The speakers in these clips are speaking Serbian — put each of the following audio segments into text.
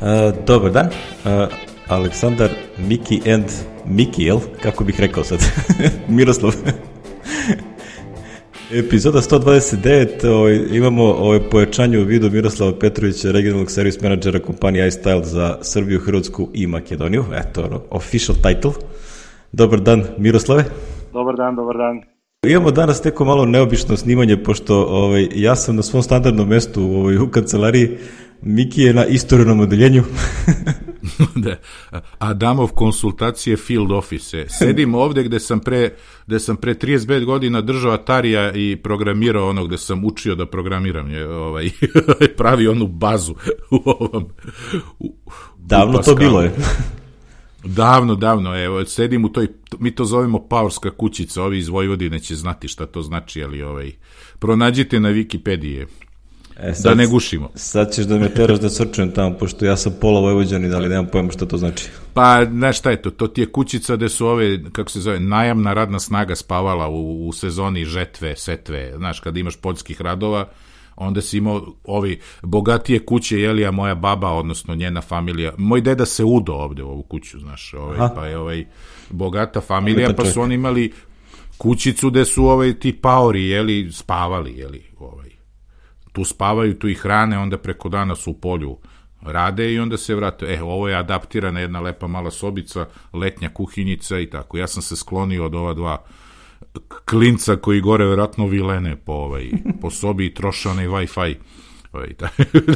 Uh, dobar dan, uh, Aleksandar, Miki and Miki, jel? Kako bih rekao sad? Miroslav. Epizoda 129, ovaj, imamo ovaj, pojačanje u vidu Miroslava Petrovića, regionalnog servis menadžera kompanije iStyle za Srbiju, Hrvatsku i Makedoniju. Eto, ono, official title. Dobar dan, Miroslave. Dobar dan, dobar dan. Imamo danas neko malo neobično snimanje, pošto ovaj, ja sam na svom standardnom mestu ovaj, u kancelariji, Miki je na istorenom odeljenju. da. Adamov konsultacije field office. Sedim ovde gde sam pre, gde sam pre 35 godina držao Atarija i programirao ono gde sam učio da programiram. Je, ovaj, pravi onu bazu u ovom... U, Davno u to bilo je. Davno, davno, evo, sedim u toj, mi to zovemo Paorska kućica, ovi iz Vojvodine će znati šta to znači, ali ovaj, pronađite na Wikipediji. E, sad, da ne gušimo. Sad ćeš da me teraš da srčujem tamo, pošto ja sam pola Vojvođani, ali nemam pojma šta to znači. Pa, znaš šta je to? To ti je kućica gde su ove, kako se zove, najamna radna snaga spavala u, u sezoni žetve, setve, znaš, kada imaš poljskih radova, onda si imao ovi bogatije kuće, jeli, a moja baba, odnosno njena familija, moj deda se udo ovde u ovu kuću, znaš, ovaj, pa je ovaj bogata familija, pa su oni imali kućicu gde su ovaj ti paori, jeli, spavali, jeli, ovaj. Tu spavaju, tu ih hrane, onda preko dana su u polju rade i onda se vrate. E, ovo je adaptirana jedna lepa mala sobica, letnja kuhinjica i tako. Ja sam se sklonio od ova dva klinca koji gore verovatno vilene po, ovaj, po sobi i troše onaj Wi-Fi. Ovaj,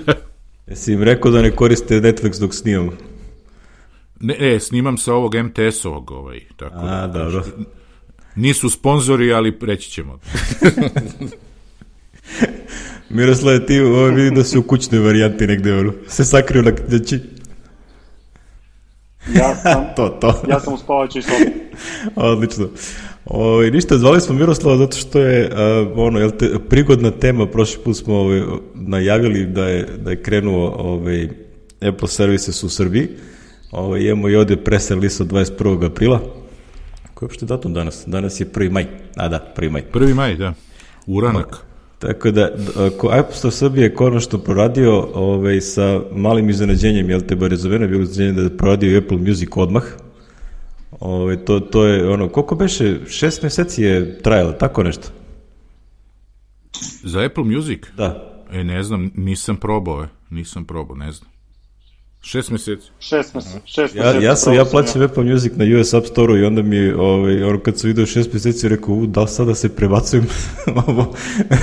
Jesi im rekao da ne koriste Netflix dok snimam? Ne, e, snimam sa ovog MTS-ovog, ovaj, tako A, da, dobro. Nisu sponzori, ali reći ćemo. Miroslav, ti ovo vidim da si u kućnoj varijanti negde, ono, se sakrio na kneći. Ja sam, to, to. ja sam u spavaćoj sobi. Odlično. O, ovaj, ništa, zvali smo Miroslava zato što je uh, ono, jel te, prigodna tema, prošli put smo ovaj, najavili da je, da je krenuo ovaj, Apple Services u Srbiji. Ovaj, imamo i ovde press release od 21. aprila. Koji je uopšte datum danas? Danas je 1. maj. A da, 1. maj. 1. maj, da. Uranak. Tako da, ako Apple Store Srbije je konačno proradio ovaj, sa malim iznenađenjem, jel te bar je bilo iznenađenje da je proradio Apple Music odmah, ovaj, to, to je ono, koliko beše, šest meseci je trajalo, tako nešto? Za Apple Music? Da. E, ne znam, nisam probao, nisam probao, ne znam. Šest meseci. Šest meseci. Šest ja, ja, sam, ja plaćam. Apple Music na US App Store-u i onda mi, ovaj, ono, kad sam vidio šest meseci, rekao, u, da sada se prebacujem? ovo,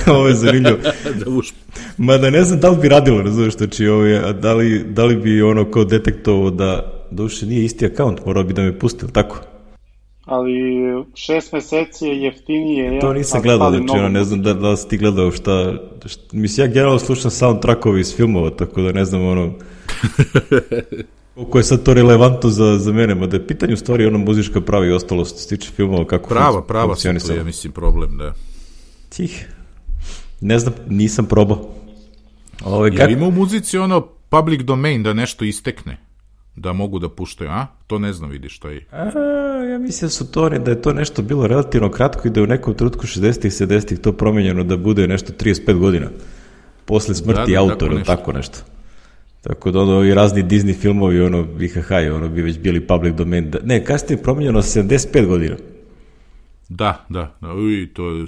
ovo je zanimljivo. da uš... Ma da ne znam da li bi radilo, razumiješ, znači, ovaj, da, li, da li bi ono kao detektovo da, duše nije isti akaunt, morao bi da me pusti, tako? ali šest meseci je jeftinije. To nisam gledao, znači, ono, ne znam da, da si ti gledao šta, šta, mislim, ja generalno slušam soundtrackove iz filmova, tako da ne znam, ono, Koliko je sad to relevantno za, za mene, ma da je pitanje u stvari ono muzička prava i ostalo što se tiče filmova, kako prava, prava su to, ja mislim, problem, da. Tih. Ne znam, nisam probao. Ove, kak... ima u muzici ono public domain da nešto istekne? Da mogu da puštaju, a? To ne znam, vidiš, što je. A, ja mislim da su to, da je to nešto bilo relativno kratko i da je u nekom trutku 60-ih, 70-ih to promenjeno da bude nešto 35 godina. Posle smrti da, da, autora, tako nešto. tako nešto. Tako da ono, i razni Disney filmovi, ono, IHH, ono, bi već bili public domain. Da, ne, kasnije je promenjeno 75 godina. Da, da, da, uj, to je...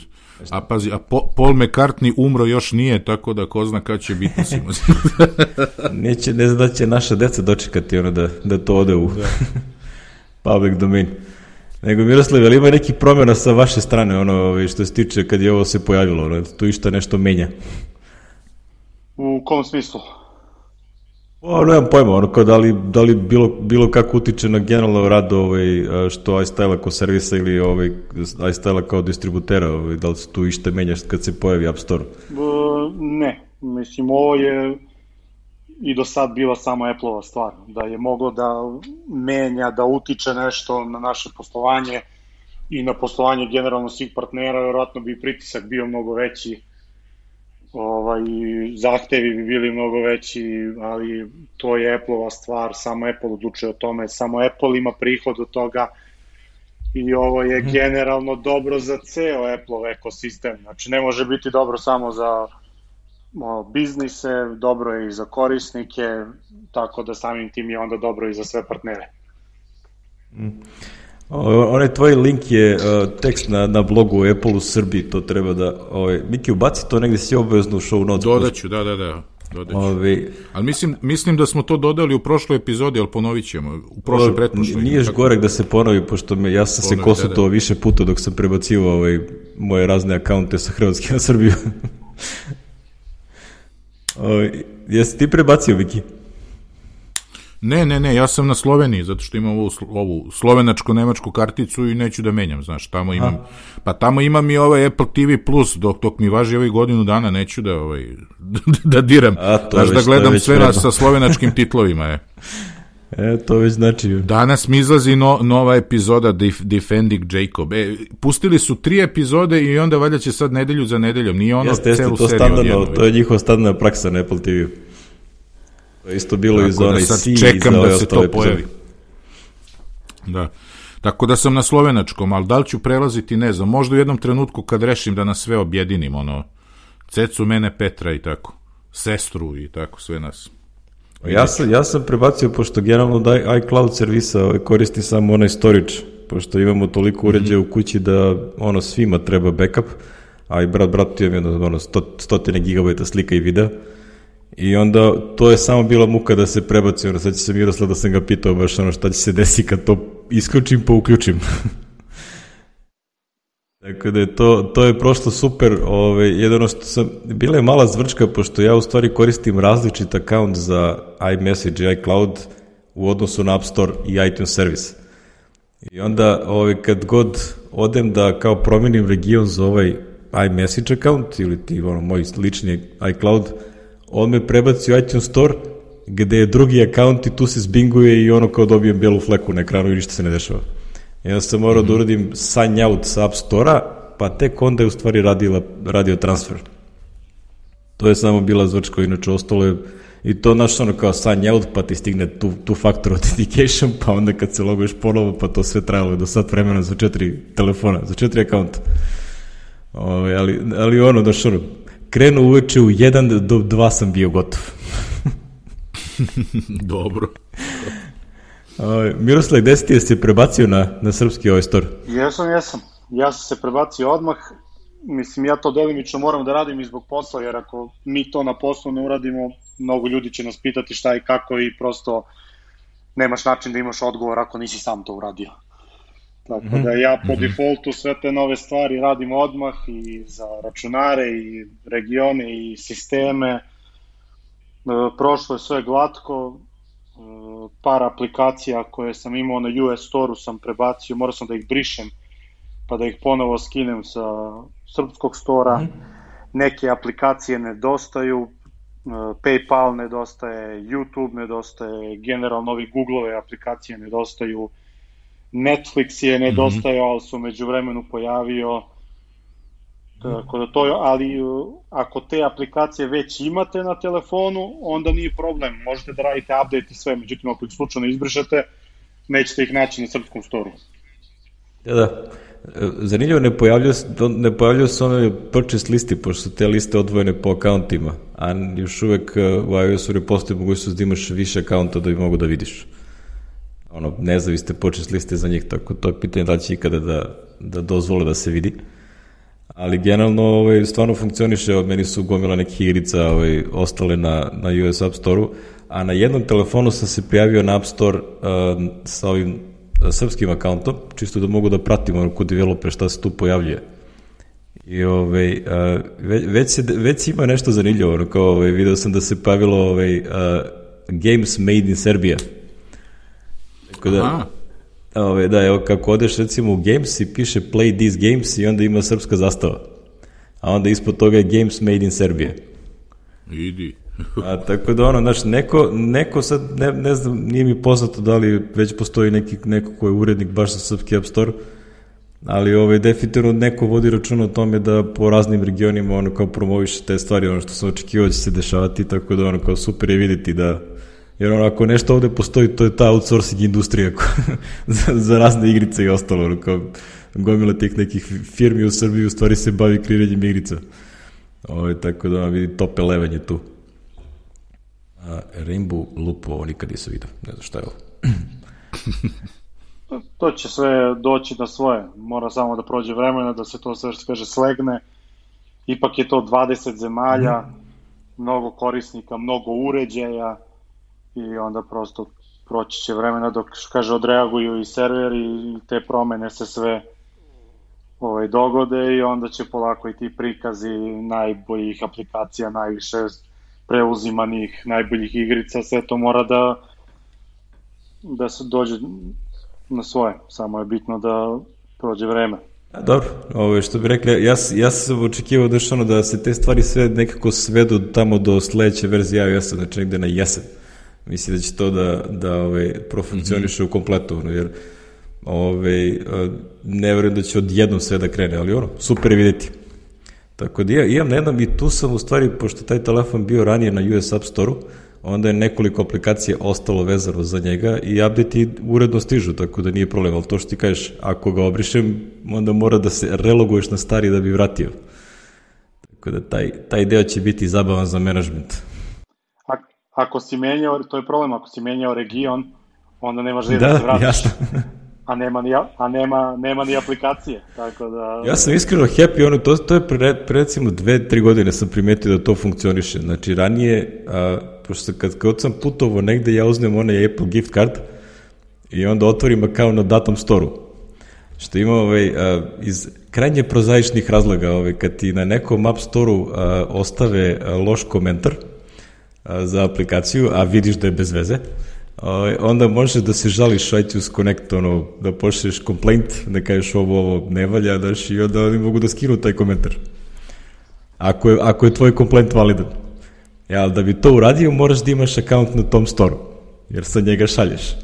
A pazi, a Paul McCartney umro još nije, tako da ko zna kada će biti Neće, ne zna da će naša deca dočekati ono da, da to ode u da. public domain. Nego Miroslav, ali ima neki promjena sa vaše strane, ono, ovaj, što se tiče kad je ovo se pojavilo, ono, tu išta nešto menja? U kom smislu? O, nemam pojma, ono kao da li, da li bilo, bilo kako utiče na generalno rad ovaj, što iStyle kao servisa ili ovaj, iStyle kao distributera, ovaj, da li se tu ište menjaš kad se pojavi App Store? ne, mislim ovo je i do sad bila samo Apple-ova stvar, da je moglo da menja, da utiče nešto na naše poslovanje i na poslovanje generalno svih partnera, verovatno bi pritisak bio mnogo veći ovaj, zahtevi bi bili mnogo veći, ali to je Apple-ova stvar, samo Apple odlučuje o tome, samo Apple ima prihod od toga i ovo je mhm. generalno dobro za ceo Apple ekosistem, znači ne može biti dobro samo za biznise, dobro je i za korisnike, tako da samim tim je onda dobro i za sve partnere. Mm. Onaj tvoj link je uh, tekst na, na blogu Apple u Srbiji, to treba da, ovaj, Miki, ubaci to negde si obavezno u show notes. Dodaću, da, da, da. Dodaću. Ovi... Ali mislim, mislim da smo to dodali u prošloj epizodi, ali ponovit ćemo. U prošloj pretpošloj. Nije tako... gorek da se ponovi, pošto me, ja sam Ponovi, se konsultovao da, da. više puta dok sam prebacivo ovaj, moje razne akaunte sa Hrvatske na Srbiju. o, jesi ti prebacio, Viki? Ne, ne, ne, ja sam na Sloveniji, zato što imam ovu, ovu slovenačko-nemačku karticu i neću da menjam, znaš, tamo imam, Aha. pa tamo imam i ovaj Apple TV Plus, dok, dok mi važi ovaj godinu dana, neću da, ovaj, da diram, A, to znaš, da gledam sve nas sa slovenačkim titlovima, je. E, to već znači... Danas mi izlazi no, nova epizoda Def, Defending Jacob. E, pustili su tri epizode i onda valjda će sad nedelju za nedeljom. Nije ono jeste, jeste, celu to seriju standardno, To je njihova standardna praksa na Apple TV. To je isto bilo Tako iz onaj da čekam da se to pojavi. Da. Tako da sam na slovenačkom, ali da li ću prelaziti, ne znam, možda u jednom trenutku kad rešim da nas sve objedinim, ono, cecu, mene, Petra i tako, sestru i tako, sve nas. Ja sam, ja sam prebacio, pošto generalno da iCloud servisa koristi samo onaj storage, pošto imamo toliko uređaja mm -hmm. u kući da ono svima treba backup, a i brat bratu imam jedno ono, sto, stotine gigabajta slika i videa, I onda to je samo bila muka da se prebaci, ono, sad će se Miroslav da sam ga pitao baš ono šta će se desi kad to isključim pa uključim. Tako da je to, to je prošlo super, ove, ovaj, jedno što sam, bila je mala zvrčka, pošto ja u stvari koristim različit account za iMessage i iCloud u odnosu na App Store i iTunes Service. I onda ove, ovaj, kad god odem da kao promenim region za ovaj iMessage account ili ti ono, moj lični iCloud, on me prebaci u iTunes Store, gde je drugi akaunt i tu se zbinguje i ono kao dobijem belu fleku na ekranu i ništa se ne dešava. I onda sam morao mm -hmm. da mhm. uradim sign out sa App Store-a, pa tek onda je u stvari radila, radio transfer. To je samo bila zvrčka, inače ostalo je i to naš ono kao sign out, pa ti stigne tu, tu factor authentication, pa onda kad se loguješ ponovo, pa to sve trajalo do sat vremena za četiri telefona, za četiri akaunta. Ove, ovaj, ali, ali ono, daš ono, krenuo uveče u 1 do 2 sam bio gotov. Dobro. Ovaj, Miroslav, gde si ti se prebacio na, na srpski ovaj store? Jesam, jesam. Ja sam se prebacio odmah. Mislim, ja to delimično moram da radim i zbog posla, jer ako mi to na poslu ne uradimo, mnogo ljudi će nas pitati šta i kako i prosto nemaš način da imaš odgovor ako nisi sam to uradio. Tako da ja po mhm. defaultu sve te nove stvari radim odmah i za računare i regione i sisteme. E, prošlo je sve glatko, e, par aplikacija koje sam imao na US Store-u sam prebacio, morao sam da ih brišem pa da ih ponovo skinem sa srpskog stora. Mhm. Neke aplikacije nedostaju, e, PayPal nedostaje, YouTube nedostaje, generalno ovi Google-ove aplikacije nedostaju, Netflix je nedostajao, ali su među vremenu pojavio, tako da to, ali uh, ako te aplikacije već imate na telefonu, onda nije problem, možete da radite update i sve, međutim ako ih slučajno izbrišete, nećete ih naći na srpskom storu. Da, da. Zanimljivo, ne pojavljaju, ne pojavljaju se one purchase listi, pošto su te liste odvojene po akauntima, a još uvek uh, u iOS-u ne postoji mogućnost da imaš više akaunta da bi mogu da vidiš ono, nezavisne počest liste za njih, tako to je pitanje da će ikada da, da dozvole da se vidi. Ali generalno ovaj, stvarno funkcioniše, od meni su gomila nekih igrica ovaj, ostale na, na US App Store-u, a na jednom telefonu sam se prijavio na App Store uh, sa ovim uh, srpskim akauntom, čisto da mogu da pratim ono kod developer šta se tu pojavljuje. I ovaj, uh, već, se, već ima nešto zanimljivo, ono, kao ovaj, video sam da se pojavilo ovaj, uh, Games Made in Serbia, Tako da, Aha. ove, da, evo, kako odeš recimo u Games i piše Play these games i onda ima srpska zastava. A onda ispod toga je Games made in Serbia. Idi. A, tako da ono, znaš, neko, neko sad, ne, ne znam, nije mi poznato da li već postoji neki, neko ko je urednik baš za srpski App Store, ali ovaj, definitivno neko vodi račun o tome da po raznim regionima ono kao promoviše te stvari, ono što sam očekivao da će se dešavati, tako da ono kao super je videti da Jer ono, ako nešto ovde postoji, to je ta outsourcing industrija za, za razne igrice i ostalo. Ono, kao gomila tih nekih firmi u Srbiji u stvari se bavi kreiranjem igrica. Ovo, tako da vidi top 11 je tu. A, Rainbow Loop, ovo nikad nisam vidio, ne znam šta je ovo. to će sve doći na svoje. Mora samo da prođe vremena, da se to sve što kaže slegne. Ipak je to 20 zemalja, mm. mnogo korisnika, mnogo uređaja i onda prosto proći će vremena dok, kaže, odreaguju i serveri i te promene se sve ovaj, dogode i onda će polako i ti prikazi najboljih aplikacija, najviše preuzimanih, najboljih igrica, sve to mora da da se dođe na svoje, samo je bitno da prođe vreme. Dobro, ovo što bi rekli, ja, ja sam očekivao da, ono, da se te stvari sve nekako svedu tamo do sledeće verzije iOS, znači negde na jesen. Mislim da će to da, da ovaj, profunkcioniše mm -hmm. u kompletu, jer ovaj, ne verujem da će odjednom sve da krene, ali ono, super je videti. Tako da ja imam na jednom i tu sam u stvari, pošto taj telefon bio ranije na US App Store-u, onda je nekoliko aplikacija ostalo vezano za njega i update uredno stižu, tako da nije problem, ali to što ti kažeš, ako ga obrišem, onda mora da se reloguješ na stari da bi vratio. Tako da taj, taj deo će biti zabavan za menadžment. Ako si menjao, to je problem, ako si menjao region, onda nemaš da, da se vratiš. Jasno. a nema ni, a nema, nema ni aplikacije, tako da... Ja sam iskreno happy, ono, to, to je pre, pre recimo dve, tri godine sam primetio da to funkcioniše. Znači, ranije, a, pošto kad, kad sam putovo negde, ja uzmem onaj Apple gift card i onda otvorim account na datom storu. Što ima ovaj, a, iz krajnje prozaičnih razloga, ovaj, kad ti na nekom App Store-u ostave a, loš komentar za aplikaciju, a vidiš da je bez veze, Ovaj, onda možeš da se žališ iTunes Connect, ono, da pošlješ complaint, da kažeš ovo, ovo ne valja, daš, i onda oni mogu da skinu taj komentar. Ako je, ako je tvoj complaint validan. Ja, da bi to uradio, moraš da imaš account na tom storu, jer sa njega šalješ.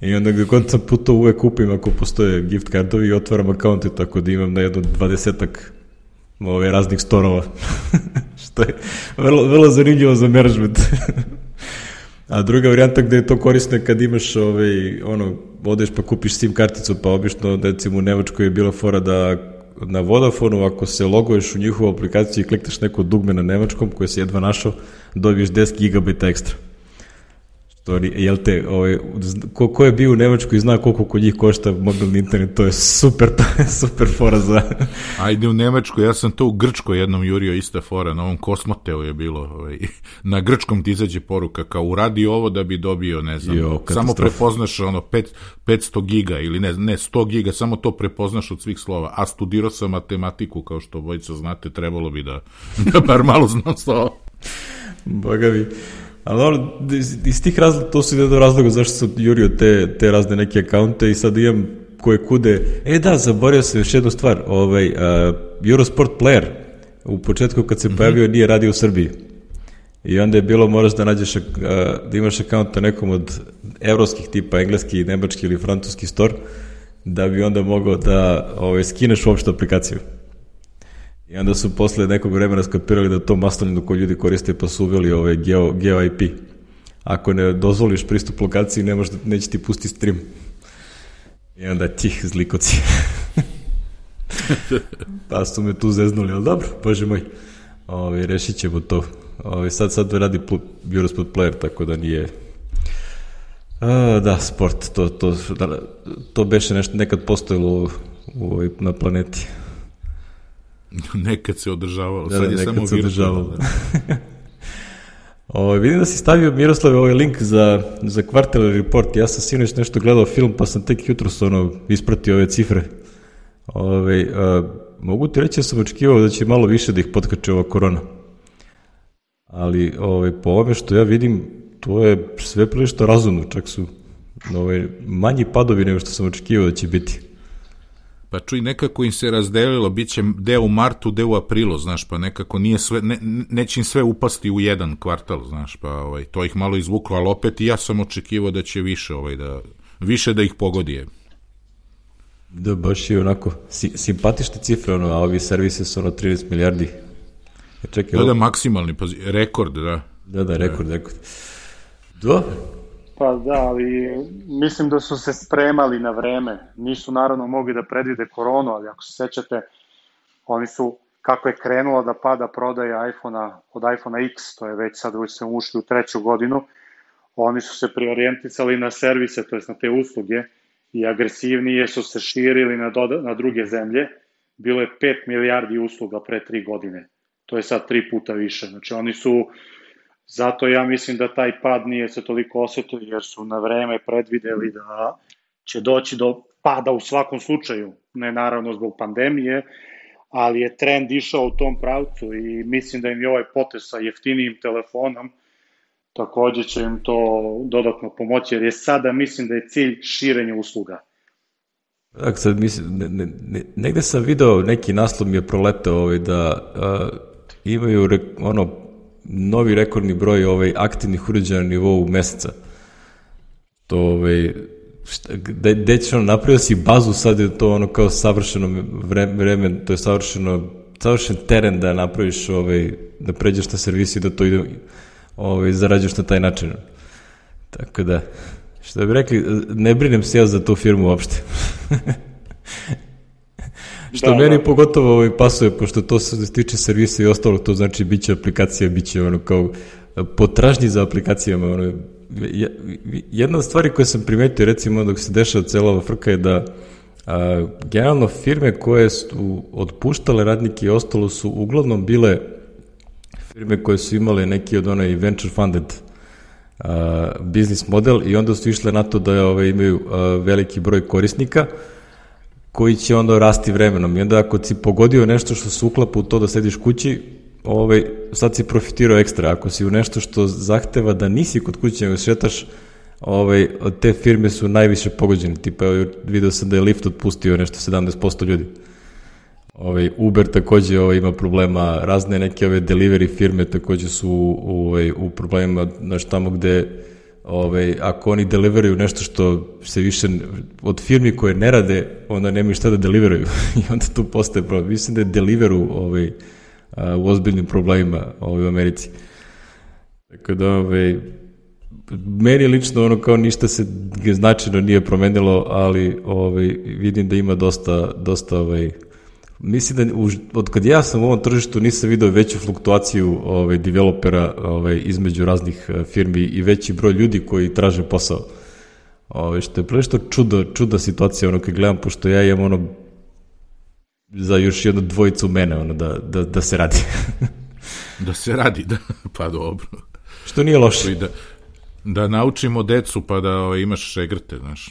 I onda gde god sam putao uvek kupim ako postoje gift kardovi i otvaram akaunte, tako da imam na jedno dvadesetak ove raznih storova. što je vrlo, vrlo zanimljivo za management. A druga varijanta gde je to korisno je kad imaš ovaj, ono, odeš pa kupiš SIM karticu, pa obično, recimo u Nemačkoj je bila fora da na Vodafonu, ako se loguješ u njihovu aplikaciju i klikneš neko dugme na nemačkom koje se jedva našao, dobiješ 10 GB ekstra. Što, jel te, ovaj, ko, ko je bio u Nemačkoj i zna koliko kod njih košta mobilni internet, to je super, to je super fora za... Ajde u Nemačkoj, ja sam to u Grčkoj jednom jurio ista fora, na ovom Kosmoteu je bilo, ovaj, na grčkom ti izađe poruka, kao uradi ovo da bi dobio, ne znam, jo, samo prepoznaš ono 5, 500 giga ili ne, ne 100 giga, samo to prepoznaš od svih slova, a studirao sam matematiku, kao što bojica znate, trebalo bi da, da bar malo znam slova. Boga mi. Ali dobro, iz tih razloga, to su jedan razloga zašto sam jurio te, te razne neke akaunte i sad imam koje kude. E da, zaboravio sam još jednu stvar. Ovaj, uh, Eurosport Player u početku kad se mm -hmm. pojavio nije radio u Srbiji. I onda je bilo moraš da nađeš, uh, da imaš akaunt na nekom od evropskih tipa, engleski, nemački ili francuski store, da bi onda mogao da ovaj, skineš uopšte aplikaciju. I onda su posle nekog vremena skapirali da to maslaninu koji ljudi koriste pa su uveli ovaj geo, geo IP. Ako ne dozvoliš pristup lokaciji, ne možda, neće ti pusti stream. I onda tih zlikoci. pa su me tu zeznuli, ali dobro, bože moj. Ovi, rešit ćemo to. Ovi, sad, sad radi Eurosport player, tako da nije... A, da, sport, to, to, da, to beše nešto nekad postojilo u, u, na planeti. Nekad se održavalo, da, sad da, je samo se održavalo. o, vidim da si stavio Miroslav ovaj link za, za kvartalni report. Ja sam sinoć nešto gledao film, pa sam tek jutro ono, ispratio ove cifre. Ove, a, mogu ti reći da sam očekivao da će malo više da ih potkače ova korona. Ali ove, po ovome što ja vidim, to je sve prilično razumno, čak su ove, manji padovi nego što sam očekivao da će biti. Pa čuj, nekako im se razdelilo, bit će deo u martu, deo u aprilu, znaš, pa nekako nije sve, ne, neće im sve upasti u jedan kvartal, znaš, pa ovaj, to ih malo izvuklo, ali opet i ja sam očekivao da će više, ovaj, da, više da ih pogodi je. Da, baš je onako, si, simpatične cifre, ono, a ovi servise su ono 13 milijardi. Ja, čekaj, da, da, maksimalni, pa, rekord, da. Da, da, rekord, da. rekord. Do, Pa da, ali mislim da su se spremali na vreme. Nisu naravno mogli da predvide koronu, ali ako se sećate, oni su kako je krenula da pada prodaja iPhona od iPhona X, to je već sad već se ušli u treću godinu, oni su se priorijentisali na servise, to jest na te usluge, i agresivnije su se širili na, doda, na druge zemlje. Bilo je 5 milijardi usluga pre 3 godine. To je sad tri puta više. Znači oni su, zato ja mislim da taj pad nije se toliko osetio, jer su na vreme predvideli da će doći do pada u svakom slučaju, ne naravno zbog pandemije, ali je trend išao u tom pravcu i mislim da im je ovaj potes sa jeftinijim telefonom takođe će im to dodatno pomoći, jer je sada mislim da je cilj širenje usluga. Tak, sad mislim, ne, ne, ne, negde sam video, neki naslov mi je proletao ovaj, da a, imaju re, ono, novi rekordni broj ovaj, aktivnih uređaja na nivou meseca. To, ovaj, šta, gde, gde će ono, napravio si bazu, sad je to ono kao savršeno vreme, vreme to je savršeno, savršen teren da napraviš, ovaj, da pređeš na servisi, da to ide ovaj, zarađuješ na taj način. Tako da, što bi rekli, ne brinem se ja za tu firmu uopšte. što da, meni da. pogotovo ovaj pasuje, pošto to se tiče servisa i ostalo, to znači biće aplikacija, biće ono kao potražnji za aplikacijama. Ono, jedna od stvari koje sam primetio, recimo, dok se dešava cela ova frka je da a, generalno firme koje su otpuštale radnike i ostalo su uglavnom bile firme koje su imale neki od onaj venture funded uh, biznis model i onda su išle na to da ove, ovaj, imaju uh, veliki broj korisnika koji će onda rasti vremenom. I onda ako si pogodio nešto što se uklapa u to da sediš kući, ovaj, sad si profitirao ekstra. Ako si u nešto što zahteva da nisi kod kuće, nego šetaš, ovaj, te firme su najviše pogođene. Tipa, video sam da je Lyft otpustio nešto 17% ljudi. Ovaj, Uber takođe ovaj, ima problema, razne neke ove delivery firme takođe su ovaj, u problemima, znaš, tamo gde ovaj, ako oni deliveruju nešto što se više od firmi koje ne rade, onda nemaju šta da deliveruju i onda tu postaje problem. Mislim da je deliveru ovaj, a, u ozbiljnim problemima ovaj, u Americi. Tako da, ovaj, meni lično ono kao ništa se značajno nije promenilo, ali ovaj, vidim da ima dosta, dosta ovaj, Mislim da od kad ja sam u ovom tržištu nisam video veću fluktuaciju ovaj, developera ovaj, između raznih eh, firmi i veći broj ljudi koji traže posao. Ovaj, što je prešto čudo, čuda situacija, ono, kad gledam, pošto ja imam ono za još jednu dvojicu mene, ono, da, da, da se radi. da se radi, da, pa dobro. Što nije loše. Da, da naučimo decu, pa da ovaj, imaš šegrte, znaš.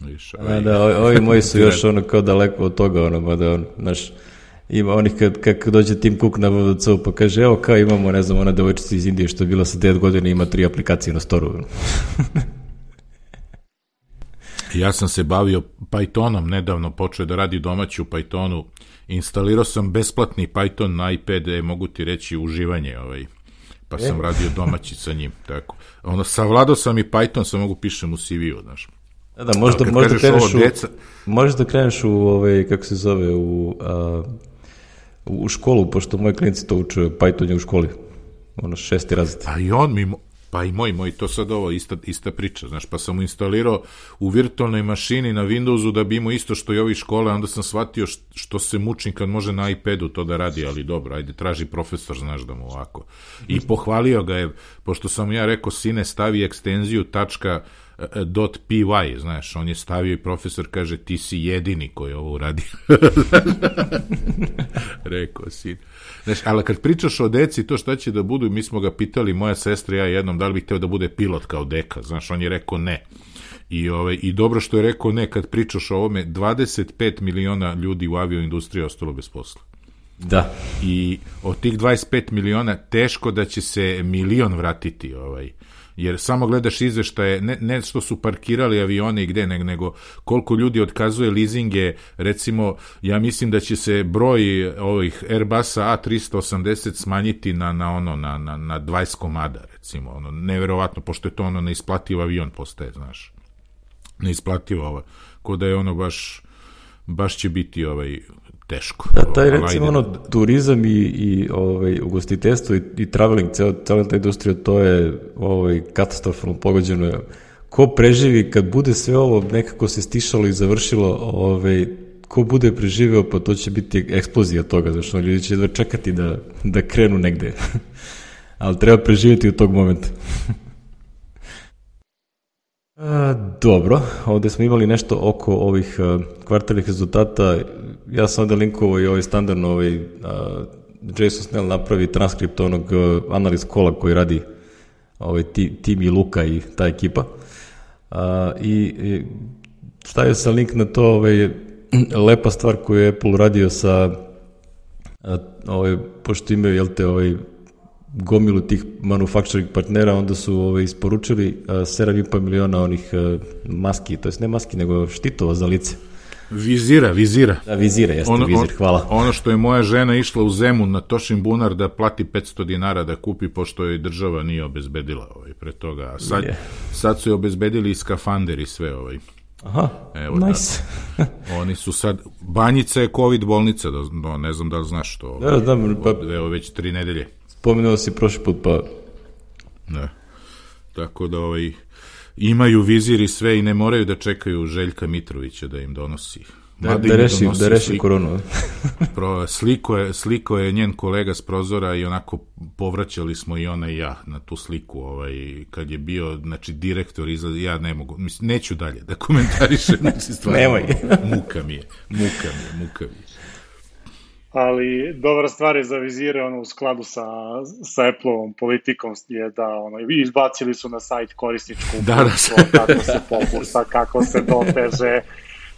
Viš, ovaj, da, ovi moji su još ono kao daleko od toga, ono, mada on, znaš, ima onih kad, kad dođe Tim Cook na VVC pa kaže, evo kao imamo, ne znam, ona devojčica iz Indije što je bila sa 9 godina ima tri aplikacije na storu. ja sam se bavio Pythonom, nedavno počeo da radi domaći u Pythonu, instalirao sam besplatni Python na iPad, e, mogu ti reći uživanje, ovaj, pa e? sam radio domaći sa njim, tako. Ono, savladao sam i Python, sam mogu pišem u CV-u, znaš. Da, da, možda, da, možda kreneš u, deca... možda kreneš u, ovaj, kako se zove, u, a, u školu, pošto moji klinici to uče, Python je u školi, ono šesti razred. A i on mi, pa i moj, moj, to sad ovo, ista, ista priča, znaš, pa sam mu instalirao u virtualnoj mašini na Windowsu da bi imao isto što i ovi škole, onda sam shvatio što se mučim kad može na iPadu to da radi, ali dobro, ajde, traži profesor, znaš da mu ovako. I pohvalio ga je, pošto sam ja rekao, sine, stavi ekstenziju tačka .py, znaš, on je stavio i profesor kaže ti si jedini koji ovo uradio. Rekao si. Znaš, ali kad pričaš o deci, to šta će da budu, mi smo ga pitali, moja sestra i ja jednom, da li bi hteo da bude pilot kao deka, znaš, on je rekao ne. I, ovaj, I dobro što je rekao ne, kad pričaš o ovome, 25 miliona ljudi u avioindustriji ostalo bez posla. Da. I od tih 25 miliona teško da će se milion vratiti ovaj jer samo gledaš izveštaje, ne, ne što su parkirali avione i gde, nego, nego koliko ljudi otkazuje leasinge, recimo, ja mislim da će se broj ovih Airbusa A380 smanjiti na, na ono, na, na, na 20 komada, recimo, ono, neverovatno, pošto je to ono neisplativ avion postaje, znaš, neisplativo ovo, ko da je ono baš, baš će biti ovaj teško. Da, taj recimo ono, turizam i, i ovaj, ugostiteljstvo i, i traveling, cela, cela ta industrija, to je ovaj, katastrofalno pogođeno. Ko preživi kad bude sve ovo nekako se stišalo i završilo, ovaj, ko bude preživeo, pa to će biti eksplozija toga, zašto ljudi će da čekati da, da krenu negde. Ali treba preživjeti u tog momenta. A, dobro, ovde smo imali nešto oko ovih kvartalnih rezultata. Ja sam ovde linkovao i ovaj standardno ovaj, a, Jason Snell napravi transkript onog analiz kola koji radi ovaj, tim i Luka i ta ekipa. A, i, i stavio sam link na to, ovaj, lepa stvar koju je Apple radio sa ovaj, pošto imaju, jel te, ovaj, gomilu tih manufacturing partnera, onda su ovaj, isporučili 7,5 miliona onih maski, to jest ne maski, nego štitova za lice. Vizira, vizira. Da, vizira, jeste ono, vizir, hvala. Ono što je moja žena išla u Zemun na Tošin bunar da plati 500 dinara da kupi, pošto joj država nije obezbedila ovaj, pre toga. A sad, je. sad su je obezbedili i skafander i sve. Ovaj. Aha, Evo, nice. Da, oni su sad, Banjica je COVID bolnica, da, no, ne znam da li znaš što. Ovaj, da, da, pa, evo već tri nedelje. Spomenuo si prošli put, pa... Da. Tako da ovaj, imaju vizir i sve i ne moraju da čekaju Željka Mitrovića da im donosi. Da, da, reši, donosi da reši sliku, koronu. pro, sliko, je, sliko je njen kolega s prozora i onako povraćali smo i ona i ja na tu sliku ovaj, kad je bio znači, direktor izlaz, ja ne mogu, mislim, neću dalje da komentarišem, znači stvarno, Nemoj. muka mi je, muka mi je, muka mi je ali dobra stvar je za vizire ono, u skladu sa, sa Apple-ovom politikom je da ono, izbacili su na sajt korisničku da, da. kako se popusta, kako se doteže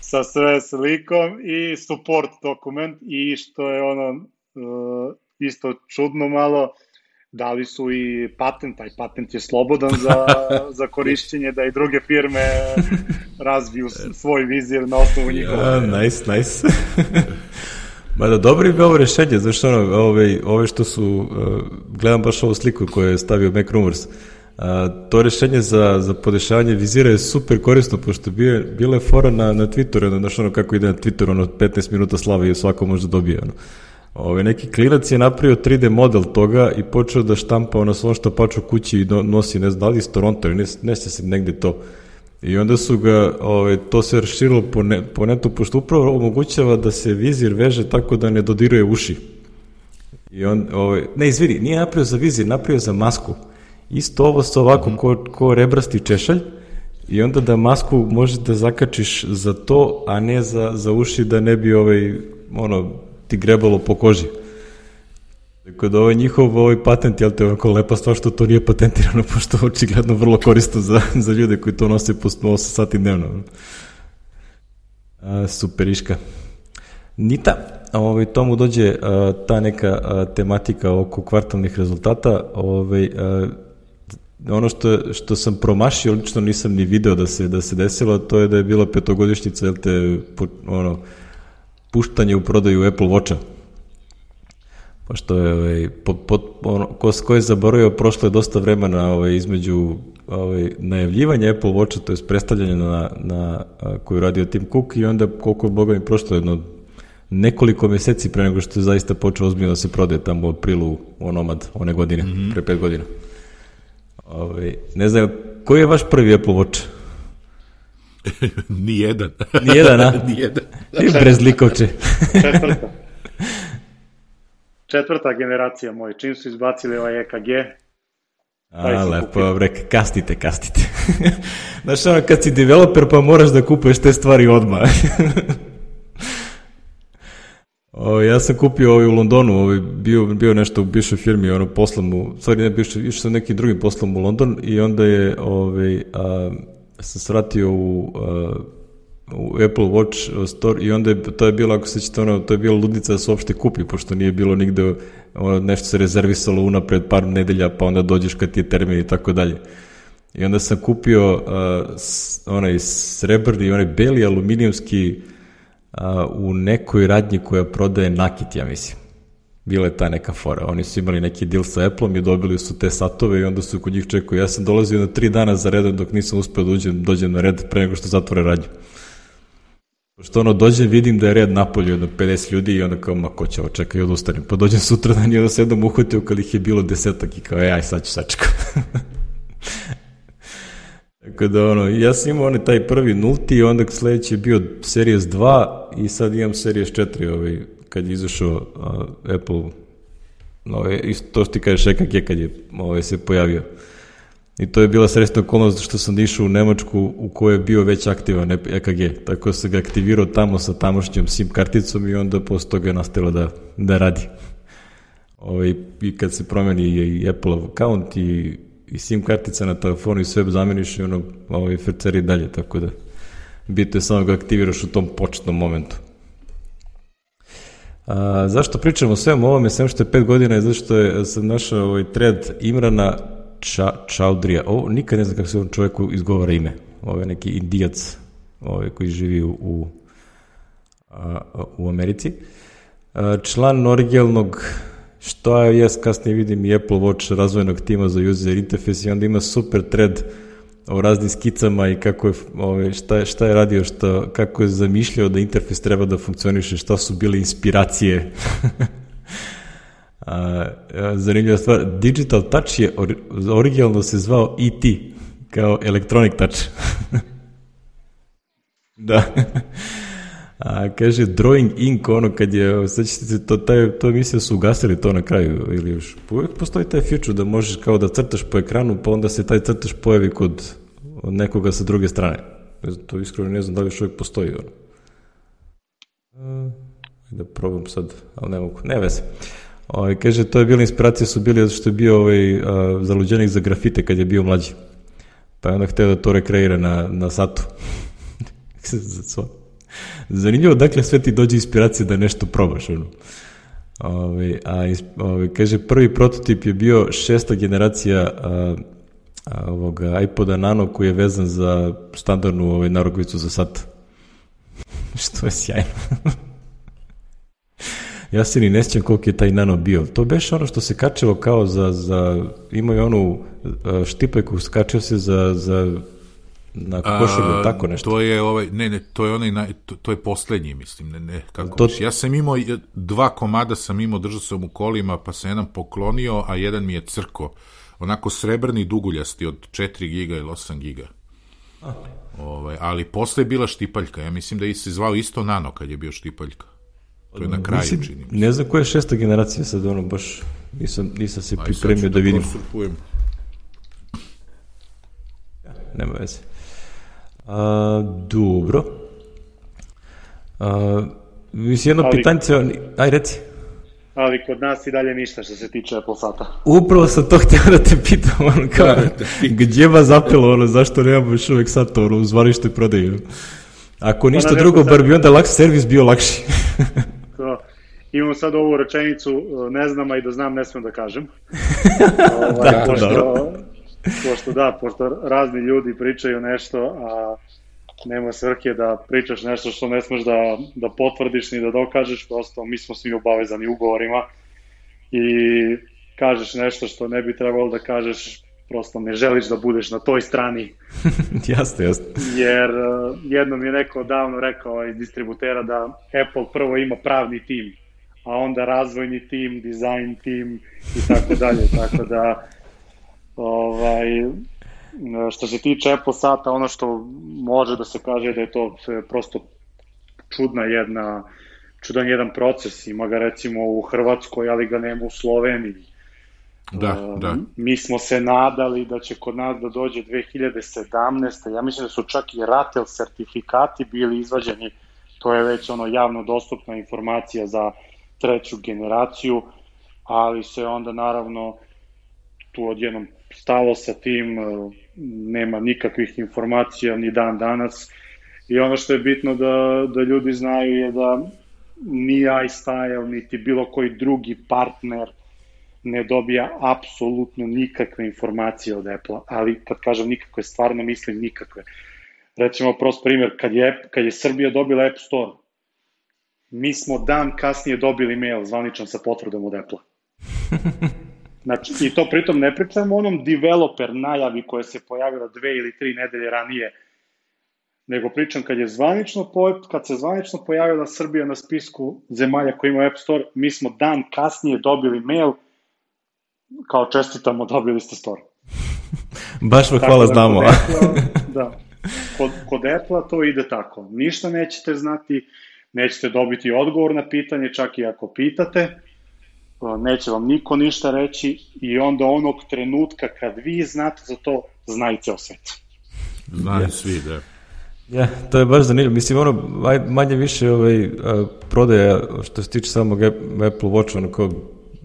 sa sve slikom i support dokument i što je ono uh, isto čudno malo dali su i patent, taj patent je slobodan za, za korišćenje da i druge firme razviju svoj vizir na osnovu njihova. Yeah, nice, nice. Ma da, dobro je ovo rešenje, znaš ono, ove, ove što su, uh, gledam baš ovu sliku koju je stavio Mac Rumors, uh, to rešenje za, za podešavanje vizira je super korisno, pošto bio, bila je fora na, na Twitteru, znaš ono kako ide na Twitteru, ono 15 minuta slave i svako može da dobije, ono. Ove, neki klinac je napravio 3D model toga i počeo da štampa ono svom štapaču kući i nosi, ne znam, da li iz Toronto ili ne, ne se negde to. I onda su ga, ovaj, to se raširilo po, ne, po netu, pošto upravo omogućava da se vizir veže tako da ne dodiruje uši. I on, ovaj, ne, izvini, nije napravio za vizir, napravio za masku. Isto ovo sa ovako, mm ko, ko rebrasti češalj, i onda da masku možeš da zakačiš za to, a ne za, za uši da ne bi ovaj, ono, ti grebalo po koži. Tako da ovaj njihov ovaj patent, jel te onako lepa stvar što to nije patentirano, pošto očigledno vrlo korisno za, za ljude koji to nose po 8 sati dnevno. A, superiška. Nita, ovaj, tomu dođe a, ta neka a, tematika oko kvartalnih rezultata, ovaj, a, ono što, što sam promašio, lično nisam ni video da se, da se desilo, to je da je bila petogodišnjica, jel te, ono, puštanje u prodaju Apple Watcha pošto je ovaj, pod, pod, ono, ko, ko je zaboravio, prošlo je dosta vremena ovaj, između ovaj, najavljivanja Apple Watcha, to je predstavljanje na, na, koju radio Tim Cook i onda koliko je Boga mi prošlo jedno nekoliko meseci pre nego što je zaista počeo ozbiljno da se prodaje tamo u aprilu u Nomad one godine, mm -hmm. pre pet godina. Ovaj, ne znam, koji je vaš prvi Apple Watch? Nijedan. Nijedan, a? Nijedan. I brezlikovče. Četvrta četvrta generacija moj, čim su izbacili ovaj EKG, A, lepo, rek, kastite, kastite. Znaš, ono, kad si developer, pa moraš da kupuješ te stvari odmah. o, ja sam kupio ovaj u Londonu, ovaj, bio, bio nešto u bivšoj firmi, ono, poslom u, stvari ne, bivšoj, išao sam nekim drugim poslom u London i onda je, ovaj, a, sam svratio u, a, u Apple Watch uh, store i onda je, to je bilo, ako se ćete ono, to je bilo ludnica da se uopšte kupi, pošto nije bilo nigde, ono, nešto se rezervisalo unapred par nedelja, pa onda dođeš kad ti je termin i tako dalje. I onda sam kupio uh, onaj srebrni, onaj beli aluminijumski uh, u nekoj radnji koja prodaje nakit, ja mislim. Bila je ta neka fora. Oni su imali neki deal sa Apple-om i dobili su te satove i onda su kod njih čekao. Ja sam dolazio na tri dana za redom dok nisam uspeo da uđem, dođem na red pre nego što zatvore radnju. Pošto ono, dođem, vidim da je red napolju jedno 50 ljudi i onda kao, ma ko će ovo čeka i odustanem. Pa dođem sutra dan i onda se jednom uhvatio kad ih je bilo desetak i kao, e, aj, sad ću sačekam. Tako da ono, ja sam imao onaj taj prvi nulti i onda sledeći je bio Series 2 i sad imam Series 4 ovaj, kad je izašao uh, Apple ovaj, isto to što ti kažeš EKG kad je ovaj, se pojavio. I to je bila sredstva okolnost što sam išao u Nemačku u kojoj je bio već aktivan EKG. Tako da sam ga aktivirao tamo sa tamošnjom SIM karticom i onda posle toga je nastavilo da, da radi. Ovaj, I kad se promeni i Apple account i, i SIM kartica na telefonu i sve zameniš i ono ovaj, frceri dalje, tako da bitno je samo ga aktiviraš u tom početnom momentu. A, zašto pričamo o svemu ovome, sem što je pet godina i zašto je sam našao ovaj thread Imrana Ča, Čaudrija. Ovo, nikad ne znam kako se on čovjeku izgovara ime. Ovo je neki indijac ovaj, koji živi u, u, u Americi. Član originalnog što je, jes, kasnije vidim i Apple Watch razvojnog tima za user interface i onda ima super thread o raznim skicama i kako je, ove, šta, je, šta je radio, šta, kako je zamišljao da interfejs treba da funkcioniše, šta su bile inspiracije. a, zanimljiva stvar, Digital Touch je or, originalno se zvao ET, kao Electronic Touch. da. A kaže Drawing Ink, ono kad je, sećate se, to, taj, to emisija su ugasili to na kraju, ili još, uvijek postoji taj feature da možeš kao da crtaš po ekranu, pa onda se taj crtaš pojavi kod nekoga sa druge strane. To iskreno ne znam da li još uvijek postoji. Ono. Da probam sad, ali ne mogu, ne veze. Ovaj, kaže, to je bila inspiracija su bili zato što je bio ovaj, zaluđenik za grafite kad je bio mlađi. Pa je onda hteo da to rekreira na, na satu. Zanimljivo, dakle, sve ti dođe inspiracija da nešto probaš, ono. Ove, ovaj, a ove, ovaj, kaže, prvi prototip je bio šesta generacija a, a, ovoga iPoda Nano koji je vezan za standardnu ovaj, narokvicu za sat. Što je sjajno. ja se ni ne sjećam koliko je taj Nano bio. To beš ono što se kačilo kao za, za imaju onu štipajku, skačio se za, za na košulju, tako nešto. To je ovaj, ne, ne, to je onaj, naj, to, to je poslednji, mislim, ne, ne, kako to... Ja sam imao, dva komada sam imao, držao sam u kolima, pa sam jedan poklonio, a jedan mi je crko. Onako srebrni duguljasti od 4 giga ili 8 giga. Ovaj, ali posle je bila štipaljka, ja mislim da je se zvao isto Nano kad je bio štipaljka. To je na kraju, mislim, čini Ne znam koja je šesta generacija sad, ono, baš nisam, nisam se pripremio da, da vidim. Nema veze. A, dobro. A, mislim, jedno ali, pitanje, aj reci. Ali kod nas i dalje ništa što se tiče Apple sata. Upravo sam to htio da te pitam, ono kao, da, da gdje vas zapelo, ono, zašto nemamo još uvek sata, ono, u zvarištu i prodaju. Ako pa ništa drugo, bar bi onda lak servis bio lakši. to. Imamo sad ovu rečenicu, ne znam, a i da znam, ne smem da kažem. ovaj, da, pošto, dobro pošto da, pošto razni ljudi pričaju nešto, a nema svrhe da pričaš nešto što ne smeš da, da potvrdiš ni da dokažeš, prosto mi smo svi obavezani ugovorima i kažeš nešto što ne bi trebalo da kažeš, prosto ne želiš da budeš na toj strani. jasno, jasno. Jer uh, jednom je neko davno rekao iz distributera da Apple prvo ima pravni tim, a onda razvojni tim, dizajn tim i tako dalje, tako da Ovaj, što se tiče Apple sata, ono što može da se kaže da je to prosto čudna jedna, čudan jedan proces, ima ga recimo u Hrvatskoj, ali ga nema u Sloveniji. Da, uh, da. Mi smo se nadali da će kod nas da dođe 2017. Ja mislim da su čak i RATEL sertifikati bili izvađeni, to je već ono javno dostupna informacija za treću generaciju, ali se onda naravno tu odjednom stalo sa tim, e, nema nikakvih informacija ni dan danas. I ono što je bitno da, da ljudi znaju je da ni iStyle, niti bilo koji drugi partner ne dobija apsolutno nikakve informacije od Apple, ali kad kažem nikakve, stvarno mislim nikakve. Recimo, prost primjer, kad je, kad je Srbija dobila App Store, mi smo dan kasnije dobili mail zvaničan sa potvrdom od Apple. Znači, i to pritom ne pričamo onom developer najavi koja se pojavila dve ili tri nedelje ranije, nego pričam kad je zvanično, kad se zvanično pojavila Srbija na spisku zemalja koji imaju App Store, mi smo dan kasnije dobili mail kao čestitamo, dobili ste store. Baš vam hvala, da, znamo. Kod da, kod, kod Apple to ide tako. Ništa nećete znati, nećete dobiti odgovor na pitanje, čak i ako pitate, neće vam niko ništa reći i onda onog trenutka kad vi znate za to, zna i ceo svet. Znaju ja. svi, da. Ja, to je baš zanimljivo. Mislim, ono, manje više ovaj, prodaja što se tiče samog Apple Watch, ono kao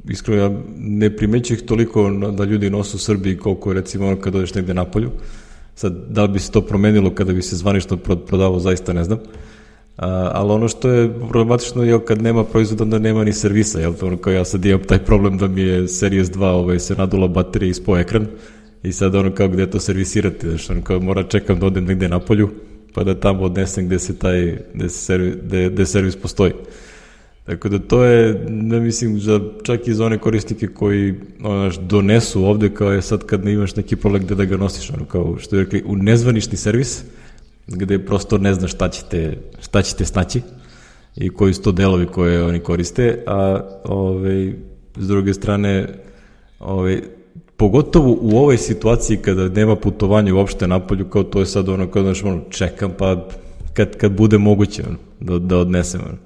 iskreno ja ne primeću ih toliko da ljudi nosu u Srbiji koliko recimo kad dođeš negde na polju. Sad, da li bi se to promenilo kada bi se zvanično prodavao, zaista ne znam. A, ali ono što je problematično je kad nema proizvoda, onda nema ni servisa, jel ono kao ja sad imam taj problem da mi je Series 2 ovaj, se nadula baterija ispo ekran i sad ono kao gde to servisirati, znači ono kao mora čekam da odem negde na polju, pa da tamo odnesem gde se taj, gde, se servis, gde, gde servis postoji. Tako da to je, ne mislim, za, čak i za one korisnike koji onaš, donesu ovde, kao je sad kad ne imaš neki problem gde da ga nosiš, ono, kao što je rekli, u nezvanični servis, gde prosto ne znaš šta ćete, šta ćete snaći i koji su to delovi koje oni koriste, a ove, s druge strane, ove, pogotovo u ovoj situaciji kada nema putovanja uopšte napolju, kao to je sad ono, kao znaš, ono, čekam pa kad, kad bude moguće ono, da, da odnesem. Ono.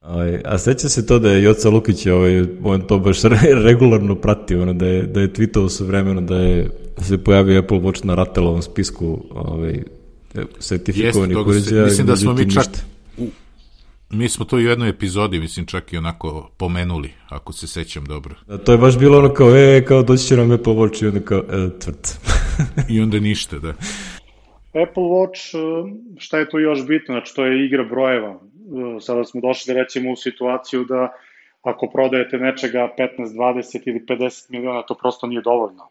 Ovaj, a seća se to da je Joca Lukić ovaj, on to baš regularno pratio, ono, da je, da je tweetovao sve vremeno da je se pojavio Apple Watch na Rattelovom spisku ovaj, sertifikovanih uređaja. Mislim da smo mi čak u, mi smo to u jednoj epizodi, mislim, čak i onako pomenuli, ako se sećam dobro. Da, to je baš bilo ono kao, e, kao doći će nam Apple Watch i onda kao, e, tvrd. I onda ništa, da. Apple Watch, šta je tu još bitno? Znači, to je igra brojeva sada smo došli da recimo u situaciju da ako prodajete nečega 15, 20 ili 50 miliona, to prosto nije dovoljno.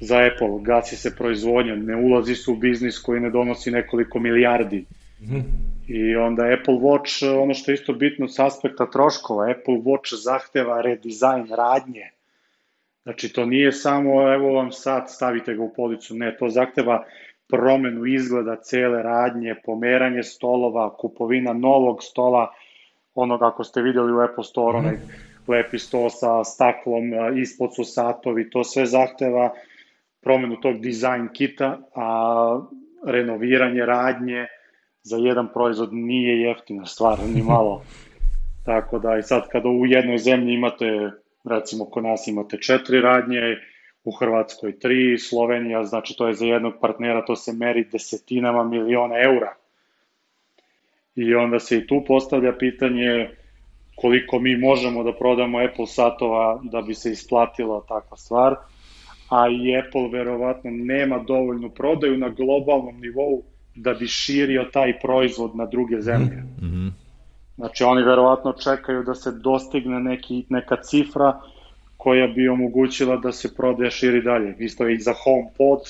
Za Apple gasi se proizvodnja, ne ulazi se u biznis koji ne donosi nekoliko milijardi. Mm -hmm. I onda Apple Watch, ono što je isto bitno s aspekta troškova, Apple Watch zahteva redizajn radnje. Znači, to nije samo, evo vam sad, stavite ga u policu, ne, to zahteva promenu izgleda cele radnje, pomeranje stolova, kupovina novog stola, onog ako ste videli u Apple Store, onaj lepi sto sa staklom, ispod su satovi, to sve zahteva promenu tog dizajn kita, a renoviranje radnje za jedan proizvod nije jeftina stvar, ni malo. Tako da i sad kada u jednoj zemlji imate, recimo kod nas imate četiri radnje, u Hrvatskoj 3, Slovenija, znači to je za jednog partnera, to se meri desetinama miliona eura. I onda se i tu postavlja pitanje koliko mi možemo da prodamo Apple satova da bi se isplatila takva stvar, a i Apple verovatno nema dovoljnu prodaju na globalnom nivou da bi širio taj proizvod na druge zemlje. Mm -hmm. Znači oni verovatno čekaju da se dostigne neki, neka cifra koja bi omogućila da se prodaja širi dalje. Isto je i za HomePod,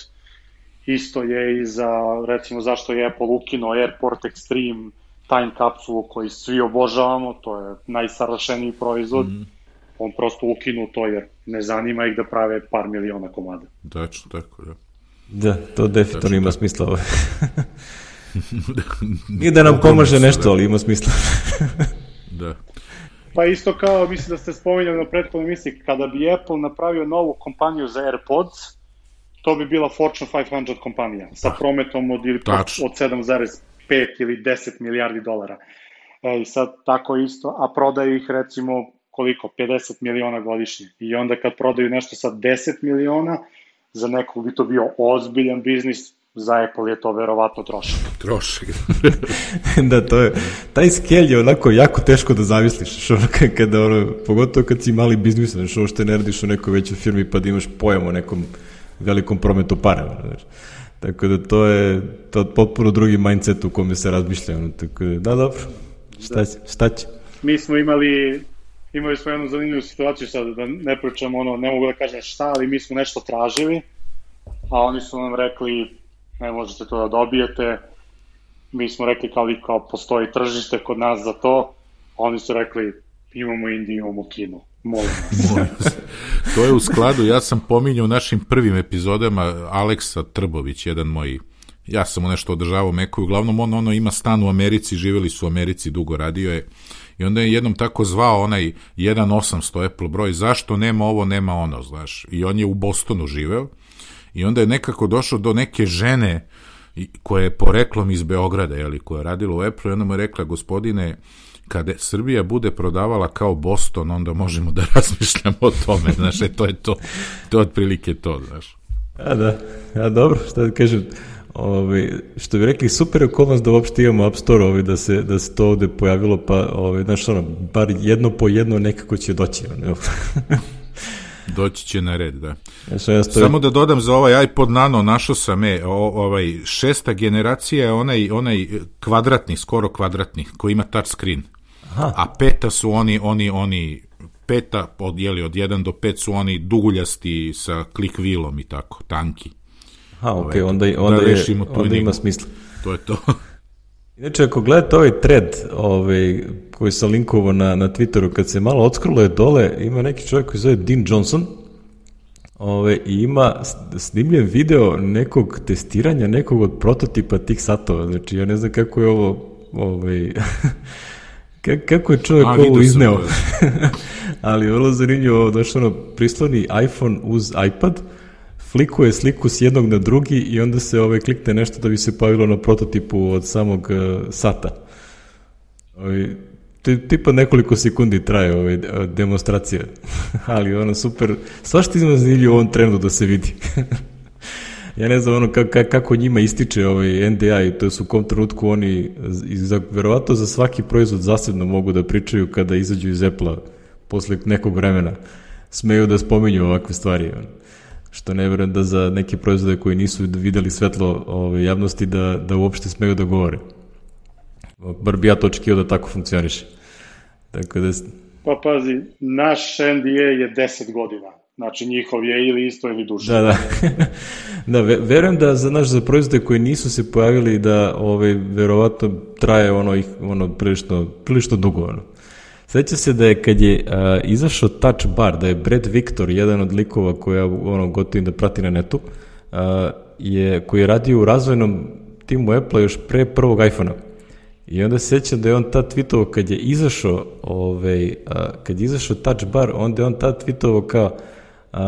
isto je i za, recimo, zašto je Apple ukinuo Airport Extreme time kapsulu koji svi obožavamo, to je najsavršeniji proizvod, mm. on prosto ukinu to jer ne zanima ih da prave par miliona komada. Dačno, tako, da. Da, to definitivno ima smisla. Nije da nam pomaže nešto, ali ima smisla. da. Pa isto kao, mislim da ste spominjali na prethodnoj misli, kada bi Apple napravio novu kompaniju za AirPods, to bi bila Fortune 500 kompanija sa prometom od, ili, od 7,5 ili 10 milijardi dolara. E, I sad tako isto, a prodaju ih recimo koliko, 50 miliona godišnje. I onda kad prodaju nešto sa 10 miliona, za nekog bi to bio ozbiljan biznis, za Apple je to verovatno trošak. Trošak. da, to je, taj skel je onako jako teško da zavisliš, što ono, kada, ono, pogotovo kad si mali biznis, znaš, ovo što ne radiš u nekoj većoj firmi pa da imaš pojam o nekom velikom prometu para, znaš. Tako da to je to potpuno drugi mindset u kome se razmišlja, ono, tako da, da, dobro, šta, da. šta će? Mi smo imali imali smo jednu zanimljivu situaciju sad, da ne pričamo ono, ne mogu da kažem šta, ali mi smo nešto tražili, a oni su nam rekli ne možete to da dobijete. Mi smo rekli kao, kao postoji tržište kod nas za to, oni su rekli imamo Indiju, imamo Kinu. Molim vas. to je u skladu, ja sam pominjao u našim prvim epizodama Aleksa Trbović, jedan moj ja sam mu nešto održavao Meku, uglavnom on ono ima stan u Americi, živjeli su u Americi, dugo radio je, i onda je jednom tako zvao onaj 1800 Apple broj, zašto nema ovo, nema ono, znaš, i on je u Bostonu živeo, i onda je nekako došao do neke žene koja je poreklom iz Beograda, jeli, koja je radila u Apple, i onda mu je rekla, gospodine, kada Srbija bude prodavala kao Boston, onda možemo da razmišljamo o tome, znaš, e, to je to, to je otprilike to, znaš. A da, a dobro, šta da kažem, Ovi, što bi rekli, super je okolnost da uopšte imamo App Store, ovi, da, se, da se to ovde pojavilo, pa, ovi, znaš, ono, bar jedno po jedno nekako će doći. Ono, Doći će na red, da. Ja Samo da dodam za ovaj iPod Nano, našao sam je, ovaj, šesta generacija je onaj, onaj kvadratni, skoro kvadratni, koji ima touch screen. Aha. A peta su oni, oni, oni, peta, od, jeli, od 1 do 5 su oni duguljasti sa klik vilom i tako, tanki. Ha, ok, ovaj, onda, onda, da je, onda ima smisla. To je to. Inače, ako gledate ovaj thread ovaj, koji sam linkovao na, na Twitteru, kad se malo odskrlo dole, ima neki čovjek koji zove Dean Johnson, Ove, i ima snimljen video nekog testiranja nekog od prototipa tih satova. Znači, ja ne znam kako je ovo ovaj, kako je čovjek A, ovo izneo. Ali vrlo zanimljivo, došlo ono prisloni iPhone uz iPad, flikuje sliku s jednog na drugi i onda se ovaj, klikne nešto da bi se pojavilo na prototipu od samog uh, sata. Ovaj, tipa nekoliko sekundi traje ovaj, demonstracija, ali ono super, svašta izma zanimljivo u ovom trendu da se vidi. ja ne znam ono kako, kako njima ističe ovaj NDA i to su u kom trenutku oni, za, verovatno za svaki proizvod zasebno mogu da pričaju kada izađu iz Apple-a posle nekog vremena, smeju da spominju ovakve stvari. Što ne verujem da za neke proizvode koji nisu videli svetlo ove, javnosti da, da uopšte smeju da govore. Bar bi ja to očekio da tako funkcioniše. Tako da... Pa pazi, naš NDA je 10 godina. Znači njihov je ili isto ili duže. Da, da. da, verujem da za naš za proizvode koji nisu se pojavili da ovaj verovatno traje ono ih ono prilično prilično dugo ono. Seća se da je kad je uh, izašao Touch Bar, da je Brad Victor, jedan od likova koja ono, gotovim da prati na netu, uh, je, koji je radio u razvojnom timu Apple još pre prvog iPhone-a. I onda se sećam da je on tad tweetovao kad je izašao ovaj, kad je izašao Touch Bar, onda je on tad tweetovao kao uh,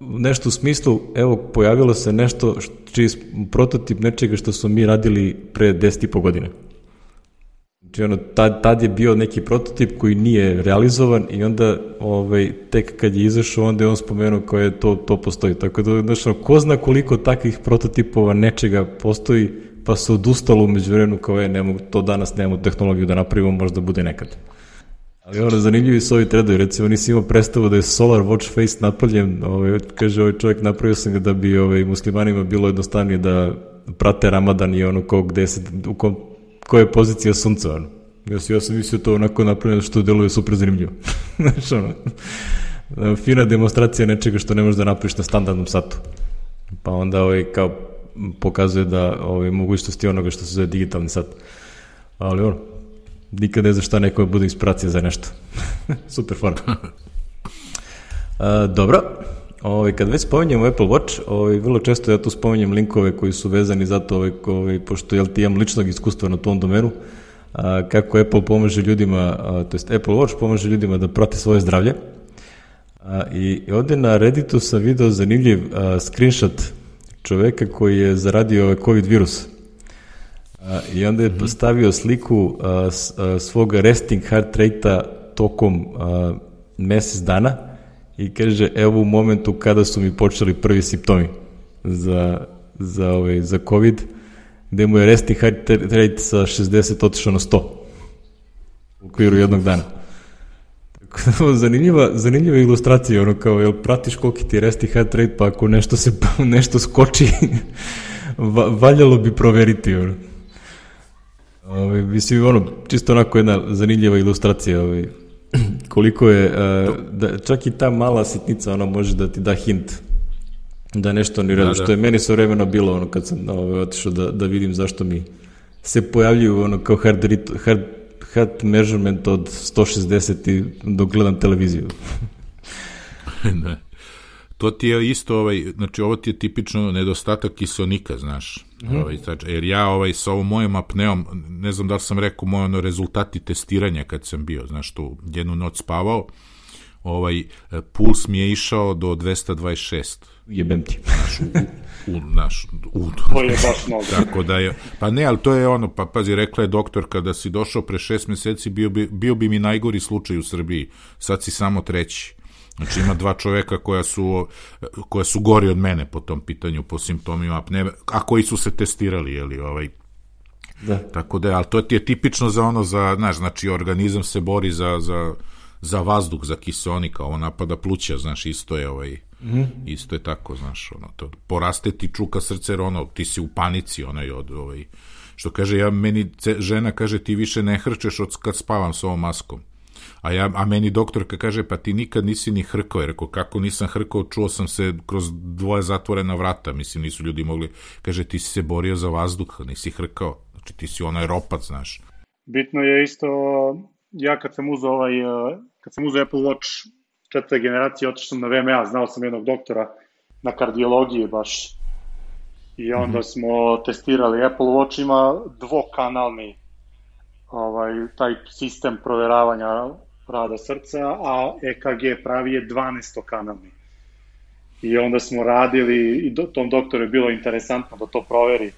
nešto u smislu, evo, pojavilo se nešto, čiji prototip nečega što smo mi radili pre 10 i po godine. Znači, ono, tad, tad je bio neki prototip koji nije realizovan i onda ovaj, tek kad je izašao, onda je on spomenuo kao je to, to postoji. Tako da, znači, ko zna koliko takvih prototipova nečega postoji, pa se odustalo umeđu vremenu kao je, nemo, to danas nemamo tehnologiju da napravimo, možda bude nekad. Ali ono, zanimljivi su ovi tredovi, recimo nisi imao predstavu da je Solar Watch Face napravljen, ovaj, kaže ovaj čovjek, napravio sam ga da bi ovaj, muslimanima bilo jednostavnije da prate Ramadan i ono ko gde se, u kom koja je pozicija sunca, ono. Ja, ja sam mislio to onako napravljeno što deluje super zanimljivo. Znaš, ono, fina demonstracija nečega što ne možeš da napraviš na standardnom satu. Pa onda ovaj, kao pokazuje da ovaj, mogućnosti onoga što se zove digitalni sat. Ali ono, nikad ne znaš šta neko bude inspiracija za nešto. super forma. A, dobro, Ovaj, kad već spominjemo Apple Watch, ovaj, vrlo često ja tu spominjem linkove koji su vezani za to, ovaj, ovaj, pošto jel, ti imam ličnog iskustva na tom domenu, a, kako Apple pomaže ljudima, a, to jest Apple Watch pomaže ljudima da prate svoje zdravlje. A, I ovde na Redditu sam video zanimljiv a, screenshot čoveka koji je zaradio ovaj COVID virus. I onda je mhm. postavio sliku a, s, a, svog resting heart rate-a tokom mesec dana, i kaže evo u momentu kada su mi počeli prvi simptomi za, za, ovaj, za COVID, gde mu je resting heart rate sa 60 otišao na 100 u okviru jednog dana. Zanimljiva, zanimljiva ilustracija, ono kao, jel pratiš koliki ti je resting heart rate, pa ako nešto se, nešto skoči, va, valjalo bi proveriti, ono. Ove, ovaj, mislim, ono, čisto onako jedna zanimljiva ilustracija, ovaj, koliko je, uh, da, čak i ta mala sitnica, ona može da ti da hint da nešto ni redu, da, da. što je meni sve vremeno bilo ono kad sam ovaj, otišao da, da vidim zašto mi se pojavljuju ono kao hard, hard, hard measurement od 160 i dok gledam televiziju. ne. to ti je isto, ovaj, znači ovo ti je tipično nedostatak kisonika, znaš, mm ovaj, znači, jer ja ovaj, sa ovom mojom apneom, ne znam da li sam rekao moje ono rezultati testiranja kad sam bio, znaš, tu jednu noć spavao, ovaj, puls mi je išao do 226. Jebem ti. Znaš, u, u, naš, u, To je baš mnogo. Tako da je, pa ne, ali to je ono, pa pazi, rekla je doktor, kada si došao pre šest meseci, bio bi, bio bi mi najgori slučaj u Srbiji, sad si samo treći. Znači ima dva čoveka koja su, koja su gori od mene po tom pitanju, po simptomima apneve, a koji su se testirali, jeli, ovaj, Da. Tako da, ali to ti je tipično za ono, za, znaš, znači organizam se bori za, za, za vazduh, za kiseonika, ovo napada pluća, znaš, isto je ovaj, mm -hmm. isto je tako, znaš, ono, to, poraste ti čuka srce, ono, ti si u panici, onaj, od, ovaj, što kaže, ja, meni, ce, žena kaže, ti više ne hrčeš od kad spavam s ovom maskom. A, ja, a meni doktorka kaže, pa ti nikad nisi ni hrkao, jer rekao, kako nisam hrkao, čuo sam se kroz dvoje zatvorena vrata, mislim, nisu ljudi mogli, kaže, ti si se borio za vazduh, nisi hrkao, znači ti si onaj ropac, znaš. Bitno je isto, ja kad sam uzao ovaj, eh, kad sam uzao Apple Watch četvrte generacije, otišao sam na VMA, znao sam jednog doktora na kardiologiji baš. I onda mm -hmm. smo testirali, Apple Watch ima dvokanalni ovaj, taj sistem proveravanja rada srca, a EKG pravi je 12-kanalni. I onda smo radili, i do, tom doktoru je bilo interesantno da to proveri.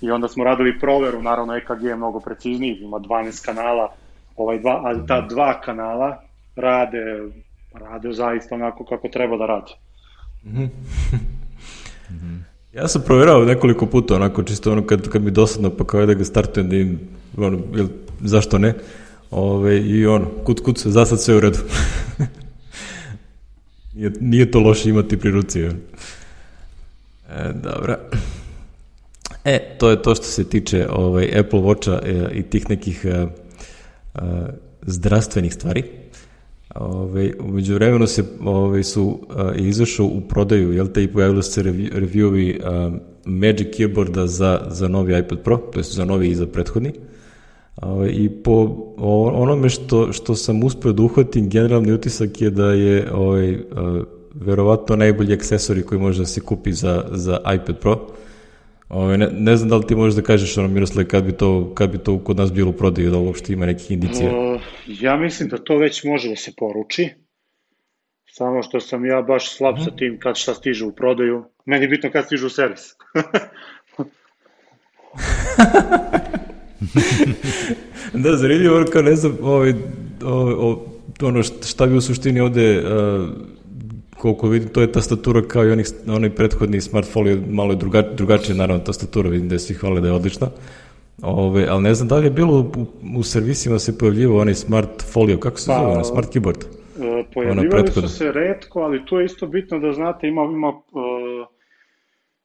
I onda smo radili proveru, naravno EKG je mnogo precizniji, ima 12 kanala, ovaj dva, ali ta dva kanala rade, rade zaista onako kako treba da rade. Mm -hmm. Ja sam provjerao nekoliko puta, onako čisto ono kad, kad mi dosadno pa kao da ga startujem da im, ono, jel, zašto ne, Ove, I ono, kut kut se, za sad sve u redu. nije, nije to loše imati pri ruci. E, dobra. E, to je to što se tiče ovaj, Apple Watcha e, i tih nekih e, e, zdravstvenih stvari. Ove, umeđu vremenu se ove, su a, izašao u prodaju, jel te, i pojavili se reviewovi Magic Keyboarda za, za novi iPad Pro, to je za novi i za prethodni. Ovaj, I po onome što, što sam uspeo da uhvatim, generalni utisak je da je ovaj, verovatno najbolji akcesori koji može da se kupi za, za iPad Pro. Ovaj, ne, ne znam da li ti možeš da kažeš ono, Miroslav, kad bi to, kad bi to kod nas bilo u prodaju, da uopšte ima nekih indicija? Ja mislim da to već može da se poruči. Samo što sam ja baš slab sa tim kad šta stiže u prodaju. Meni je bitno kad stiže u servis. da, zanimljivo, kao ne znam, ovaj, ovaj, ono šta bi u suštini ovde, uh, koliko vidim, to je tastatura kao i onih, onaj prethodni smart folio, malo je druga, drugačija, naravno, tastatura, vidim da je svi hvale da je odlična. Ove, ali ne znam da li je bilo u, u servisima se pojavljivo onaj smart folio, kako se pa, zove, onaj smart keyboard? Uh, pojavljivali su se redko, ali tu je isto bitno da znate, ima, ima uh,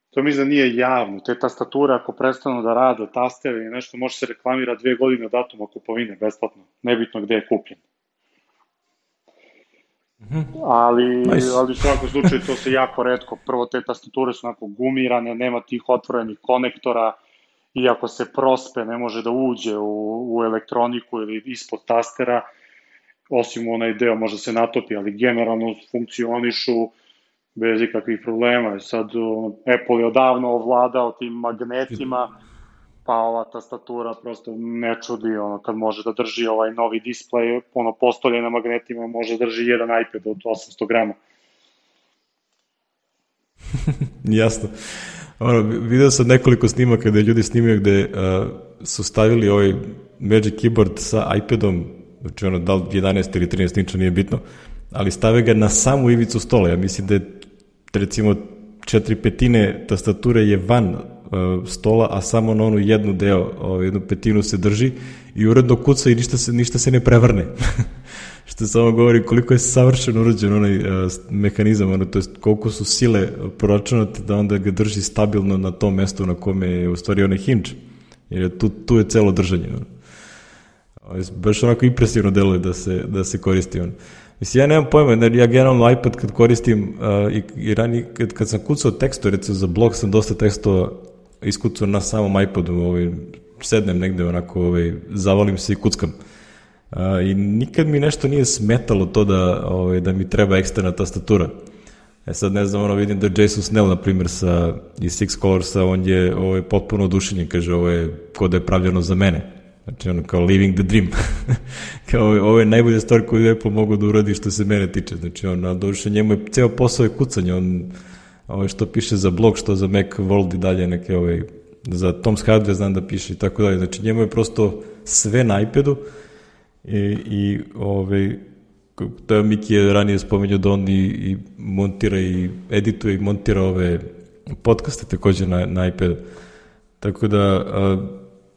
to mislim da nije javno. Te tastature ako prestanu da rade, taster ili nešto, može se reklamira dve godine od datuma kupovine, besplatno. Nebitno gde je kupljen. Mm -hmm. Ali, nice. ali u svakom slučaju to se jako redko. Prvo, te tastature su onako gumirane, nema tih otvorenih konektora, i ako se prospe ne može da uđe u, u elektroniku ili ispod tastera, osim onaj deo može se natopi, ali generalno funkcionišu bez ikakvih problema. Sad Apple je odavno ovladao tim magnetima, pa ova tastatura prosto ne čudi, ono, kad može da drži ovaj novi display, ono, postolje na magnetima, može da drži jedan iPad od 800 grama. Jasno. Ono, video sam nekoliko snimaka gde ljudi snimaju gde uh, su stavili ovaj Magic Keyboard sa iPadom, znači ono, da li 11 ili 13 inča, nije bitno, ali stave ga na samu ivicu stola. Ja mislim da je recimo četiri petine tastature je van stola, a samo na onu jednu deo, uh, jednu petinu se drži i uredno kuca i ništa se, ništa se ne prevrne. Što samo govori koliko je savršeno urađen onaj uh, mehanizam, ono, to je koliko su sile proračunate da onda ga drži stabilno na tom mestu na kome je u stvari onaj hinč. Jer je tu, tu je celo držanje. Ono. Baš onako impresivno deluje da se, da se koristi on. Mislim, ja nemam pojma, jer ja generalno iPad kad koristim uh, i, i rani, kad, kad sam kucao tekstu, recimo za blog sam dosta tekstova iskucao na samom iPadu, ovaj, sednem negde onako, ovaj, zavalim se i kuckam. Uh, I nikad mi nešto nije smetalo to da, ovaj, da mi treba eksterna tastatura. E sad ne znam, ono vidim da Jason Snell, na primjer, sa, iz Six Colorsa, on je, ovo je potpuno odušenjen, kaže, ovo je kod da je pravljeno za mene. Znači, ono, kao living the dream. kao, ovo je najbolja stvar koju Apple mogu da uradi što se mene tiče. Znači, on, na duše, njemu je ceo posao je kucanje, on, ovo što piše za blog, što za Mac World i dalje neke, ove, za Tom's Hardware znam da piše i tako dalje. Znači, njemu je prosto sve na iPadu i, i ove, to je Miki je ranije spomenuo da on i, i montira i edituje i montira ove podcaste takođe na, na iPad. Tako da, a,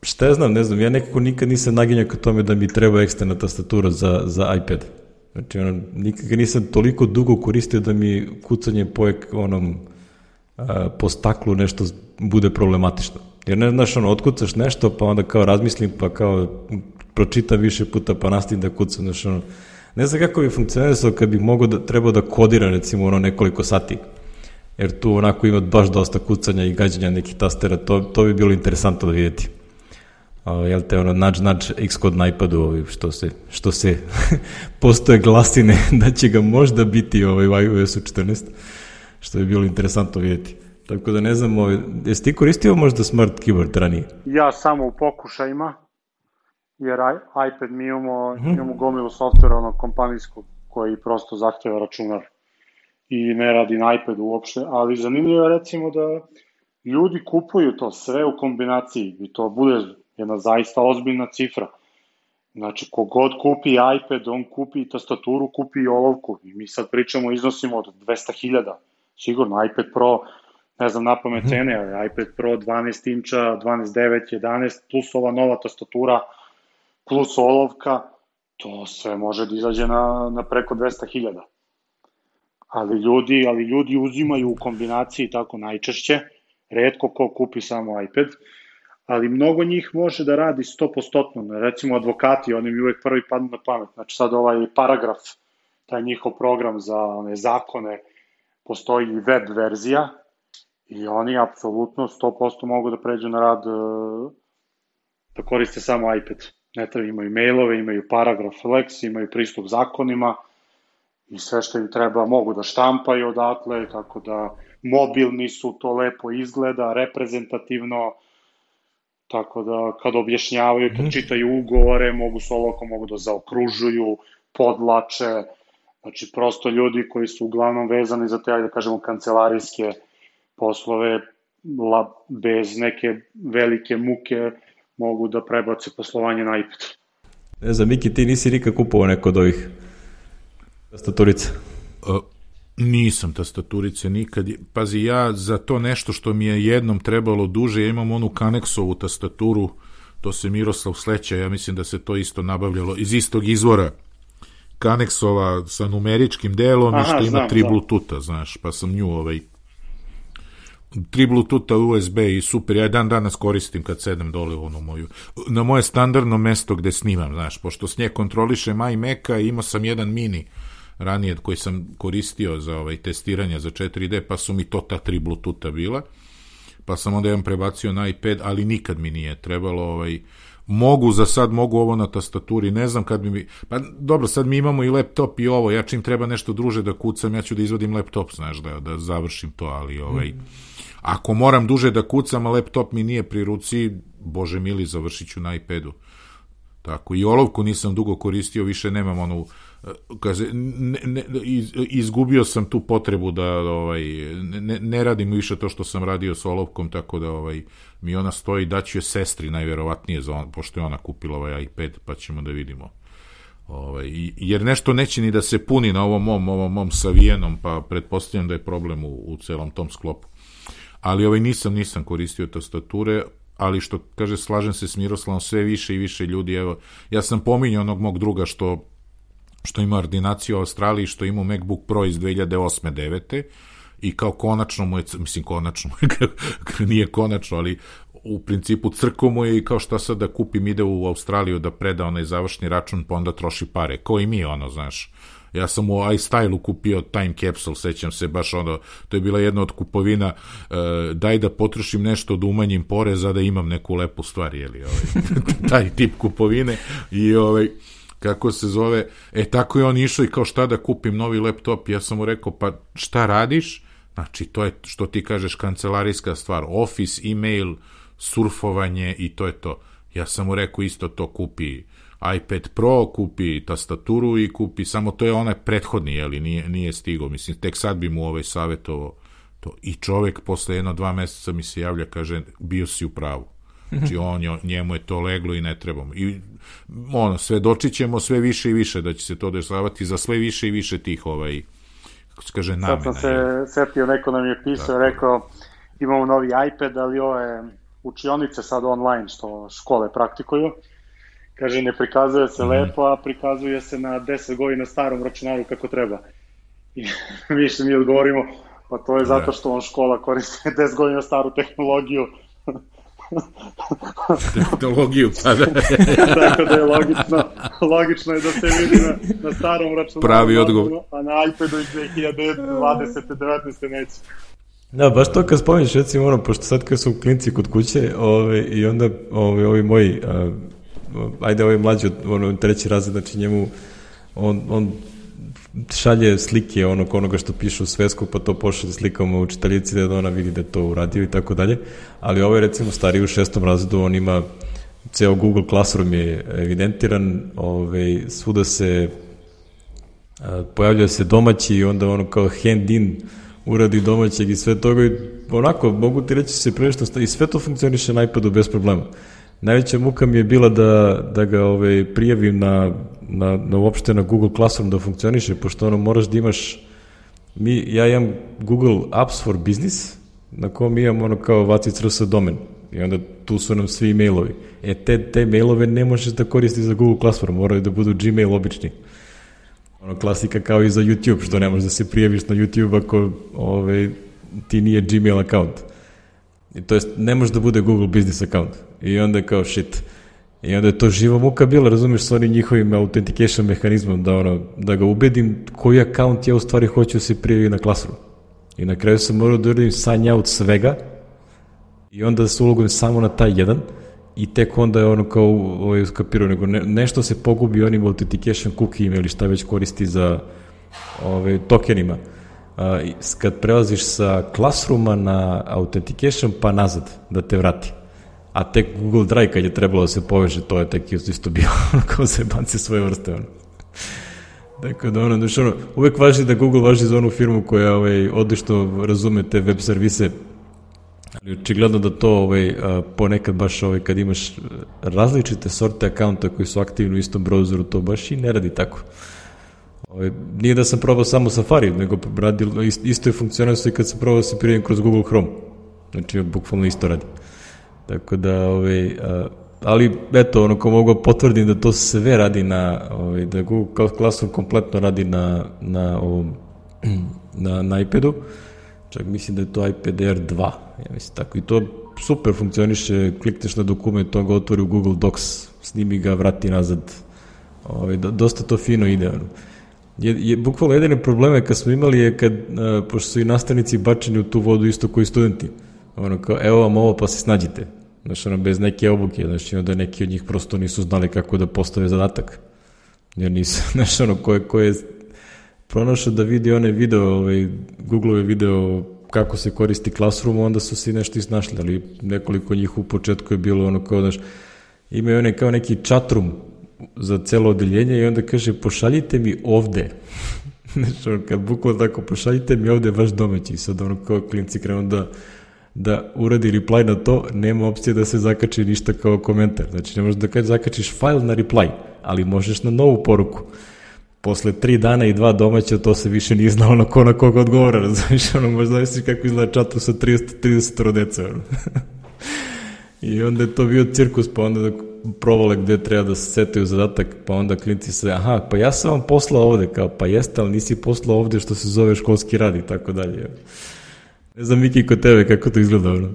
šta ja znam, ne znam, ja nekako nikad nisam naginjao ka tome da mi treba eksterna tastatura za, za iPad. Znači, ono, nikad nisam toliko dugo koristio da mi kucanje po onom a, po staklu nešto bude problematično. Jer ne znaš, ono, otkucaš nešto, pa onda kao razmislim, pa kao pročitam više puta, pa nastavim da kucam, znaš, ono, ne znam kako bi funkcionisao kad bi mogo da, trebao da kodira recimo ono nekoliko sati. Jer tu onako ima baš dosta kucanja i gađanja nekih tastera, to, to bi bilo interesantno da vidjeti. Uh, jel te ono nudge nudge Xcode na iPadu što se, što se postoje glasine da će ga možda biti ovaj, u iOS-u 14 što bi bilo interesantno vidjeti. Tako da ne znam, ovaj, jesi ti koristio možda smart keyboard ranije? Ja samo u pokušajima, jer iPad mi imamo, mm -hmm. imamo gomilu softvera ono kompanijskog koji prosto zahteva računar i ne radi na iPadu uopšte, ali zanimljivo je recimo da ljudi kupuju to sve u kombinaciji i to bude jedna zaista ozbiljna cifra. Znači, kogod kupi iPad, on kupi tastaturu, kupi i olovku. I mi sad pričamo iznosimo od 200.000. Sigurno, iPad Pro, ne znam na pamet mhm. cene, ali iPad Pro 12 inča, 12.9, 11, plus ova nova tastatura, plus olovka, to sve može da izađe na, na preko 200.000. Ali ljudi, ali ljudi uzimaju u kombinaciji tako najčešće, redko ko kupi samo iPad, ali mnogo njih može da radi 100%. Recimo advokati, oni mi uvek prvi padnu na pamet. Znači sad ovaj paragraf, taj njihov program za one zakone, postoji i web verzija i oni apsolutno 100% mogu da pređu na rad e, da koriste samo iPad ne treba, imaju mailove, imaju paragraf Lex, imaju pristup zakonima i sve što im treba mogu da štampaju odatle, tako da mobilni su, to lepo izgleda, reprezentativno, tako da kad objašnjavaju, kad mhm. čitaju ugovore, mogu soloko, mogu da zaokružuju, podlače, znači prosto ljudi koji su uglavnom vezani za te, da kažemo, kancelarijske poslove, la, bez neke velike muke, mogu da prebace poslovanje na iPad. Ne znam, Miki, ti nisi nikad kupovao neko od ovih tastaturica? Uh, nisam tastaturice nikad. Pazi, ja za to nešto što mi je jednom trebalo duže, ja imam onu Kaneksovu tastaturu, to se Miroslav sleća, ja mislim da se to isto nabavljalo iz istog izvora. Kaneksova sa numeričkim delom Aha, i što ima znam, tri Bluetootha, znaš, pa sam nju ovaj, tri Bluetootha USB i super, ja dan danas koristim kad sedem dole u onu moju, na moje standardno mesto gde snimam, znaš, pošto s nje kontroliše Mac-a i imao sam jedan mini ranije koji sam koristio za ovaj testiranje za 4D, pa su mi to ta tri Bluetootha bila, pa sam onda jedan prebacio na iPad, ali nikad mi nije trebalo ovaj, mogu za sad, mogu ovo na tastaturi, ne znam kad bi mi, pa dobro, sad mi imamo i laptop i ovo, ja čim treba nešto druže da kucam, ja ću da izvadim laptop, znaš, da, da završim to, ali ovaj, mm Ako moram duže da kucam, a laptop mi nije pri ruci, bože mili, završit ću na iPadu. Tako, i olovku nisam dugo koristio, više nemam onu, kaže, izgubio sam tu potrebu da ovaj, ne, ne radim više to što sam radio s olovkom, tako da ovaj, mi ona stoji, daću je sestri najverovatnije, za on, pošto je ona kupila ovaj iPad, pa ćemo da vidimo. Ovaj, jer nešto neće ni da se puni na ovom mom, ovom mom savijenom, pa pretpostavljam da je problem u, u celom tom sklopu ali ovaj nisam nisam koristio tastature, ali što kaže slažem se s Miroslavom sve više i više ljudi evo ja sam pominjao onog mog druga što što ima ordinaciju u Australiji što ima MacBook Pro iz 2008. 9. i kao konačno mu je, mislim konačno, nije konačno, ali u principu crko mu je i kao šta sad da kupim ide u Australiju da preda onaj završni račun pa onda troši pare, kao i mi ono, znaš, Ja sam u iStyle-u kupio Time Capsule, sećam se baš ono, to je bila jedna od kupovina, uh, daj da potrošim nešto da umanjim poreza da imam neku lepu stvar, jeli, ovaj, taj tip kupovine i ovaj, kako se zove, e tako je on išao i kao šta da kupim novi laptop, ja sam mu rekao pa šta radiš, znači to je što ti kažeš kancelarijska stvar, office, email, surfovanje i to je to. Ja sam mu rekao isto to kupi iPad Pro, kupi tastaturu i kupi, samo to je onaj prethodni, jeli, nije, nije stigo, mislim, tek sad bi mu ovaj savjetovo to. I čovek posle jedno dva meseca mi se javlja, kaže, bio si u pravu. Znači, on, njemu je to leglo i ne trebamo. I, ono, svedočit ćemo sve više i više da će se to dešavati za sve više i više tih, ovaj, kako se kaže, namena. Sad sam se setio, neko nam je pisao, dakle. rekao, imamo novi iPad, ali ove učionice sad online, što škole praktikuju, Kaže, ne prikazuje se mm. lepo, a prikazuje se na 10 godina starom računaru kako treba. I više mi odgovorimo, pa to je zato da. što on škola koristi 10 godina staru tehnologiju. Tehnologiju, pa da. Tako da je logično, logično je da se vidi na, na starom računaru. Pravi odgovor. A na iPadu iz 2020. 19. neće. Da, baš to kad spominješ, recimo ono, pošto sad kad su klinci kod kuće ove, i onda ove, ovi moji a, ajde ovaj mlađi, ono, treći razred, znači njemu, on, on šalje slike onog onoga što piše u svesku, pa to pošalje slikama učiteljici da ona vidi da to uradio i tako dalje. Ali ovaj recimo stariji u šestom razredu, on ima ceo Google Classroom je evidentiran, ovaj, svuda se pojavljaju se domaći i onda ono kao hand in uradi domaćeg i sve toga i onako mogu ti reći se prilično i sve to funkcioniše na iPadu bez problema. Najveća muka mi je bila da, da ga ovaj, prijavim na, na, na uopšte na Google Classroom da funkcioniše, pošto ono moraš da imaš, mi, ja imam Google Apps for Business, na kom imam ono kao vacic.rs domen. I onda tu su nam svi mailovi. E, te, te mailove ne možeš da koristiš za Google Classroom, moraju da budu Gmail obični. Ono klasika kao i za YouTube, što ne možeš da se prijaviš na YouTube ako ovaj, ti nije Gmail account. I to jest, ne može da bude Google Business account. I onda je kao shit. I onda je to živa muka bila, razumiješ, s onim njihovim authentication mehanizmom, da, ono, da ga ubedim koji account ja u stvari hoću da se prijavi na Classroom. I na kraju sam morao da uradim sign out svega i onda da se ulogom samo na taj jedan i tek onda je ono kao ovaj, skapirao, nego ne, nešto se pogubi onim authentication cookie ili šta već koristi za ovaj, tokenima kad prelaziš sa Classrooma na Authentication pa nazad da te vrati. A tek Google Drive kad je trebalo da se poveže, to je tek isto bio kao se banci svoje vrste. Ono. Dakle, da ono, znači ono, uvek važi da Google važi za onu firmu koja ovaj, odlično razume te web servise, ali očigledno da to ovaj, ponekad baš ovaj, kad imaš različite sorte akaunta koji su aktivni u istom browseru, to baš i ne radi tako. Ovaj, nije da sam probao samo Safari, nego radil, isto je funkcionalno i kad sam probao da se prijem kroz Google Chrome. Znači, bukvalno isto radi. Tako da, ovaj, a, ali eto, ono ko mogu potvrdim da to sve radi na, ovaj, da Google Classroom kompletno radi na, na, ovom, na, na iPadu, čak mislim da je to iPad Air 2, ja mislim tako, i to super funkcioniše, klikneš na dokument, on ga otvori u Google Docs, snimi ga, vrati nazad, ovaj, dosta to fino ide, ono je, je bukvalno jedine probleme kad smo imali je kad, a, pošto su i nastavnici bačeni u tu vodu isto koji studenti. Ono kao, evo vam ovo pa se snađite. Znaš, ono, bez neke obuke, znači, onda neki od njih prosto nisu znali kako da postave zadatak. Jer nisu, znaš, ono, ko je, ko je pronašao da vidi one video, ovaj, Google-ove video kako se koristi Classroom, onda su se nešto isnašli, ali nekoliko njih u početku je bilo ono kao, znaš, imaju one kao neki chatroom za celo odeljenje i onda kaže pošaljite mi ovde. Znači, kad bukvalno tako, pošaljite mi ovde vaš domaći. Sad ono kao klinci krenu da, da uradi reply na to, nema opcije da se zakači ništa kao komentar. Znači, ne možeš da kad zakačiš file na reply, ali možeš na novu poruku. Posle tri dana i dva domaća, to se više nije znao na ko na koga odgovara, razumiješ, ono, možda misliš kako izgleda čatu sa 30, 30 rodeca. I onda je to bio cirkus, pa onda da provale gde treba da se setaju zadatak, pa onda klinci se, aha, pa ja sam vam poslao ovde, kao, pa jeste, ali nisi poslao ovde što se zove školski rad i tako dalje. Ne znam, Miki, kod tebe, kako to izgleda, ono?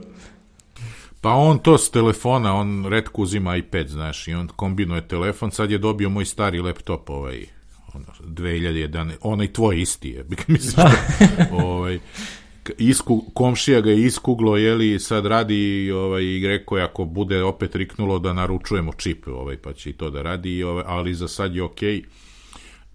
Pa on to s telefona, on redko uzima iPad, znaš, i on kombinuje telefon, sad je dobio moj stari laptop, ovaj, ono, 2001, onaj tvoj isti je, mislim, što, ovaj, isku, komšija ga je iskuglo, jeli, sad radi ovaj, i rekao je ako bude opet riknulo da naručujemo čip, ovaj, pa će i to da radi, ovaj, ali za sad je okej. Okay.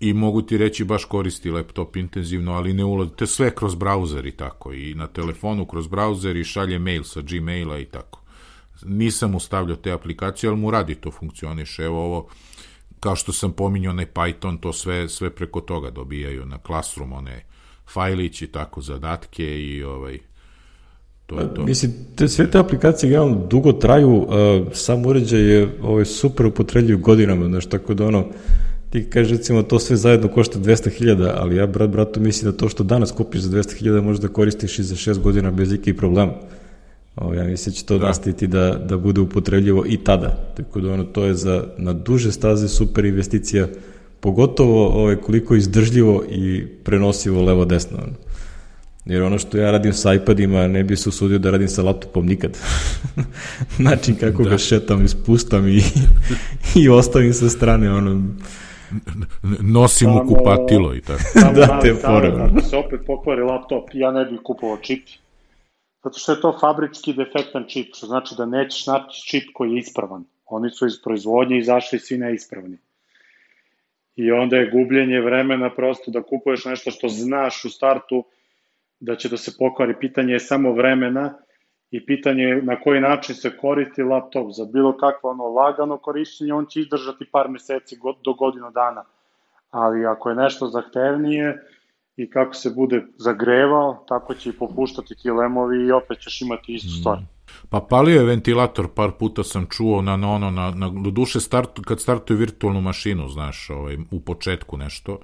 I mogu ti reći baš koristi laptop intenzivno, ali ne ulazi, te sve kroz brauzer i tako, i na telefonu kroz brauzer i šalje mail sa Gmaila i tako. Nisam ustavljao te aplikacije, ali mu radi to funkcioniše. Evo ovo, kao što sam pominjao, onaj Python, to sve, sve preko toga dobijaju na Classroom, one fajlići, tako zadatke i ovaj, to je to. Mislim, te, sve te aplikacije generalno dugo traju, uh, sam uređaj je ovaj, super upotrebljiv godinama, znaš, tako da ono, ti kažeš recimo to sve zajedno košta 200.000, ali ja brat bratu mislim da to što danas kupiš za 200.000 možeš da koristiš i za 6 godina bez ikakvih problema. O, ja mislim da će to da. nastaviti da, da bude upotrebljivo i tada. Tako da ono, to je za, na duže staze super investicija, pogotovo ovaj, koliko izdržljivo i prenosivo levo-desno. Jer ono što ja radim sa iPadima, ne bi se usudio da radim sa laptopom nikad. Način kako da. ga šetam, ispustam i, i ostavim sa strane, ono, nosim u kupatilo i tako. da, te fore. Ako se opet pokvari laptop, ja ne bih kupovao čip. Zato što je to fabrički defektan čip, što znači da nećeš naći čip koji je ispravan. Oni su iz proizvodnje izašli svi neispravni. I onda je gubljenje vremena prosto da kupuješ nešto što znaš u startu da će da se pokvari. Pitanje je samo vremena i pitanje je na koji način se koristi laptop. Za bilo kakvo ono lagano korišćenje, on će izdržati par meseci do godinu dana. Ali ako je nešto zahtevnije i kako se bude zagrevao, tako će i popuštati ti lemovi i opet ćeš imati istu stvar. Mm. Pa palio je ventilator, par puta sam čuo na, na ono, na, na, do duše start, kad startuje virtualnu mašinu, znaš, ovaj, u početku nešto,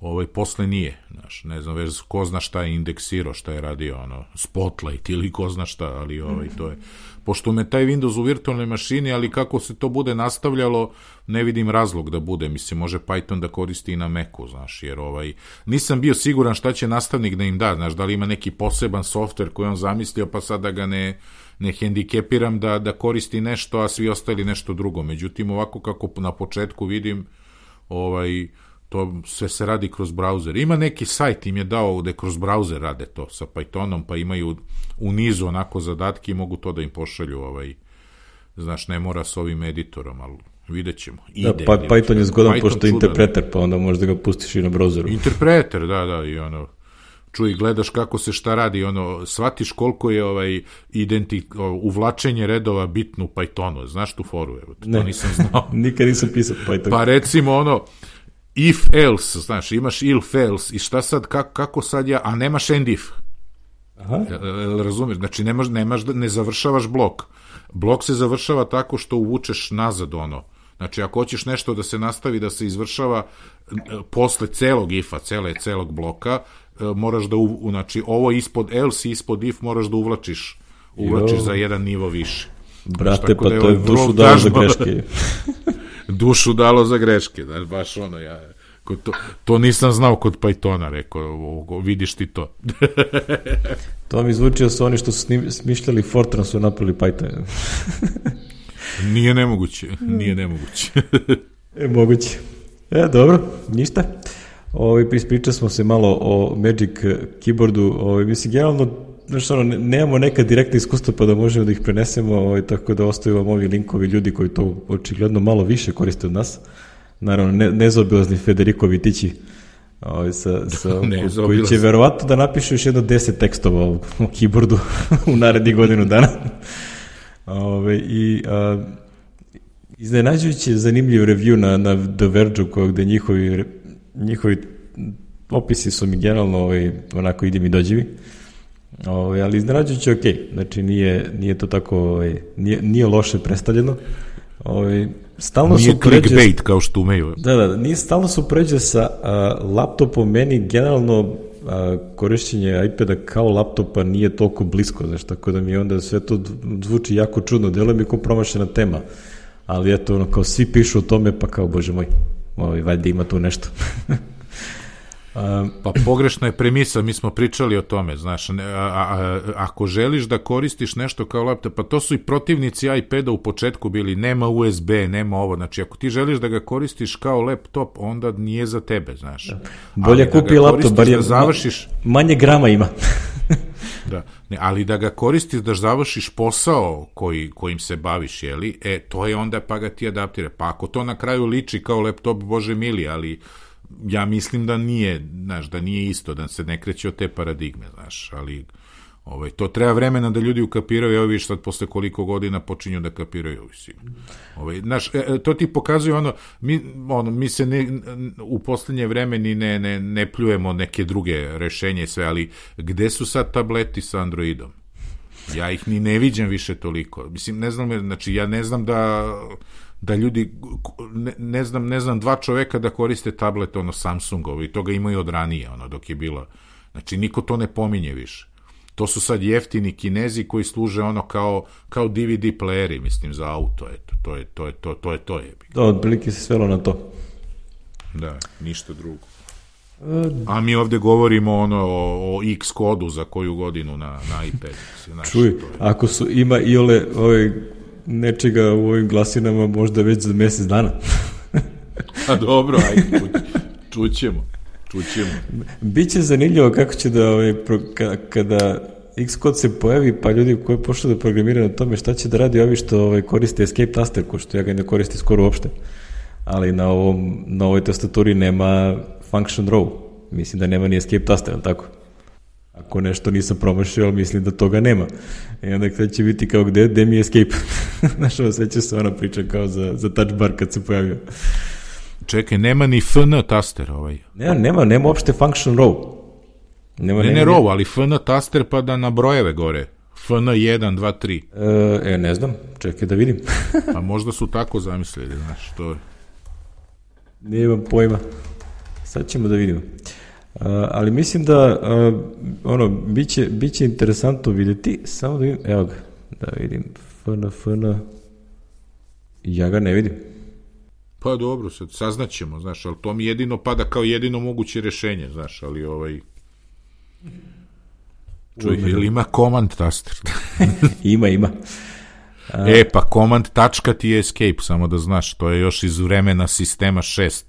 ovaj, posle nije, znaš, ne znam, već ko zna šta je indeksirao, šta je radio, ono, Spotlight ili ko zna šta, ali ovaj, to je, pošto me taj Windows u virtualnoj mašini, ali kako se to bude nastavljalo, ne vidim razlog da bude, mislim, može Python da koristi i na Macu, znaš, jer ovaj, nisam bio siguran šta će nastavnik da im da, znaš, da li ima neki poseban softver koji on zamislio, pa sad da ga ne, ne hendikepiram da, da koristi nešto, a svi ostali nešto drugo. Međutim, ovako kako na početku vidim, ovaj, to sve se radi kroz brauzer. Ima neki sajt im je dao gde kroz brauzer rade to sa Pythonom, pa imaju u nizu onako zadatke i mogu to da im pošalju ovaj, znaš, ne mora s ovim editorom, ali vidjet ćemo. Da, Ide, da, pa, Python je zgodan pošto je interpreter, pa onda možda ga pustiš i na browseru. Interpreter, da, da, i ono, čuj, gledaš kako se šta radi, ono, shvatiš koliko je ovaj identi, uvlačenje redova bitno u Pythonu, znaš tu foru, evo, to ne. nisam znao. Nikad nisam pisao Python. Pa recimo ono, if else, znaš, imaš if else i šta sad, kako, kako sad ja, a nemaš end if. Aha. Razumiješ, znači nemaš, nemaš, ne završavaš blok. Blok se završava tako što uvučeš nazad ono. Znači, ako hoćeš nešto da se nastavi, da se izvršava posle celog ifa, cele, celog bloka, moraš da, u, znači, ovo ispod else, ispod if moraš da uvlačiš, uvlačiš jo. za jedan nivo više. Brate, pa da to je dušu dalo za greške. dušu dalo za greške, znači, baš ono, ja, kod to, to nisam znao kod Pythona, rekao, vidiš ti to. to mi zvuči da su oni što su smišljali Fortran su napravili Python. nije nemoguće, nije nemoguće. e, moguće. E, dobro, ništa. Ovaj, ispričali smo se malo o Magic keyboardu, ovaj, mislim, generalno, znaš, ono, nemamo neka direktna iskustva pa da možemo da ih prenesemo, ovaj, tako da ostaju vam ovi linkovi ljudi koji to očigledno malo više koriste od nas. Naravno, ne, nezaobilazni Federico Vitići, ovaj, sa, sa, ne, koji će verovatno da napiše još jedno deset tekstova o, o keyboardu u naredni godinu dana. Ove, ovaj, I a, iznenađujući zanimljiv review na, na The Verge-u gde njihovi njihovi opisi su mi generalno ovaj, onako ide mi dođivi. Ovaj, ali iznenađujući ok, znači nije, nije to tako, ovaj, nije, nije loše predstavljeno. Ovaj, stalno nije su clickbait kao što umeju. Da, da, nije stalno su pređe sa a, laptopom, meni generalno a, korišćenje iPada kao laptopa nije toliko blisko, znaš, tako da mi onda sve to zvuči jako čudno, deluje mi kao promašena tema, ali eto, ono, kao svi pišu o tome, pa kao, bože moj, ovaj, valjda ima tu nešto. Um, pa pogrešna je premisa, mi smo pričali o tome, znaš, a, a, ako želiš da koristiš nešto kao laptop, pa to su i protivnici iPada u početku bili, nema USB, nema ovo, znači ako ti želiš da ga koristiš kao laptop, onda nije za tebe, znaš. Da. Bolje Ali kupi da laptop, bar je da završiš... manje grama ima. Da, ne, ali da ga koristiš da završiš posao koji, kojim se baviš, jeli, e, to je onda pa ga ti adaptira. Pa ako to na kraju liči kao laptop, bože mili, ali ja mislim da nije, znaš, da nije isto, da se ne kreće od te paradigme, znaš, ali Ovaj, to treba vremena da ljudi ukapiraju, evo viš sad posle koliko godina počinju da kapiraju. Ovaj, znaš, e, e, to ti pokazuje ono, mi, ono, mi se ne, u poslednje vreme ni ne, ne, ne pljujemo neke druge rešenje sve, ali gde su sad tableti sa Androidom? Ja ih ni ne viđam više toliko. Mislim, ne znam, znači, ja ne znam da da ljudi ne, ne znam ne znam dva čoveka da koriste tablet ono Samsungovi i to ga imaju od ranije ono dok je bilo znači niko to ne pominje više to su sad jeftini kinezi koji služe ono kao, kao DVD playeri, mislim, za auto, eto, to je to, je, to, to je to je. Da, otprilike se svelo na to. Da, ništa drugo. A mi ovde govorimo ono o, o X kodu za koju godinu na, na iPad. Znaš, Čuj, je... ako su, ima i ole ove, nečega u ovim glasinama možda već za mesec dana. A dobro, ajde, čućemo. Čućemo. Biće zanimljivo kako će da, ovaj, kada Xcode se pojavi, pa ljudi koji pošli da programiraju na tome, šta će da radi ovi što ovaj, koriste escape taster, ko što ja ga ne koristim skoro uopšte. Ali na, ovom, na ovoj tastaturi nema function row. Mislim da nema ni escape taster, tako? Ako nešto nisam promašio, ali mislim da toga nema. I onda kada će biti kao gde, gde mi je escape? Znaš, će se ona priča kao za, za touch bar kad se pojavio. Čekaj, nema ni FN taster ovaj. Ne, nema, nema uopšte function row. Nema, ne, ne row, ali FN taster pa da na brojeve gore. FN 1, 2, 3. E, ne znam, čekaj da vidim. A možda su tako zamislili, znaš, to je. Nemam pojma. Sad ćemo da vidimo. Uh, ali mislim da uh, ono, biće, biće interesantno videti, samo da vidim, evo ga, da vidim, FN, FN, ja ga ne vidim. Pa dobro, sad saznaćemo, znaš, ali to mi jedino pada kao jedino moguće rešenje, znaš, ali ovaj... Čuj, ili ima command taster? ima, ima. A... E, pa command tačka ti je escape, samo da znaš, to je još iz vremena sistema 6.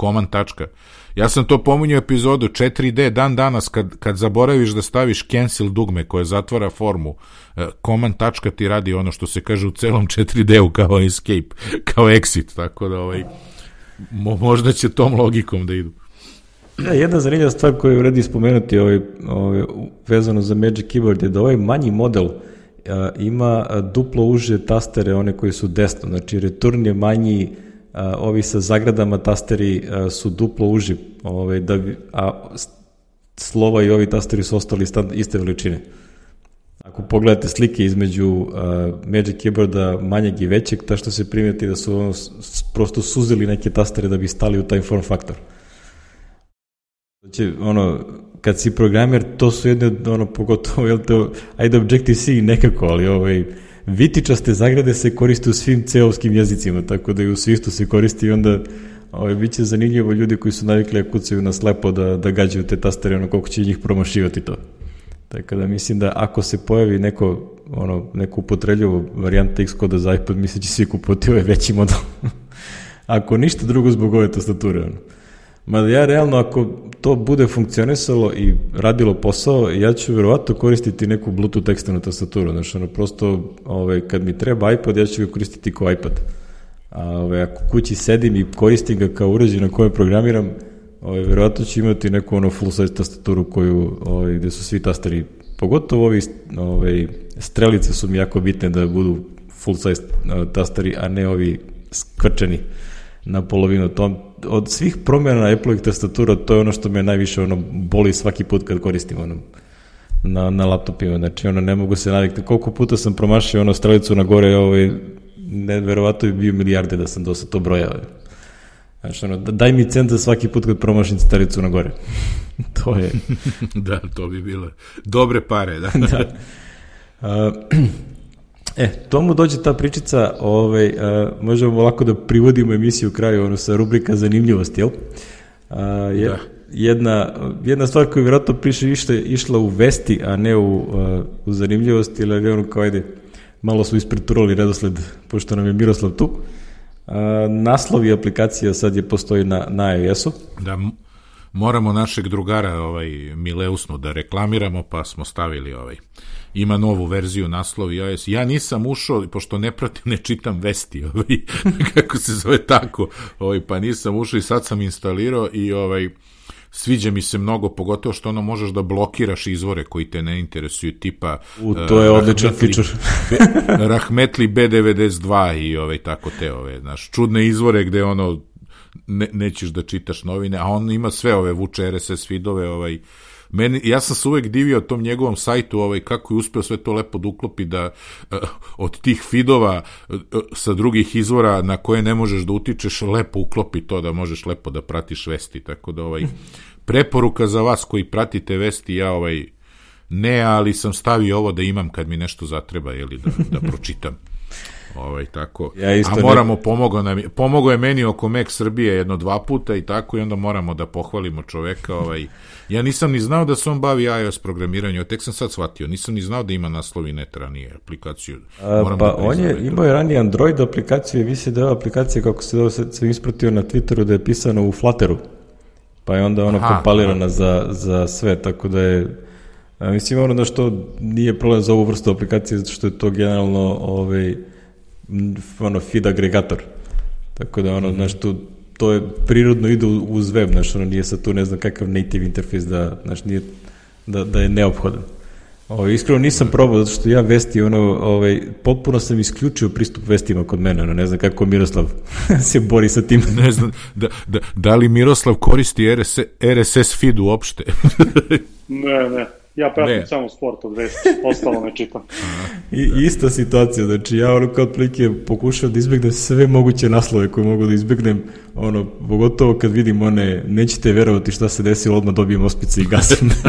Command tačka. Ja sam to pominjao epizodu 4D dan danas kad, kad zaboraviš da staviš cancel dugme koje zatvara formu e, command tačka ti radi ono što se kaže u celom 4D-u kao escape, kao exit, tako da ovaj, mo, možda će tom logikom da idu. Da, jedna zanimljiva stvar koju vredi spomenuti ovaj, ovaj, vezano za Magic Keyboard je da ovaj manji model uh, ima duplo uže tastere, one koji su desno, znači return je manji a, ovi sa zagradama tasteri su duplo uži, ovaj, da bi, a slova i ovi tasteri su ostali stand, iste veličine. Ako pogledate slike između uh, Magic Keyboarda manjeg i većeg, ta što se primijeti da su ono, prosto suzili neke tastere da bi stali u taj form faktor. Znači, ono, kad si programer, to su jedne, ono, pogotovo, jel to, ajde Objective-C nekako, ali ovaj, vitičaste zagrade se koriste u svim ceovskim jezicima, tako da i u Swiftu se koristi i onda ovaj, bit će zanimljivo ljudi koji su navikli da kucaju na slepo da, da gađaju te tastere, ono koliko će njih promašivati to. Tako da mislim da ako se pojavi neko, ono, neko upotrebljivo varijanta X-koda za iPod, mislim da će svi kupovati ovaj veći model. ako ništa drugo zbog ove tastature, ono. Mada ja realno, ako to bude funkcionisalo i radilo posao, ja ću verovatno koristiti neku Bluetooth eksternu tastaturu. Znači, ono, prosto, ovaj, kad mi treba iPad, ja ću ga koristiti kao iPad. A ovaj, ako kući sedim i koristim ga kao uređaj na kojem programiram, ovaj, verovatno ću imati neku ono full size tastaturu koju, ovaj, gde su svi tasteri, pogotovo ovi ovaj, strelice su mi jako bitne da budu full size tasteri, a ne ovi skrčeni na polovinu. To, od svih promjena na Apple-ovih tastatura, to je ono što me najviše ono, boli svaki put kad koristim ono, na, na laptopima. Znači, ono, ne mogu se navikti. Koliko puta sam promašio ono strelicu na gore, ovaj, ne, verovato bi bio milijarde da sam dosta to brojao. Znači, ono, daj mi cent za svaki put kad promašim strelicu na gore. to je... da, to bi bile dobre pare, da. da. Uh, E, tomu dođe ta pričica, ovaj, a, možemo lako da privodimo emisiju u kraju, ono sa rubrika zanimljivost, jel? A, je, da. jedna, jedna stvar koju vjerojatno priše išla, išla u vesti, a ne u, a, u zanimljivosti, ili ono kao ajde, malo su ispreturali redosled, pošto nam je Miroslav tu. A, naslovi aplikacija sad je postoji na, na iOS-u. Da, moramo našeg drugara ovaj Mileusnu da reklamiramo, pa smo stavili ovaj ima novu verziju naslov iOS. Ja nisam ušao, pošto ne pratim, ne čitam vesti, ovaj, kako se zove tako, ovaj, pa nisam ušao i sad sam instalirao i ovaj, sviđa mi se mnogo, pogotovo što ono možeš da blokiraš izvore koji te ne interesuju, tipa... U, to je uh, odličan feature. Rahmetli B92 i ovaj, tako te, ove, znaš, čudne izvore gde ono ne, nećeš da čitaš novine, a on ima sve ove vuče RSS feedove, ovaj, Meni, ja sam se uvek divio tom njegovom sajtu ovaj, kako je uspeo sve to lepo da uklopi da uh, od tih feedova uh, sa drugih izvora na koje ne možeš da utičeš lepo uklopi to da možeš lepo da pratiš vesti tako da ovaj preporuka za vas koji pratite vesti ja ovaj ne, ali sam stavio ovo da imam kad mi nešto zatreba, jeli, da, da pročitam. Ovaj, tako. Ja isto A moramo, ne... pomogao, nam, pomogao je meni oko Mek Srbije jedno dva puta i tako i onda moramo da pohvalimo čoveka. Ovaj, ja nisam ni znao da se on bavi iOS programiranjem, tek sam sad shvatio. Nisam ni znao da ima naslovi net ranije aplikaciju. A, pa da on je imao je ranije Android aplikaciju i visi da je aplikacija kako se da se, se ispratio na Twitteru da je pisano u Flutteru. Pa je onda ono Aha, kompalirana za, za sve, tako da je a, mislim ono da što nije problem za ovu vrstu aplikacije zato što je to generalno ovaj, ono feed agregator. Tako da ono, znaš, tu, to je prirodno ide uz web, znaš, ono nije sad tu ne znam kakav native interfejs da, znaš, nije, da, da je neophodan. Ovo, ovaj, iskreno nisam probao, zato što ja vesti, ono, ovaj, potpuno sam isključio pristup vestima kod mene, ono, ne znam kako Miroslav se bori sa tim. ne znam, da, da, da li Miroslav koristi RS, RSS feed uopšte? ne, ne. Ja pratim ne. samo sport od vesti, ostalo ne čitam. I, ista situacija, znači ja ono kao otprilike pokušam da izbegnem sve moguće naslove koje mogu da izbegnem, ono, pogotovo kad vidim one, nećete verovati šta se desilo, odmah dobijem ospice i gasim.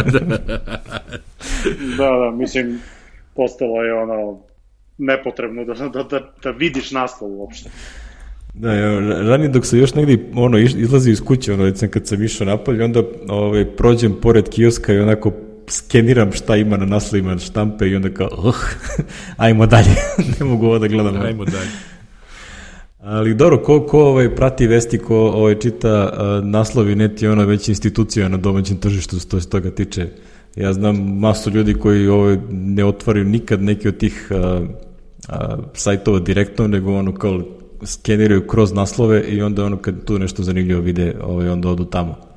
da, da, mislim, postalo je ono, nepotrebno da, da, da, da vidiš naslov uopšte. Da, ja, ranije dok se još negdje ono, izlazi iz kuće, ono, recimo kad sam išao napolje, onda ovaj, prođem pored kioska i onako skeniram šta ima na naslovima štampe i onda kao, uh, ajmo dalje, ne mogu ovo da gledam. Ajmo dalje. Ali dobro, ko, ko ovaj, prati vesti, ko ovaj, čita uh, naslovi, net je ono već institucija na domaćem tržištu, što se toga tiče. Ja znam masu ljudi koji ovaj, ne otvaraju nikad neki od tih uh, uh, sajtova direktno, nego ono kao skeniraju kroz naslove i onda ono kad tu nešto zanimljivo vide, ovaj, onda odu tamo.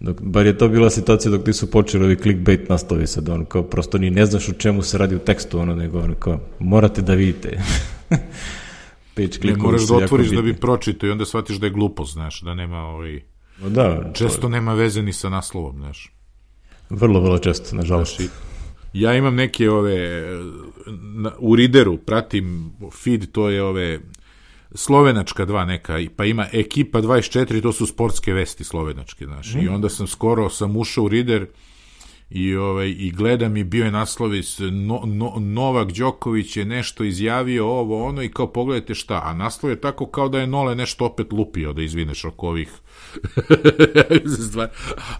Dok, bar je to bila situacija dok nisu počeli ovi clickbait naslovi sad, ono kao prosto ni ne znaš o čemu se radi u tekstu, ono nego ono kao morate da vidite. Page ne moraš da otvoriš da bi pročito i onda shvatiš da je glupost, znaš, da nema ovaj... No da, često to... nema veze ni sa naslovom, znaš. Vrlo, vrlo često, nažalost. Znaš, ja imam neke ove, na, u Readeru pratim feed, to je ove Slovenačka dva neka, pa ima ekipa 24, to su sportske vesti slovenačke, znaš. Mm. I onda sam skoro sam ušao u Rider i ovaj i gledam i bio je naslovi no, no, Novak Đoković je nešto izjavio ovo ono i kao pogledajte šta a naslov je tako kao da je Nole nešto opet lupio da izvineš oko ovih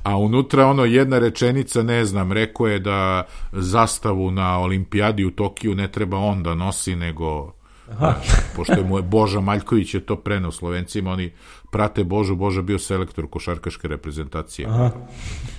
a unutra ono jedna rečenica ne znam rekao je da zastavu na olimpijadi u Tokiju ne treba on da nosi nego Aha. pošto je moj Boža Maljković je to preneo Slovencima, oni prate Božu, Boža bio selektor košarkaške reprezentacije. Aha.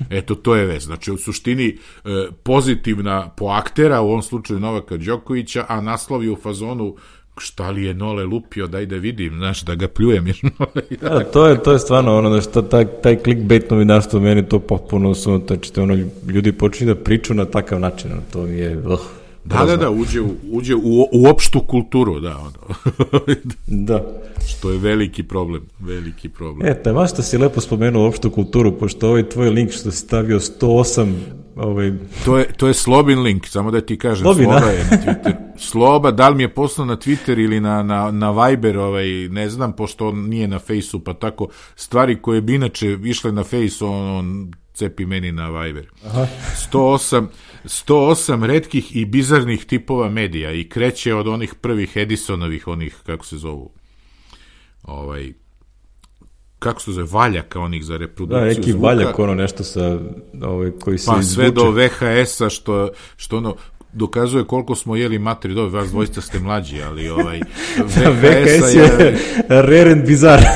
Eto, to je vez. Znači, u suštini e, pozitivna po aktera, u ovom slučaju Novaka Đokovića, a naslov je u fazonu šta li je Nole lupio, daj da vidim, znaš, da ga pljujem. Jer da, to je, to je stvarno ono, da šta, taj, taj clickbait novinarstvo, meni to potpuno su, znači, ono, ljudi počinju da priču na takav način, to mi je, uh, Da, da, da, uđe, u, uđe u, u opštu kulturu, da. Ono. da. Što je veliki problem, veliki problem. E, tema što si lepo spomenuo opštu kulturu, pošto ovaj tvoj link što si stavio 108 Ovaj... To, je, to je Slobin link, samo da ti kažem, Slobin, Sloba je na Twitter. Sloba, da li mi je poslao na Twitter ili na, na, na Viber, ovaj, ne znam, pošto on nije na Faceu, pa tako, stvari koje bi inače išle na Face, on, on cepi meni na Viber. Aha. 108, 108 redkih i bizarnih tipova medija i kreće od onih prvih Edisonovih, onih, kako se zovu, ovaj, kako se zove, valjaka onih za reprodukciju da, neki zvuka. valjak, ono nešto sa, ovaj, koji se Pa sve do VHS-a, što, što ono, dokazuje koliko smo jeli materi, dobro, vas dvojica ste mlađi, ali ovaj, VHS, VHS je, je rare and bizarre.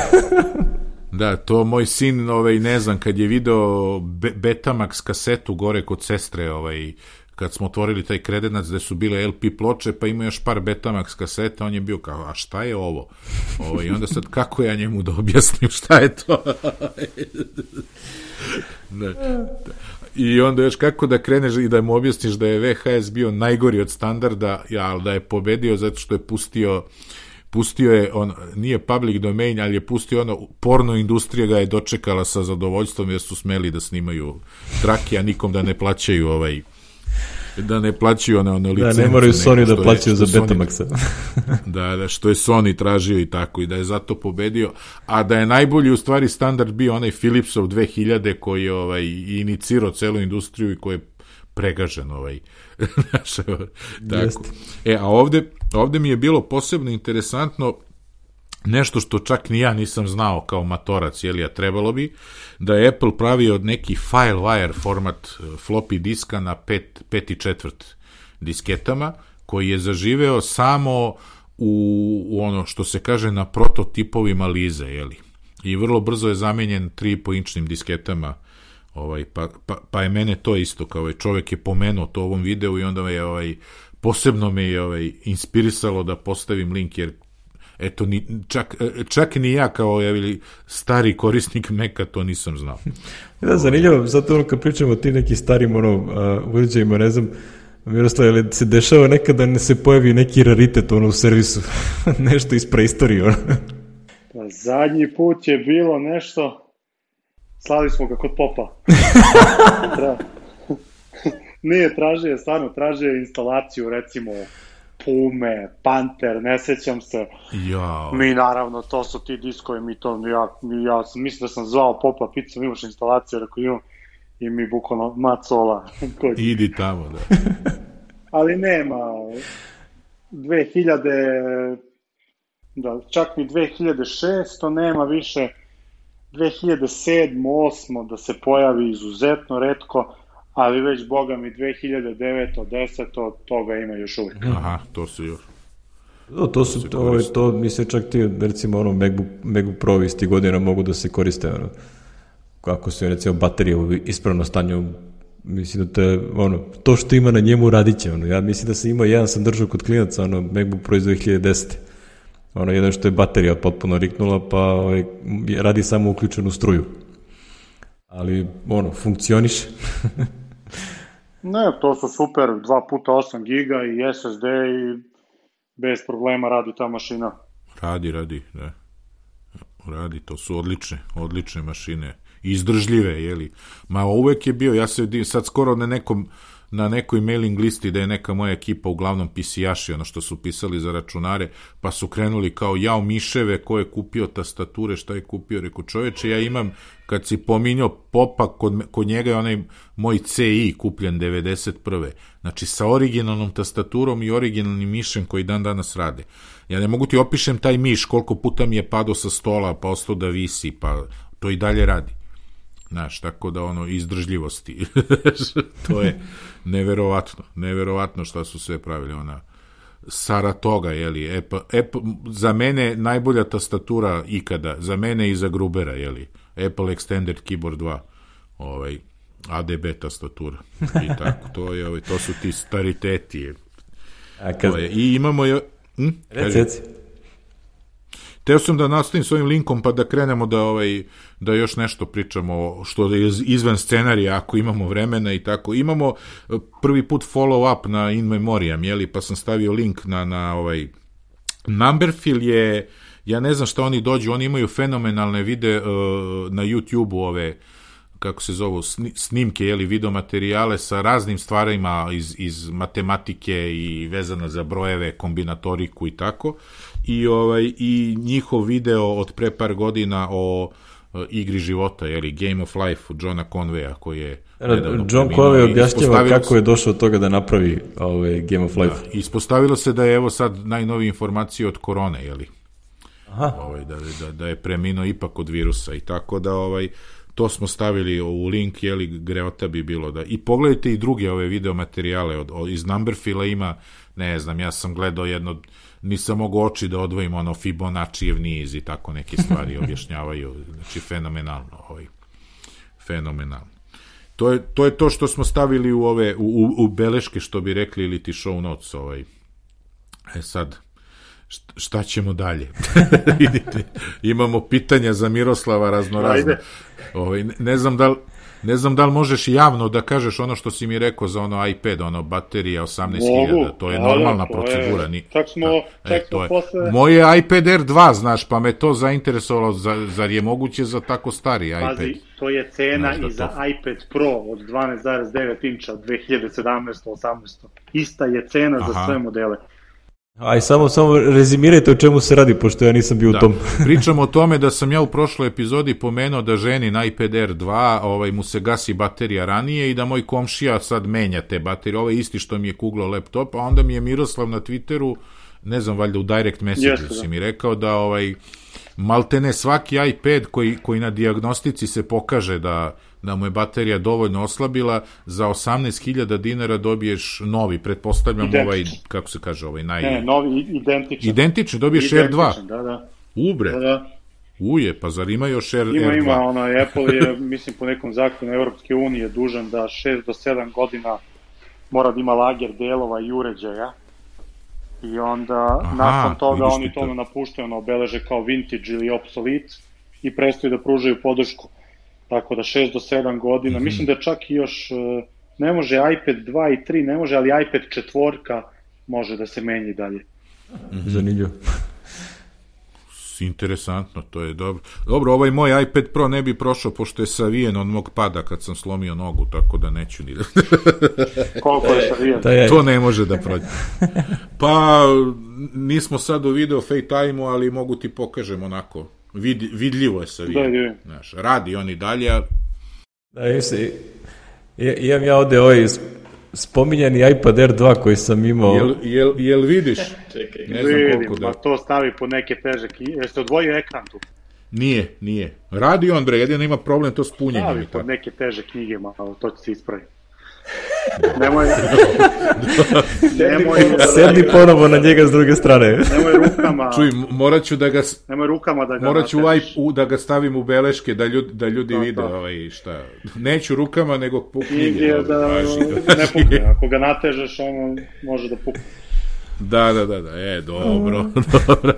Da, to moj sin, ovaj, ne znam, kad je video Be Betamax kasetu gore kod sestre, ovaj, kad smo otvorili taj kredenac gde su bile LP ploče, pa ima još par Betamax kaseta, on je bio kao, a šta je ovo? ovo I onda sad, kako ja njemu da objasnim šta je to? ne. I onda još kako da kreneš i da mu objasniš da je VHS bio najgori od standarda, ja, ali da je pobedio zato što je pustio pustio je, on, nije public domain, ali je pustio ono, porno industrija ga je dočekala sa zadovoljstvom jer su smeli da snimaju trake, a nikom da ne plaćaju ovaj da ne plaćaju one, one licence. Da, ne moraju Sony da plaćaju za Betamaxa. da, da, što je Sony tražio i tako, i da je zato pobedio. A da je najbolji u stvari standard bio onaj Philipsov 2000 koji je ovaj, inicirao celu industriju i koji je pregažen ovaj. tako. E, a ovde, ovde mi je bilo posebno interesantno nešto što čak ni ja nisam znao kao matorac, jel ja trebalo bi, da je Apple pravio neki FileWire format e, floppy diska na 5 i četvrt disketama, koji je zaživeo samo u, u ono što se kaže na prototipovima Lize, jeli? I vrlo brzo je zamenjen 3,5 inčnim disketama ovaj, pa, pa, pa je mene to isto, kao ovaj, čovek je pomenuo to u ovom videu i onda je ovaj, posebno me je ovaj, inspirisalo da postavim link, jer eto, ni, čak, čak ni ja kao je, stari korisnik Meka to nisam znao. da, zanimljivo, zato ono kad pričamo o tim nekim starim ono, uh, uređajima, ne znam, Miroslav, ali se dešava nekada ne se pojavi neki raritet ono u servisu, nešto iz preistorije, ono. Pa zadnji put je bilo nešto, slali smo ga kod popa. Nije, tražio, stvarno, tražio instalaciju, recimo, Pume, Panter, ne sećam se. Jao. Mi naravno, to su ti diskovi, mi to, ja, mi, ja sam, mislim da sam zvao Popa, pitao imaš instalaciju, rekao imam, i mi bukvalno macola. Koji... Idi tamo, da. Ali nema, 2000, da, čak ni 2006, nema više, 2007, 2008, da se pojavi izuzetno redko, ali već, boga mi, 2009. 10. toga ima još uvijek. Aha, to su još. No, to su, to, ovo, to mi se čak ti, recimo, ono, MacBook, MacBook Pro isti godina mogu da se koriste, ono, kako su, recimo, baterije u ispravno stanju, mislim da te, ono, to što ima na njemu radit će, ono, ja mislim da sam imao, jedan sam držao kod klinaca, ono, MacBook Pro iz 2010. Ono, jedno što je baterija potpuno riknula, pa ovaj, radi samo uključenu struju. Ali, ono, funkcioniše. Ne, to su super, 2 puta 8 giga i SSD i bez problema radi ta mašina. Radi, radi, da. Radi, to su odlične, odlične mašine. Izdržljive, jeli. Ma uvek je bio, ja se sad skoro na nekom na nekoj mailing listi da je neka moja ekipa uglavnom pisijaši, ono što su pisali za računare, pa su krenuli kao jao miševe, ko je kupio tastature, šta je kupio, reko čoveče, ja imam, kad si pominjao popa, kod, kod njega je onaj moj CI kupljen 91. Znači sa originalnom tastaturom i originalnim mišem koji dan danas rade. Ja ne mogu ti opišem taj miš, koliko puta mi je pado sa stola, pa ostao da visi, pa to i dalje radi. Znaš, tako da ono, izdržljivosti. to je neverovatno, neverovatno šta su sve pravili, ona Saratoga, jeli, Apple, Apple, za mene najbolja tastatura ikada, za mene i za Grubera, jeli, Apple Extended Keyboard 2, ovaj, ADB tastatura, i tako, to je, ovaj, to su ti stariteti, A kad... je, i imamo je, hm? Reci, reci. Teo sam da nastavim s ovim linkom pa da krenemo da ovaj da još nešto pričamo što je izvan scenarija ako imamo vremena i tako. Imamo eh, prvi put follow up na In Memoriam, jeli, pa sam stavio link na, na ovaj Numberfill je ja ne znam šta oni dođu, oni imaju fenomenalne vide uh, na YouTube-u ove kako se zovu, snimke, jeli, videomaterijale sa raznim stvarima iz, iz matematike i vezano za brojeve, kombinatoriku i tako i ovaj i njihov video od pre par godina o igri života, je li Game of Life od Johna Conveya koji je John Conway objašnjava kako je došao od toga da napravi ovaj Game of Life. Da, ispostavilo se da je evo sad najnovije informacije od korone, je li? Aha. Ovaj, da, da, da je preminuo ipak od virusa i tako da ovaj to smo stavili u link, jeli greota bi bilo da... I pogledajte i druge ove video materijale, od, od, iz Numberfila ima, ne znam, ja sam gledao jedno, nisam mogu oči da odvojim ono Fibonaccijev niz i tako neke stvari objašnjavaju, znači fenomenalno, ovaj, fenomenalno. To je, to je to što smo stavili u ove, u, u beleške, što bi rekli, ili ti show notes, ovaj. E sad, šta ćemo dalje? Vidite, imamo pitanja za Miroslava raznorazne. Ovaj, ne znam da li, ne znam da li možeš javno da kažeš ono što si mi rekao za ono iPad, ono baterija 18.000, to je normalna to procedura. Je, čak smo, da, čak e, smo posle... Moje iPad Air 2, znaš, pa me to zainteresovalo, za, zar je moguće za tako stari iPad? Pazi, to je cena znaš, i za to... iPad Pro od 12,9 inča 2017-18. Ista je cena Aha. za sve modele. Aj, samo, samo rezimirajte o čemu se radi, pošto ja nisam bio da. u tom. Pričamo o tome da sam ja u prošloj epizodi pomenuo da ženi na iPad Air 2 ovaj, mu se gasi baterija ranije i da moj komšija sad menja te baterije. Ovo je isti što mi je kuglo laptop, a onda mi je Miroslav na Twitteru, ne znam, valjda u direct message da. si mi rekao da ovaj, maltene svaki iPad koji, koji na diagnostici se pokaže da da mu je baterija dovoljno oslabila, za 18.000 dinara dobiješ novi, pretpostavljam identičan. ovaj, kako se kaže, ovaj naj... Ne, novi, identičan. Identičan, dobiješ R2. Da, da. Ubre. Da, da. Uje, pa zar ima još R, ima, R2? Ima, ono, Apple je, mislim, po nekom zakonu Evropske unije dužan da 6 do 7 godina mora da ima lager delova i uređaja. I onda, Aha, nakon toga, oni to, to napuštaju, ono, obeleže kao vintage ili obsolete i prestaju da pružaju podršku tako da 6 do 7 godina, mm -hmm. mislim da čak i još e, ne može iPad 2 i 3 ne može, ali iPad četvorka može da se menji dalje. Mm -hmm. Zanimljivo. Interesantno, to je dobro. Dobro, ovaj moj iPad Pro ne bi prošao pošto je savijen od mog pada kad sam slomio nogu, tako da neću ni... Koliko je savijen? Da to ne može da prođe. Pa, nismo sad u video FaceTime-u, ali mogu ti pokažem onako Vid, vidljivo je sa da, da. Znaš, radi oni dalje, a... Da, jesi, imam ja ovde ovaj spominjani iPad Air 2 koji sam imao. Jel, jel, jel vidiš? Čekaj, ne znam vidim, koliko da... pa to stavi po neke teže knjige. Jeste odvojio ekran tu? Nije, nije. Radi on, bre, jedino ima problem to s punjenjem. Stavi po neke teže knjige, malo, to će se ispraviti. Nemoj, nemoj, sedni ponovo na njega s druge strane. Nemoj rukama. Čuj, morat ću da ga Nemoj rukama da ga Morat ću ovaj, u, da ga stavim u beleške da ljudi da ljudi to, vide to. ovaj šta. Neću rukama nego po knjige. da, važi, ne pukne. Ako ga natežeš, ono može da pukne. Da, da, da, da. E, dobro, dobro.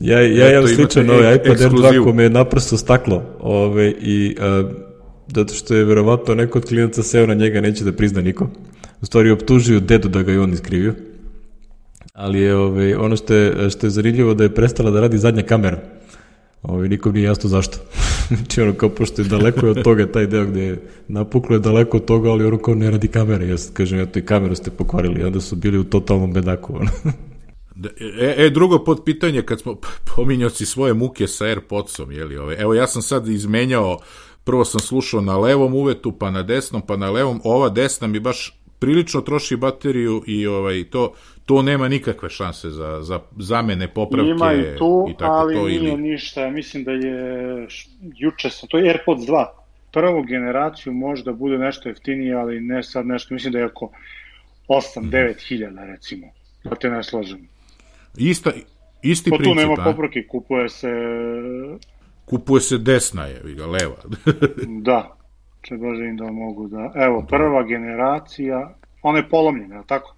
Ja, ja imam sličan ovaj iPad R2 kome je naprosto staklo ove, ovaj, i uh, zato što je verovatno neko od klijenca seo na njega, neće da prizna niko. U stvari optužio dedu da ga je on iskrivio. Ali je ovaj, ono što je, što je zanimljivo da je prestala da radi zadnja kamera. Ove, ovaj, nikom nije jasno zašto. znači ono kao pošto je daleko od toga taj deo gde je napuklo je daleko od toga, ali ono kao ne radi kamere. Ja sad kažem, eto i kameru ste pokvarili. Onda su bili u totalnom bedaku. Ono. Da, e, e, drugo pod pitanje, kad smo pominjao si svoje muke sa Airpodsom, jeli, ove, evo ja sam sad izmenjao prvo sam slušao na levom uvetu, pa na desnom, pa na levom, ova desna mi baš prilično troši bateriju i ovaj to to nema nikakve šanse za, za zamene, popravke Ima i, tu, i tako ali to. nije ili... ništa, mislim da je juče sam, to je AirPods 2, prvu generaciju možda bude nešto jeftinije, ali ne sad nešto, mislim da je oko 8-9 mm. hiljada recimo, pa te ne slažem. Ista, isti pa princip, tu nema popravke, kupuje se kupuje se desna je, ga, leva. da, če Bože im da mogu da... Evo, prva generacija, ona je polomljena, tako?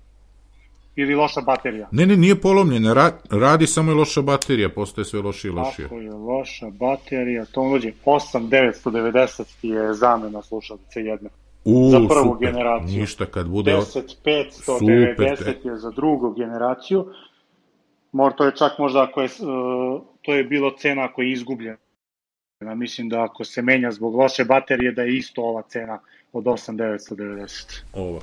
Ili loša baterija? Ne, ne, nije polomljena, ra, radi samo je loša baterija, postaje sve lošije i lošije. Ako je loša baterija, to dođe 8990 je zamena slušalice jedne. U, za prvu super, generaciju. Ništa kad bude... 10590 je za drugu generaciju. Mor, to je čak možda ako je, uh, to je bilo cena ako je izgubljena Ja mislim da ako se menja zbog loše baterije da je isto ova cena od 8990. Ova.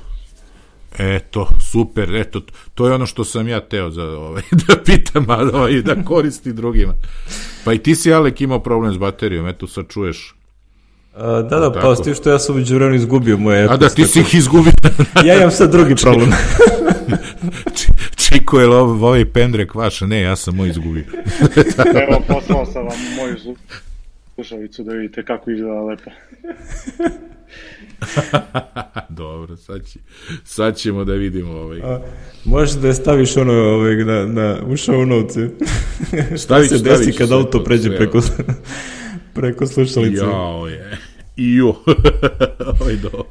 Eto, super, eto, to je ono što sam ja teo za, ovaj, da pitam, a ovaj, da koristi drugima. Pa i ti si, Alek, imao problem s baterijom, eto, sad čuješ. A, da, da, pa s tim što ja sam uđu vremenu izgubio moje... A da, ti si ih izgubio. ja imam sad drugi problem. Čiko je ovaj pendrek vaš, ne, ja sam moj izgubio. Evo, poslao sam vam moju zub. Slušalicu da vidite kako izgleda lepo. Dobro, sad, će, sad ćemo da vidimo ovaj. A, možeš da je staviš ono ovaj, na, na, u show notes. Šta se desi kad auto pređe preko, preko slušalice? Jao je. Ijo. ovaj dobro.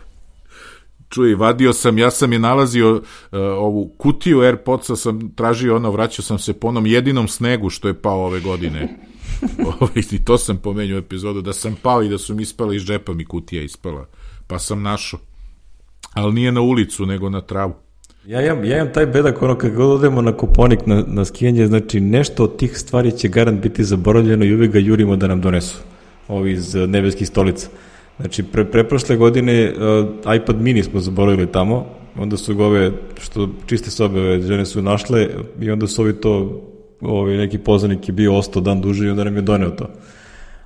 Čuj, vadio sam, ja sam je nalazio uh, ovu kutiju Airpodsa, sam tražio ono, vraćao sam se po onom jedinom snegu što je pao ove godine. Ovaj, I to sam pomenio epizodu, da sam pao i da su mi ispala iz džepa mi kutija ispala. Pa sam našao. Ali nije na ulicu, nego na travu. Ja imam, ja imam taj bedak, ono, kad god odemo na kuponik, na, na skijanje, znači nešto od tih stvari će garant biti zaboravljeno i uvek ga jurimo da nam donesu. Ovi iz eh, nebeskih stolica. Znači, pre, preprošle godine uh, iPad mini smo zaboravili tamo, onda su ga ove, što čiste sobe ove žene su našle i onda su ovi to, ovi neki poznanik je bio ostao dan duže i onda nam je doneo to.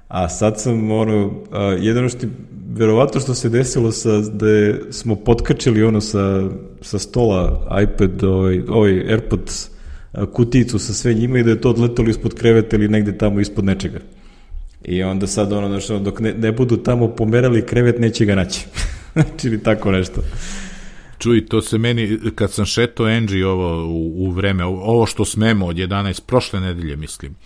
A sad sam, ono, uh, jedino što, verovatno što se desilo sa, da je, smo potkačili ono sa, sa stola iPad, ovaj, ovaj AirPods kutijicu sa sve njima i da je to odletalo ispod kreveta ili negde tamo ispod nečega. I onda sad ono, znači, dok ne, ne budu tamo pomerali krevet, neće ga naći. znači, ili tako nešto. Čuj, to se meni, kad sam šeto Angie ovo u, u vreme, ovo što smemo od 11, prošle nedelje, mislim,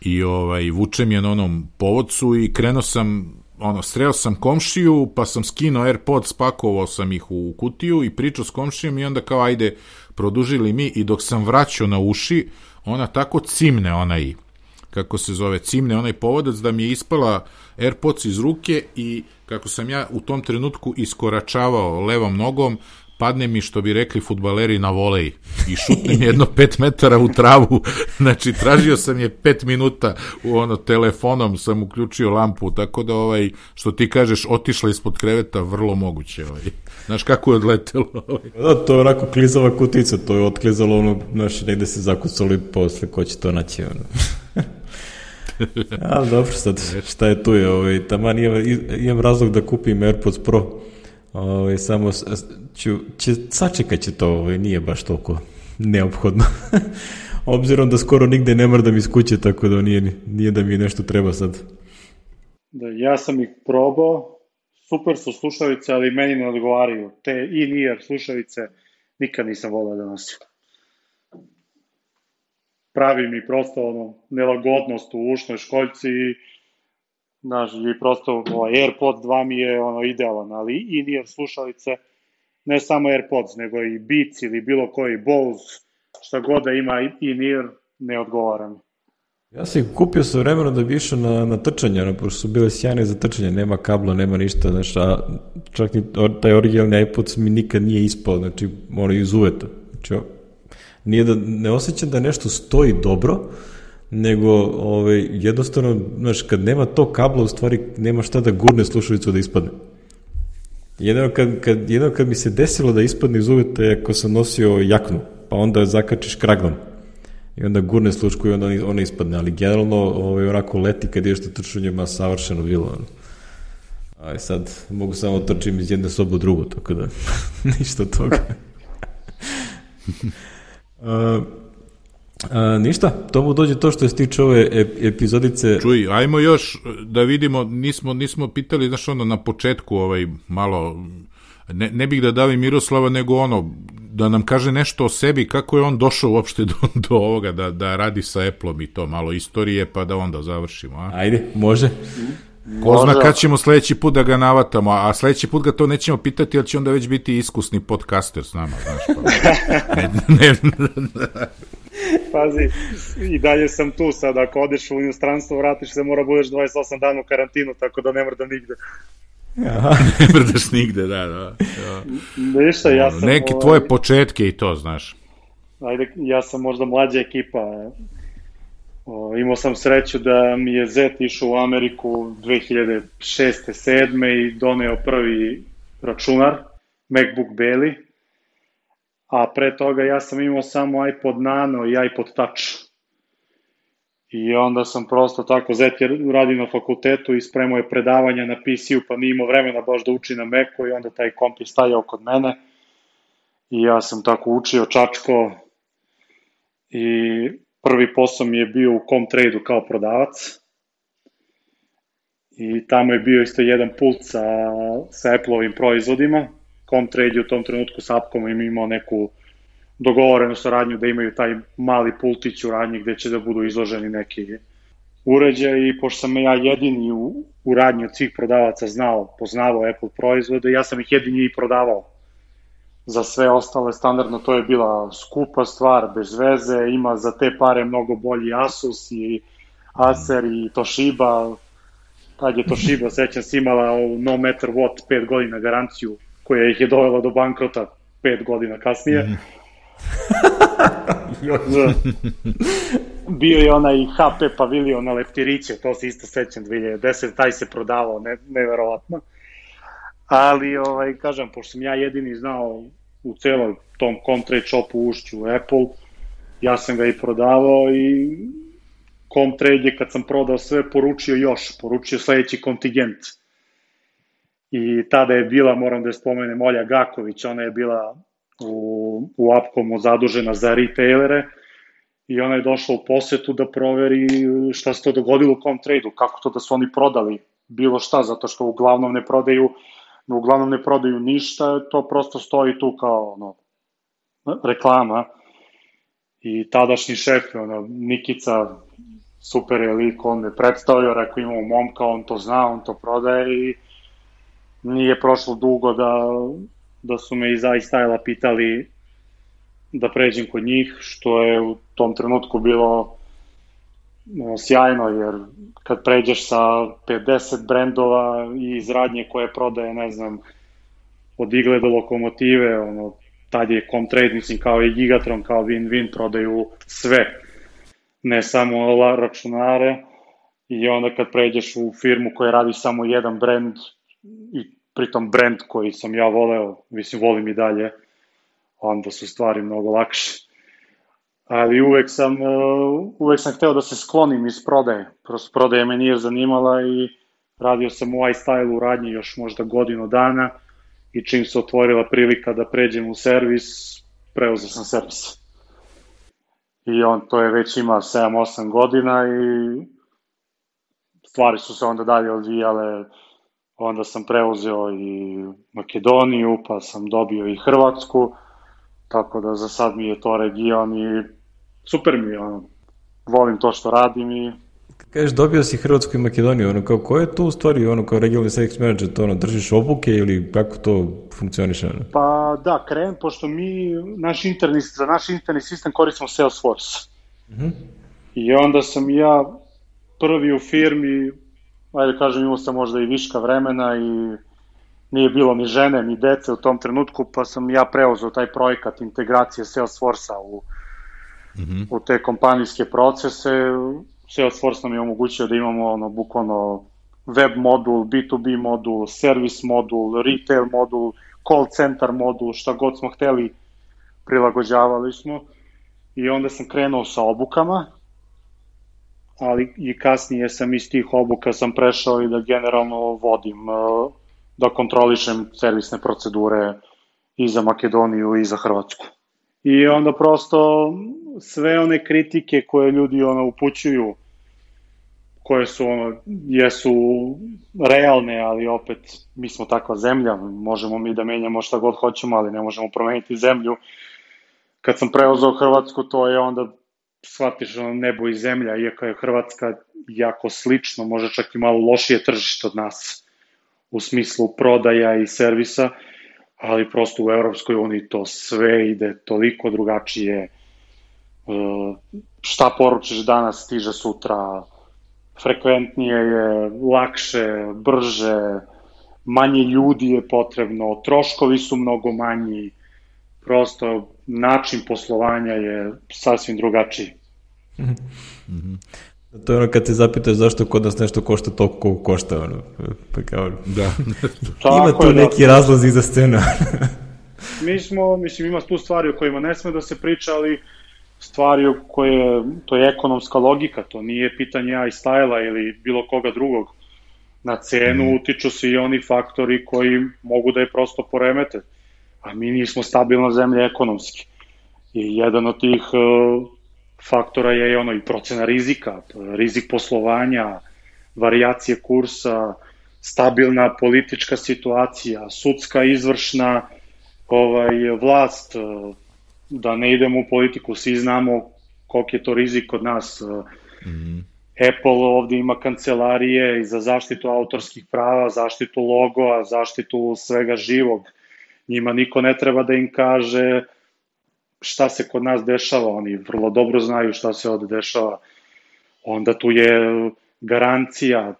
i ovaj, vučem je na onom povodcu i krenuo sam, ono, sreo sam komšiju, pa sam skinuo AirPod, spakovao sam ih u kutiju i pričao s komšijom i onda kao, ajde, produžili mi i dok sam vraćao na uši, ona tako cimne onaj kako se zove, cimne onaj povodac da mi je ispala Airpods iz ruke i kako sam ja u tom trenutku iskoračavao levom nogom, padne mi, što bi rekli futbaleri, na volej i šutnem jedno pet metara u travu. Znači, tražio sam je pet minuta u ono telefonom, sam uključio lampu, tako da, ovaj, što ti kažeš, otišla ispod kreveta, vrlo moguće. Ovaj. Znaš kako je odletelo? Ovaj. Da, to je onako klizava kutica, to je otklizalo ono, znaš, negde se zakucali posle, ko će to naći, ono. A, dobro, sad, šta je tu je, ovaj, taman imam, imam razlog da kupim AirPods Pro, ovaj, samo ću, će, sačekat će to, ovaj, nije baš toliko neophodno. Obzirom da skoro nigde ne mrdam iz kuće, tako da nije, nije da mi nešto treba sad. Da, ja sam ih probao, super su slušalice, ali meni ne odgovaraju. Te in-ear slušalice nikad nisam volao da nosim pravi mi prosto ono, nelagodnost u ušnoj školjci i znaš, i prosto ovaj, AirPods 2 mi je ono idealan, ali in-ear slušalice, ne samo AirPods, nego i Beats ili bilo koji Bose, šta god da ima in-ear, ne odgovara mi. Ja sam ih kupio sa vremenom da bi išao na, na trčanje, ono, pošto su bile sjajne za trčanje, nema kabla, nema ništa, znaš, a čak ni taj originalni iPod mi nikad nije ispao, znači, ono, iz uveta. Znači, Nije da, ne osjećam da nešto stoji dobro, nego ovaj, jednostavno, znaš, kad nema to kabla, u stvari nema šta da gurne slušalicu da ispadne. Jedino kad, kad, jedino kad mi se desilo da ispadne iz uveta je ako sam nosio jaknu, pa onda zakačiš kraglom i onda gurne slučku i onda ona ispadne, ali generalno ovaj, onako leti kad ideš to trčanje, ma savršeno bilo. Ono. Aj sad mogu samo trčim iz jedne sobe u drugu, tako da ništa od toga. Uh, A, ništa, to mu dođe to što se tiče ove epizodice. Čuj, ajmo još da vidimo, nismo, nismo pitali, znaš ono, na početku ovaj, malo, ne, ne bih da davi Miroslava, nego ono, da nam kaže nešto o sebi, kako je on došao uopšte do, do ovoga, da, da radi sa Apple-om i to, malo istorije, pa da onda završimo. A? Ajde, može. Ko zna kad ćemo sledeći put da ga navatamo, a sledeći put ga to nećemo pitati, ali će onda već biti iskusni podcaster s nama, znaš. Pa. ne, ne, ne, Pazi, i dalje sam tu sad, ako odeš u inostranstvo, vratiš se, mora budeš 28 dana u karantinu, tako da ne mrdam nigde. Aha. ne mrdaš nigde, da, da. da. Ništa, ja sam... Neki ovaj... tvoje početke i to, znaš. Ajde, ja sam možda mlađa ekipa, O, imao sam sreću da mi je Zet išao u Ameriku 2006. 7. i doneo prvi računar, MacBook Belly, a pre toga ja sam imao samo iPod Nano i iPod Touch. I onda sam prosto tako, Zet je radi na fakultetu i spremao je predavanja na PC-u, pa nije imao vremena baš da uči na Macu i onda taj komp je stajao kod mene. I ja sam tako učio čačko i prvi posao mi je bio u Comtrade-u kao prodavac i tamo je bio isto jedan pult sa, sa Apple-ovim proizvodima. Comtrade je u tom trenutku sa Apkom im imao neku dogovorenu saradnju da imaju taj mali pultić u radnji gde će da budu izloženi neki uređaj i pošto sam ja jedini u, u radnji od svih prodavaca znao, poznavao Apple proizvode, ja sam ih jedini i prodavao za sve ostale standardno. To je bila skupa stvar, bez veze, ima za te pare mnogo bolji Asus i Acer i Toshiba, tad je Toshiba, sećam se, imala no matter what 5 godina garanciju koja ih je dovela do bankrota 5 godina kasnije. Mm. Bio je onaj HP Pavilion na Leptiriće, to se isto sećam 2010, taj se prodavao, ne, neverovatno. Ali, ovaj, kažem, pošto sam ja jedini znao u celom tom Comtrade shopu ušću u Apple, ja sam ga i prodavao i Comtrade je kad sam prodao sve poručio još, poručio sledeći kontingent. I tada je bila, moram da je spomenem, Olja Gaković, ona je bila u, u Apcomu zadužena za retailere i ona je došla u posetu da proveri šta se to dogodilo u Comtrade-u, kako to da su oni prodali bilo šta, zato što uglavnom ne prodaju uglavnom ne prodaju ništa, to prosto stoji tu kao ono, reklama. I tadašnji šef, ono, Nikica, super je lik, on me predstavio, rekao imamo momka, on to zna, on to prodaje i nije prošlo dugo da, da su me iz iStyle-a pitali da pređem kod njih, što je u tom trenutku bilo sjajno, jer kad pređeš sa 50 brendova i iz radnje koje prodaje, ne znam, od igle do lokomotive, ono, tad je Comtrade, mislim, kao i Gigatron, kao Win-Win, prodaju sve, ne samo računare, i onda kad pređeš u firmu koja radi samo jedan brend, i pritom brend koji sam ja voleo, mislim, volim i dalje, onda su stvari mnogo lakše ali uvek sam, uh, uvek sam hteo da se sklonim iz prodaje. Prosto prodaje me nije zanimala i radio sam u iStyle u radnji još možda godinu dana i čim se otvorila prilika da pređem u servis, preuzeo sam servis. I on to je već ima 7-8 godina i stvari su se onda dalje odvijale, onda sam preuzeo i Makedoniju, pa sam dobio i Hrvatsku, tako da za sad mi je to region i super mi je, ono, volim to što radim i Kažeš, dobio si Hrvatsku i Makedoniju, ono, kao, ko je to u stvari, ono, kao regionalni sales manager, to, ono, držiš obuke ili kako to funkcioniše, ono? Pa, da, krem, pošto mi, naš interni, za naš interni sistem koristimo Salesforce. Mm -hmm. I onda sam ja prvi u firmi, ajde kažem, imao sam možda i viška vremena i nije bilo ni žene, ni dece u tom trenutku, pa sam ja preuzeo taj projekat integracije Salesforce-a u, mm -hmm. u te kompanijske procese. Salesforce nam je omogućio da imamo ono, bukvalno web modul, B2B modul, service modul, retail modul, call center modul, šta god smo hteli, prilagođavali smo. I onda sam krenuo sa obukama, ali i kasnije sam iz tih obuka sam prešao i da generalno vodim, da kontrolišem servisne procedure i za Makedoniju i za Hrvatsku. I onda prosto sve one kritike koje ljudi ono upućuju koje su ono, jesu realne, ali opet mi smo takva zemlja, možemo mi da menjamo šta god hoćemo, ali ne možemo promeniti zemlju. Kad sam preuzao Hrvatsku, to je onda shvatiš ono nebo i zemlja, iako je Hrvatska jako slično, može čak i malo lošije tržište od nas u smislu prodaja i servisa, ali prosto u Evropskoj uniji to sve ide toliko drugačije. E, šta poručiš danas stiže sutra, frekventnije je, lakše, brže, manje ljudi je potrebno, troškovi su mnogo manji, prosto način poslovanja je sasvim drugačiji. Mm -hmm. To je ono kad te zapitaš zašto kod nas nešto košta toliko koliko košta, ono, pa kao, da. ima tu da. neki da. razlozi za scena. mi smo, mislim, ima tu stvari o kojima ne sme da se priča, ali stvari o koje, to je ekonomska logika, to nije pitanje i stajla ili bilo koga drugog. Na cenu mm. utiču se i oni faktori koji mogu da je prosto poremete, a mi nismo stabilna zemlja ekonomski. I jedan od tih uh, faktora je ono i procena rizika, rizik poslovanja, varijacije kursa, stabilna politička situacija, sudska izvršna ovaj, vlast, da ne idemo u politiku, svi znamo koliko je to rizik kod nas. Mm -hmm. Apple ovde ima kancelarije i za zaštitu autorskih prava, zaštitu logoa, zaštitu svega živog. Njima niko ne treba da im kaže šta se kod nas dešava, oni vrlo dobro znaju šta se ovde dešava. Onda tu je garancija,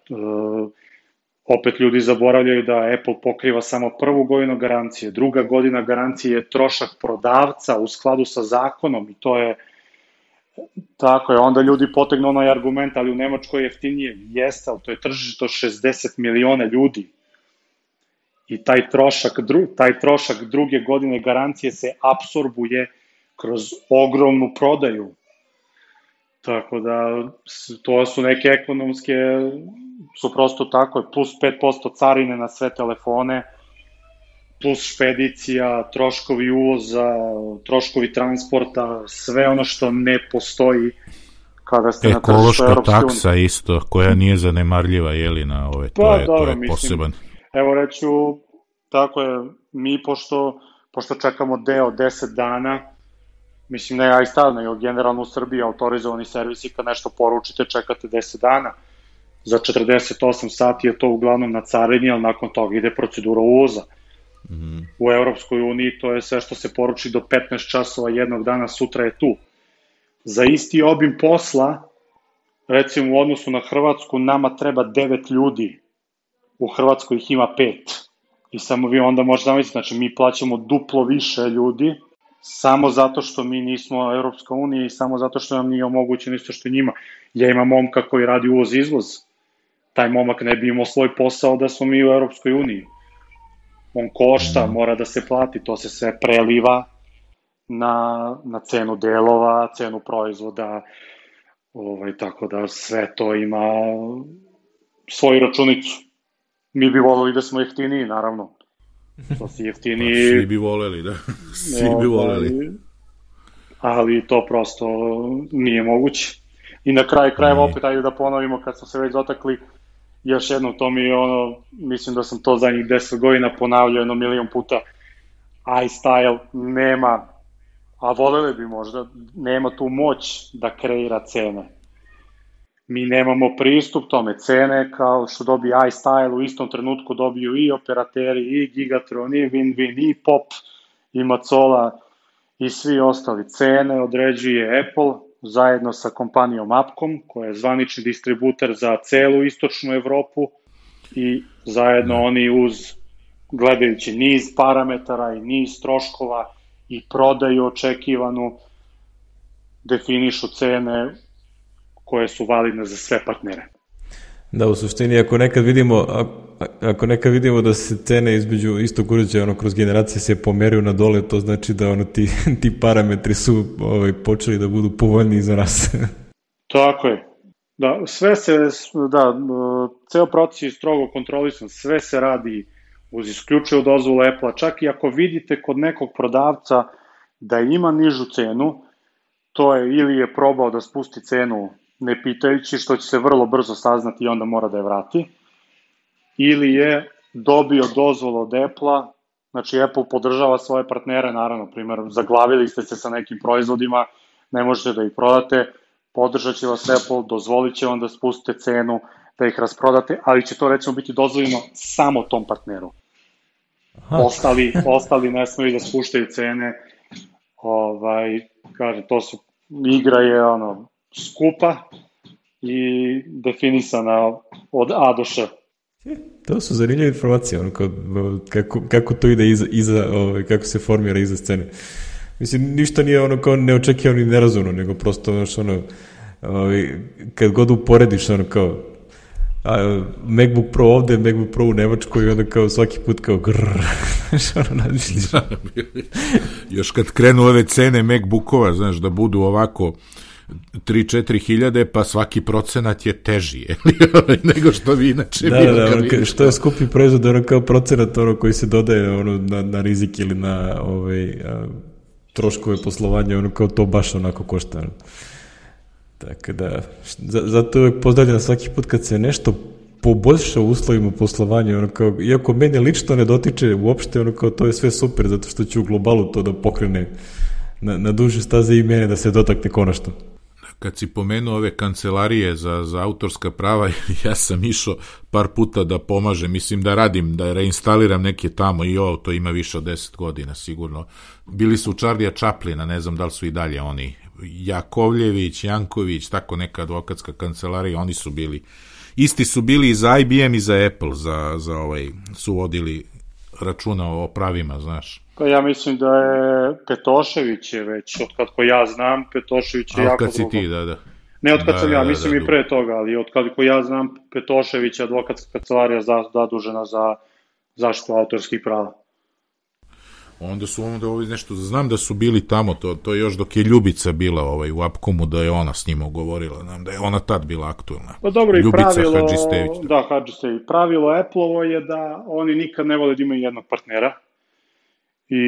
opet ljudi zaboravljaju da Apple pokriva samo prvu godinu garancije, druga godina garancije je trošak prodavca u skladu sa zakonom i to je Tako je, onda ljudi potegnu onaj argument, ali u Nemačkoj je jeftinije. Jeste, ali to je tržište 60 miliona ljudi. I taj trošak, dru, taj trošak druge godine garancije se apsorbuje kroz ogromnu prodaju. Tako da, to su neke ekonomske, su prosto tako, plus 5% carine na sve telefone, plus špedicija, troškovi uvoza, troškovi transporta, sve ono što ne postoji kada ste Ekološka na tržištu Ekološka taksa isto, koja nije zanemarljiva, jeli, na ove, pa, to je, dobro, to je mislim, poseban. Evo reću, tako je, mi pošto, pošto čekamo deo 10 dana, mislim ne iStyle, nego generalno u Srbiji autorizovani servisi kad nešto poručite čekate 10 dana. Za 48 sati je to uglavnom na carini, ali nakon toga ide procedura uvoza. Mm -hmm. U Europskoj uniji to je sve što se poruči do 15 časova jednog dana, sutra je tu. Za isti obim posla, recimo u odnosu na Hrvatsku, nama treba 9 ljudi. U Hrvatskoj ih ima 5. I samo vi onda možete zamisliti, znači mi plaćamo duplo više ljudi, samo zato što mi nismo Europska unija i samo zato što nam nije omogućeno isto što njima. Ja imam momka koji radi uvoz-izvoz. Taj momak ne bi imao svoj posao da smo mi u Europskoj uniji. On košta, mhm. mora da se plati, to se sve preliva na, na cenu delova, cenu proizvoda, ovaj, tako da sve to ima svoju računicu. Mi bi volili da smo jeftiniji, naravno. To si jeftiniji... Pa, svi bi voleli, da. Svi bi ovaj, voleli. Ali to prosto nije moguće. I na kraju krajeva opet, ajde da ponovimo, kad smo se već dotakli, još jednom, to mi je ono, mislim da sam to zadnjih 10 godina ponavljao jedno milion puta, iStyle nema, a voleli bi možda, nema tu moć da kreira cene. Mi nemamo pristup tome, cene kao što dobije iStyle u istom trenutku dobiju i operateri, i Gigatron, i WinWin, i Pop, i Macola, i svi ostali. Cene određuje Apple, zajedno sa kompanijom Upcom, koja je zvanični distributer za celu istočnu Evropu i zajedno oni uz gledajući niz parametara i niz troškova i prodaju očekivanu definišu cene koje su validne za sve partnere. Da, u suštini, ako nekad vidimo, ako nekad vidimo da se cene između istog uređaja ono, kroz generacije se pomeraju na dole, to znači da ono, ti, ti parametri su ovaj, počeli da budu povoljniji za nas. Tako je. Da, sve se, da, ceo proces je strogo kontrolisan, sve se radi uz isključivu dozvolu Apple-a, čak i ako vidite kod nekog prodavca da ima nižu cenu, to je ili je probao da spusti cenu ne pitajući, što će se vrlo brzo saznati i onda mora da je vrati, ili je dobio dozvolu od Apple-a, znači Apple podržava svoje partnere, naravno, primjer, zaglavili ste se sa nekim proizvodima, ne možete da ih prodate, podržat će vas Apple, dozvolit će vam da spustite cenu, da ih rasprodate, ali će to recimo biti dozvoljeno samo tom partneru. Aha. Ostali, ostali ne smiju da spuštaju cene, ovaj, kaže, to su, igra je ono, skupa i definisana od A do Š. To su zanimljive informacije, ono, kao, kako, kako to ide iza, iza ovaj, kako se formira iza scene. Mislim, ništa nije ono kao neočekivano i nerazumno, nego prosto ono što ono, ovaj, kad god uporediš ono kao a, MacBook Pro ovde, MacBook Pro u Nemačkoj i onda kao svaki put kao grrr, ono nadmišljiš. Još kad krenu ove cene MacBookova, znaš, da budu ovako 3-4 hiljade, pa svaki procenat je teži, nego što vi inače da, da, da, ono, što je skupi proizvod, ono kao procenat ono koji se dodaje ono, na, na rizik ili na ovaj, a, troškove poslovanja, ono kao to baš onako košta. Tako da, zato uvek pozdravljam svaki put kad se nešto poboljša uslovima poslovanja, ono kao, iako mene lično ne dotiče uopšte, ono kao, to je sve super, zato što će u globalu to da pokrene na, na duže staze i mene da se dotakne konačno. Kad si pomenuo ove kancelarije za, za autorska prava, ja sam išao par puta da pomažem, mislim da radim, da reinstaliram neke tamo i ovo, to ima više od 10 godina sigurno. Bili su Charlija Chaplina, ne znam da li su i dalje oni, Jakovljević, Janković, tako neka advokatska kancelarija, oni su bili isti su bili i za IBM i za Apple, za, za ovaj, su vodili računa o pravima, znaš. Pa ja mislim da je Petošević je već, od kad ko ja znam, Petošević je A, jako si ti, da, da. Ne od kad da, sam ja, da, mislim da, i pre toga, ali od kad ko ja znam, Petošević je advokatska kancelarija zadužena za zaštitu autorskih prava onda su onda ovi nešto, znam da su bili tamo, to, to još dok je Ljubica bila ovaj, u Apkomu, da je ona s njima govorila, znam da je ona tad bila aktualna. Pa dobro, i Ljubica pravilo, Hadžistević. Da, Hadžistević. Pravilo Apple-ovo je da oni nikad ne vole da imaju jednog partnera, i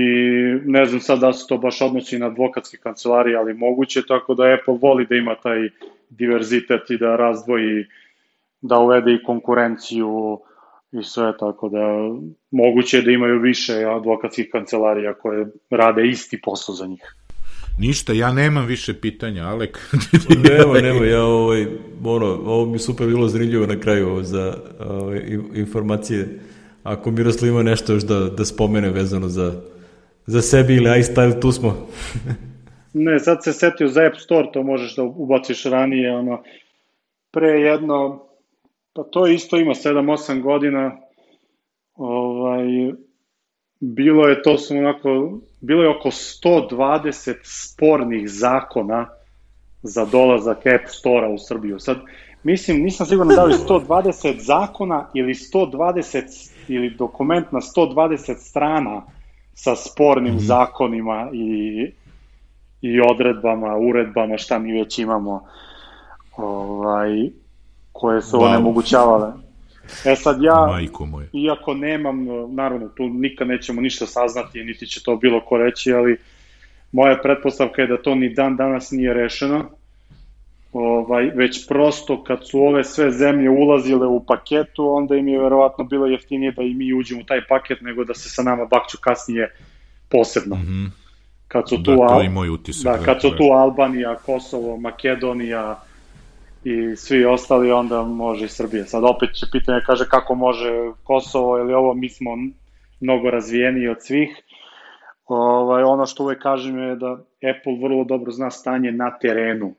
ne znam sad da se to baš odnosi na advokatske kancelarije, ali moguće, tako da Apple voli da ima taj diverzitet i da razdvoji, da uvede i konkurenciju i sve, tako da moguće je da imaju više advokatskih kancelarija koje rade isti posao za njih. Ništa, ja nemam više pitanja, Alek. nema, nema, ja ovaj, ono, ovo mi super bilo zanimljivo na kraju ovo, za ovaj, informacije. Ako Miroslav ima nešto još da, da spomene vezano za, za sebi ili iStyle, tu smo. ne, sad se setio za App Store, to možeš da ubaciš ranije, ono, pre jedno Pa to isto ima 7-8 godina. Ovaj, bilo je to su onako, bilo je oko 120 spornih zakona za dolazak App Store-a u Srbiju. Sad, mislim, nisam siguran da li 120 zakona ili 120 ili dokument na 120 strana sa spornim mm zakonima i, i odredbama, uredbama, šta mi već imamo. Ovaj, koje su wow. onemogućavale. E sad ja, Majko moje. iako nemam, naravno tu nikad nećemo ništa saznati, niti će to bilo ko reći, ali moja pretpostavka je da to ni dan danas nije rešeno, ovaj, već prosto kad su ove sve zemlje ulazile u paketu, onda im je verovatno bilo jeftinije da i mi uđemo u taj paket nego da se sa nama bakću kasnije posebno. Mm -hmm. Kad su tu, da, to je moj utisak. Da, kad su tu Albanija, Kosovo, Makedonija, i svi ostali, onda može i Srbija. Sad opet će pitanje, kaže kako može Kosovo ili ovo, mi smo mnogo razvijeniji od svih. Ovaj, ono što uvek kažem je da Apple vrlo dobro zna stanje na terenu.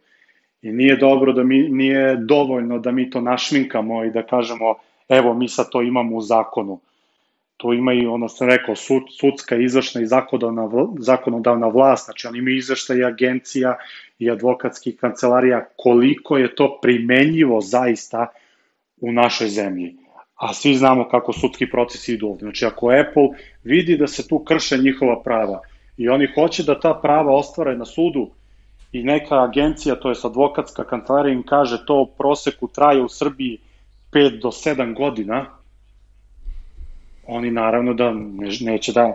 I nije dobro da mi, nije dovoljno da mi to našminkamo i da kažemo evo mi sad to imamo u zakonu. To ima i, ono sam rekao, sud, sudska, izvršna i zakonodavna, zakonodavna vlast, znači oni imaju izvršta agencija i advokatskih kancelarija, koliko je to primenjivo zaista u našoj zemlji. A svi znamo kako sudski procesi idu ovde. Znači, ako Apple vidi da se tu krše njihova prava i oni hoće da ta prava ostvare na sudu i neka agencija, to je advokatska kancelarija im kaže to u proseku traje u Srbiji 5 do 7 godina, oni naravno da neće da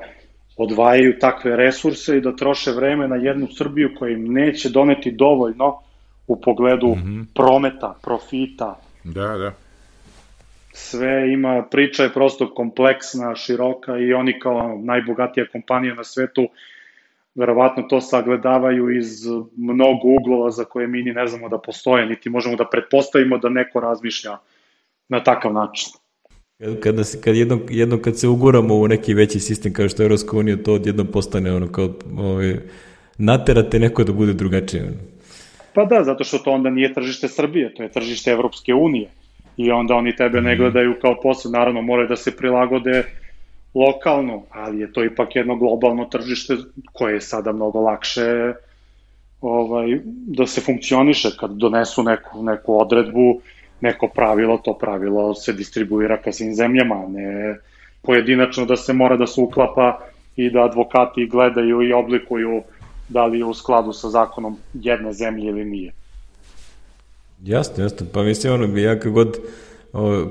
odvajaju takve resurse i da troše vreme na jednu Srbiju koja im neće doneti dovoljno u pogledu mm -hmm. prometa, profita. Da, da. Sve ima, priča je prosto kompleksna, široka i oni kao najbogatija kompanija na svetu verovatno to sagledavaju iz mnogo uglova za koje mi ni ne znamo da postoje, niti možemo da pretpostavimo da neko razmišlja na takav način. Kada se, kad jednom, jednom kad se uguramo u neki veći sistem kao što je Evropska unija, to odjednom postane ono kao ovaj, naterate neko da bude drugačije. Pa da, zato što to onda nije tržište Srbije, to je tržište Evropske unije. I onda oni tebe ne mhm. gledaju kao posao, naravno moraju da se prilagode lokalno, ali je to ipak jedno globalno tržište koje je sada mnogo lakše ovaj, da se funkcioniše kad donesu neku, neku odredbu neko pravilo, to pravilo se distribuira ka svim zemljama, ne pojedinačno da se mora da se uklapa i da advokati gledaju i oblikuju da li je u skladu sa zakonom jedne zemlje ili nije. Jasno, jasno. Pa mislim, ono, ja kako god,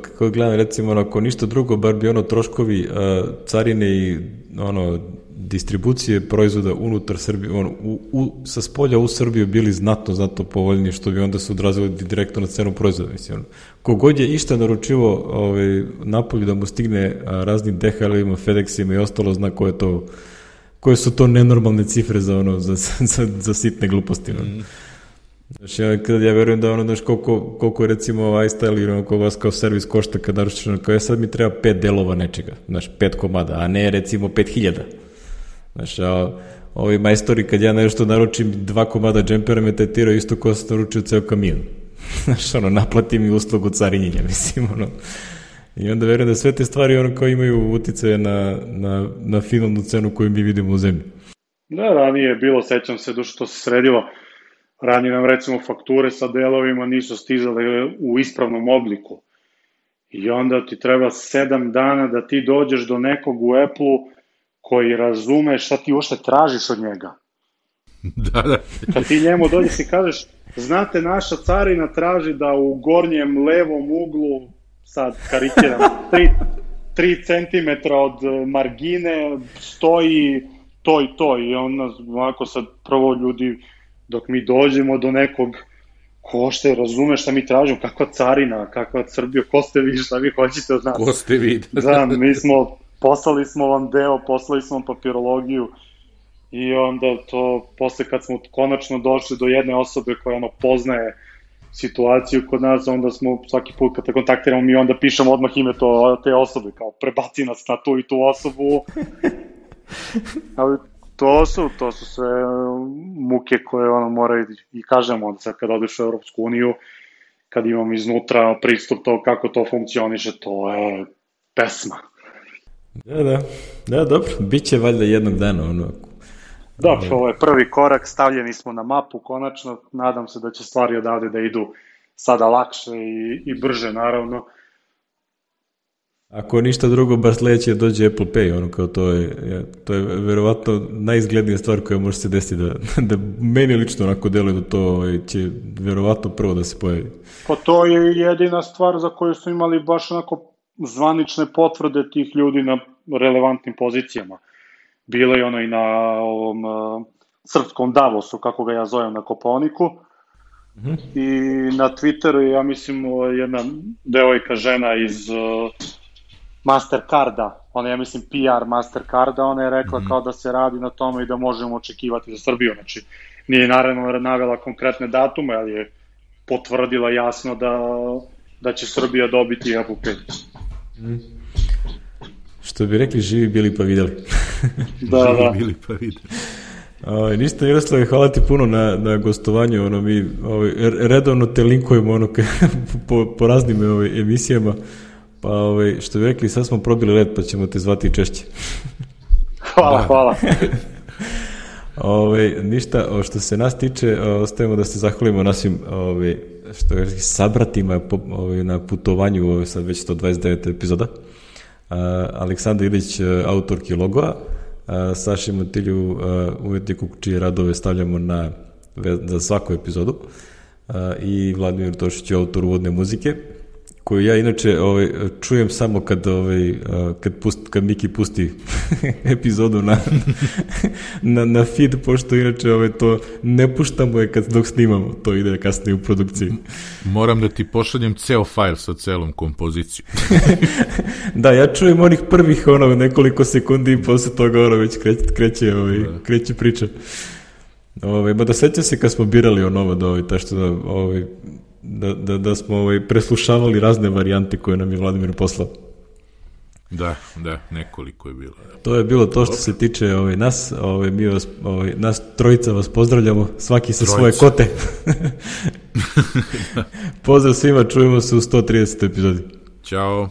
kako gledam, recimo, ako ništa drugo, bar bi ono troškovi a, carine i ono, distribucije proizvoda unutar Srbije, ono, u, u, sa spolja u Srbiju bili znatno, znatno povoljniji, što bi onda se odrazilo direktno na cenu proizvoda. Mislim, ono, kogod je išta naručivo ovaj, napolju da mu stigne a, raznim DHL-ima, FedExima i ostalo, zna koje to koje su to nenormalne cifre za ono za, za, za sitne gluposti. No. Mm. Znaš, ja, kad ja verujem da ono, znaš, koliko, koliko recimo iStyle ili ono, vas kao servis košta kad naručiš, ono, kao ja sad mi treba pet delova nečega, znaš, pet komada, a ne recimo pet hiljada. Znaš, a ovi majstori kad ja nešto naručim dva komada džempera me tetiraju isto ko se naručio ceo kamion. znaš, ono, naplati mi uslugu carinjenja, mislim, ono. I onda verujem da sve te stvari ono kao imaju uticaje na, na, na finalnu cenu koju mi vidimo u zemlji. Da, ranije je bilo, sećam se, duše to se sredilo, ranije nam recimo fakture sa delovima nisu stizale u ispravnom obliku. I onda ti treba sedam dana da ti dođeš do nekog u Apple-u koji razume šta ti uopšte tražiš od njega. da, da. Kad ti njemu dođeš i kažeš, znate, naša carina traži da u gornjem levom uglu, sad karikiram, 3, 3 cm od margine stoji to i to. I on, ovako sad prvo ljudi dok mi dođemo do nekog ko što razume šta mi tražimo, kakva carina, kakva Srbija, ko ste vi, šta vi hoćete od nas. Ko ste vi? da, mi smo, poslali smo vam deo, poslali smo vam papirologiju i onda to, posle kad smo konačno došli do jedne osobe koja ono poznaje situaciju kod nas, onda smo svaki put kad te kontaktiramo mi onda pišemo odmah ime to, te osobe, kao prebaci nas na tu i tu osobu. Ali to su, to su sve muke koje ono moraju i kažemo onda sad kad odeš u Europsku uniju, kad imam iznutra pristup to kako to funkcioniše, to je pesma. Da, da, da, dobro, bit će valjda jednog dana ono. Da, ovo je prvi korak, stavljeni smo na mapu konačno, nadam se da će stvari odavde da idu sada lakše i, i brže naravno, Ako ništa drugo, bar sledeće dođe Apple Pay, ono kao to je, to je verovatno najizglednija stvar koja može se desiti da, da meni lično onako deluje da to ovaj, će verovatno prvo da se pojavi. Pa to je jedina stvar za koju su imali baš onako zvanične potvrde tih ljudi na relevantnim pozicijama. Bilo je ono i na ovom uh, srpskom Davosu, kako ga ja zovem na Koponiku, mm -hmm. i na Twitteru ja mislim jedna devojka žena iz uh, Mastercarda, ona ja mislim PR Mastercarda, ona je rekla mm. kao da se radi na tome i da možemo očekivati za Srbiju, znači nije naravno navela konkretne datume, ali je potvrdila jasno da, da će Srbija dobiti Pay. Mm. Što bi rekli, živi bili pa videli. da, živi da. bili pa videli. O, ništa, Miroslav, hvala ti puno na, na gostovanju, ono, mi ovaj, redovno te linkujemo ono, po, po raznim ovaj, emisijama, Pa, ovaj, što bi rekli, sad smo probili red, pa ćemo te zvati češće. hvala, da. hvala. Ove, ovaj, ništa, o, što se nas tiče, ostajemo da se zahvalimo našim ove, ovaj, što je sabratima ove, na putovanju, ove, sad već 129 epizoda. A, Aleksandar Ilić, autorki logoa, a, Saši Matilju, umetniku čije radove stavljamo na, za svaku epizodu, a, i Vladimir Tošić, autor uvodne muzike koju ja inače ovaj, čujem samo kad, ovaj, kad, pust, kad Miki pusti epizodu na, na, na feed, pošto inače ovaj, to ne puštamo je kad dok snimamo, to ide kasnije u produkciji. Moram da ti pošaljem ceo fajl sa celom kompozicijom. da, ja čujem onih prvih ono, nekoliko sekundi i posle toga ono, već kreće, kreće, ovaj, da. kreće priča. Ovaj, ba da seća se kad smo birali ono da ovaj, ta što da, ovaj, da, da, da smo ovaj, preslušavali razne varijante koje nam je Vladimir poslao. Da, da, nekoliko je bilo. To je bilo to što se tiče ovaj, nas, ovaj, mi vas, ovaj, nas trojica vas pozdravljamo, svaki sa trojica. svoje kote. Pozdrav svima, čujemo se u 130. epizodi. Ćao.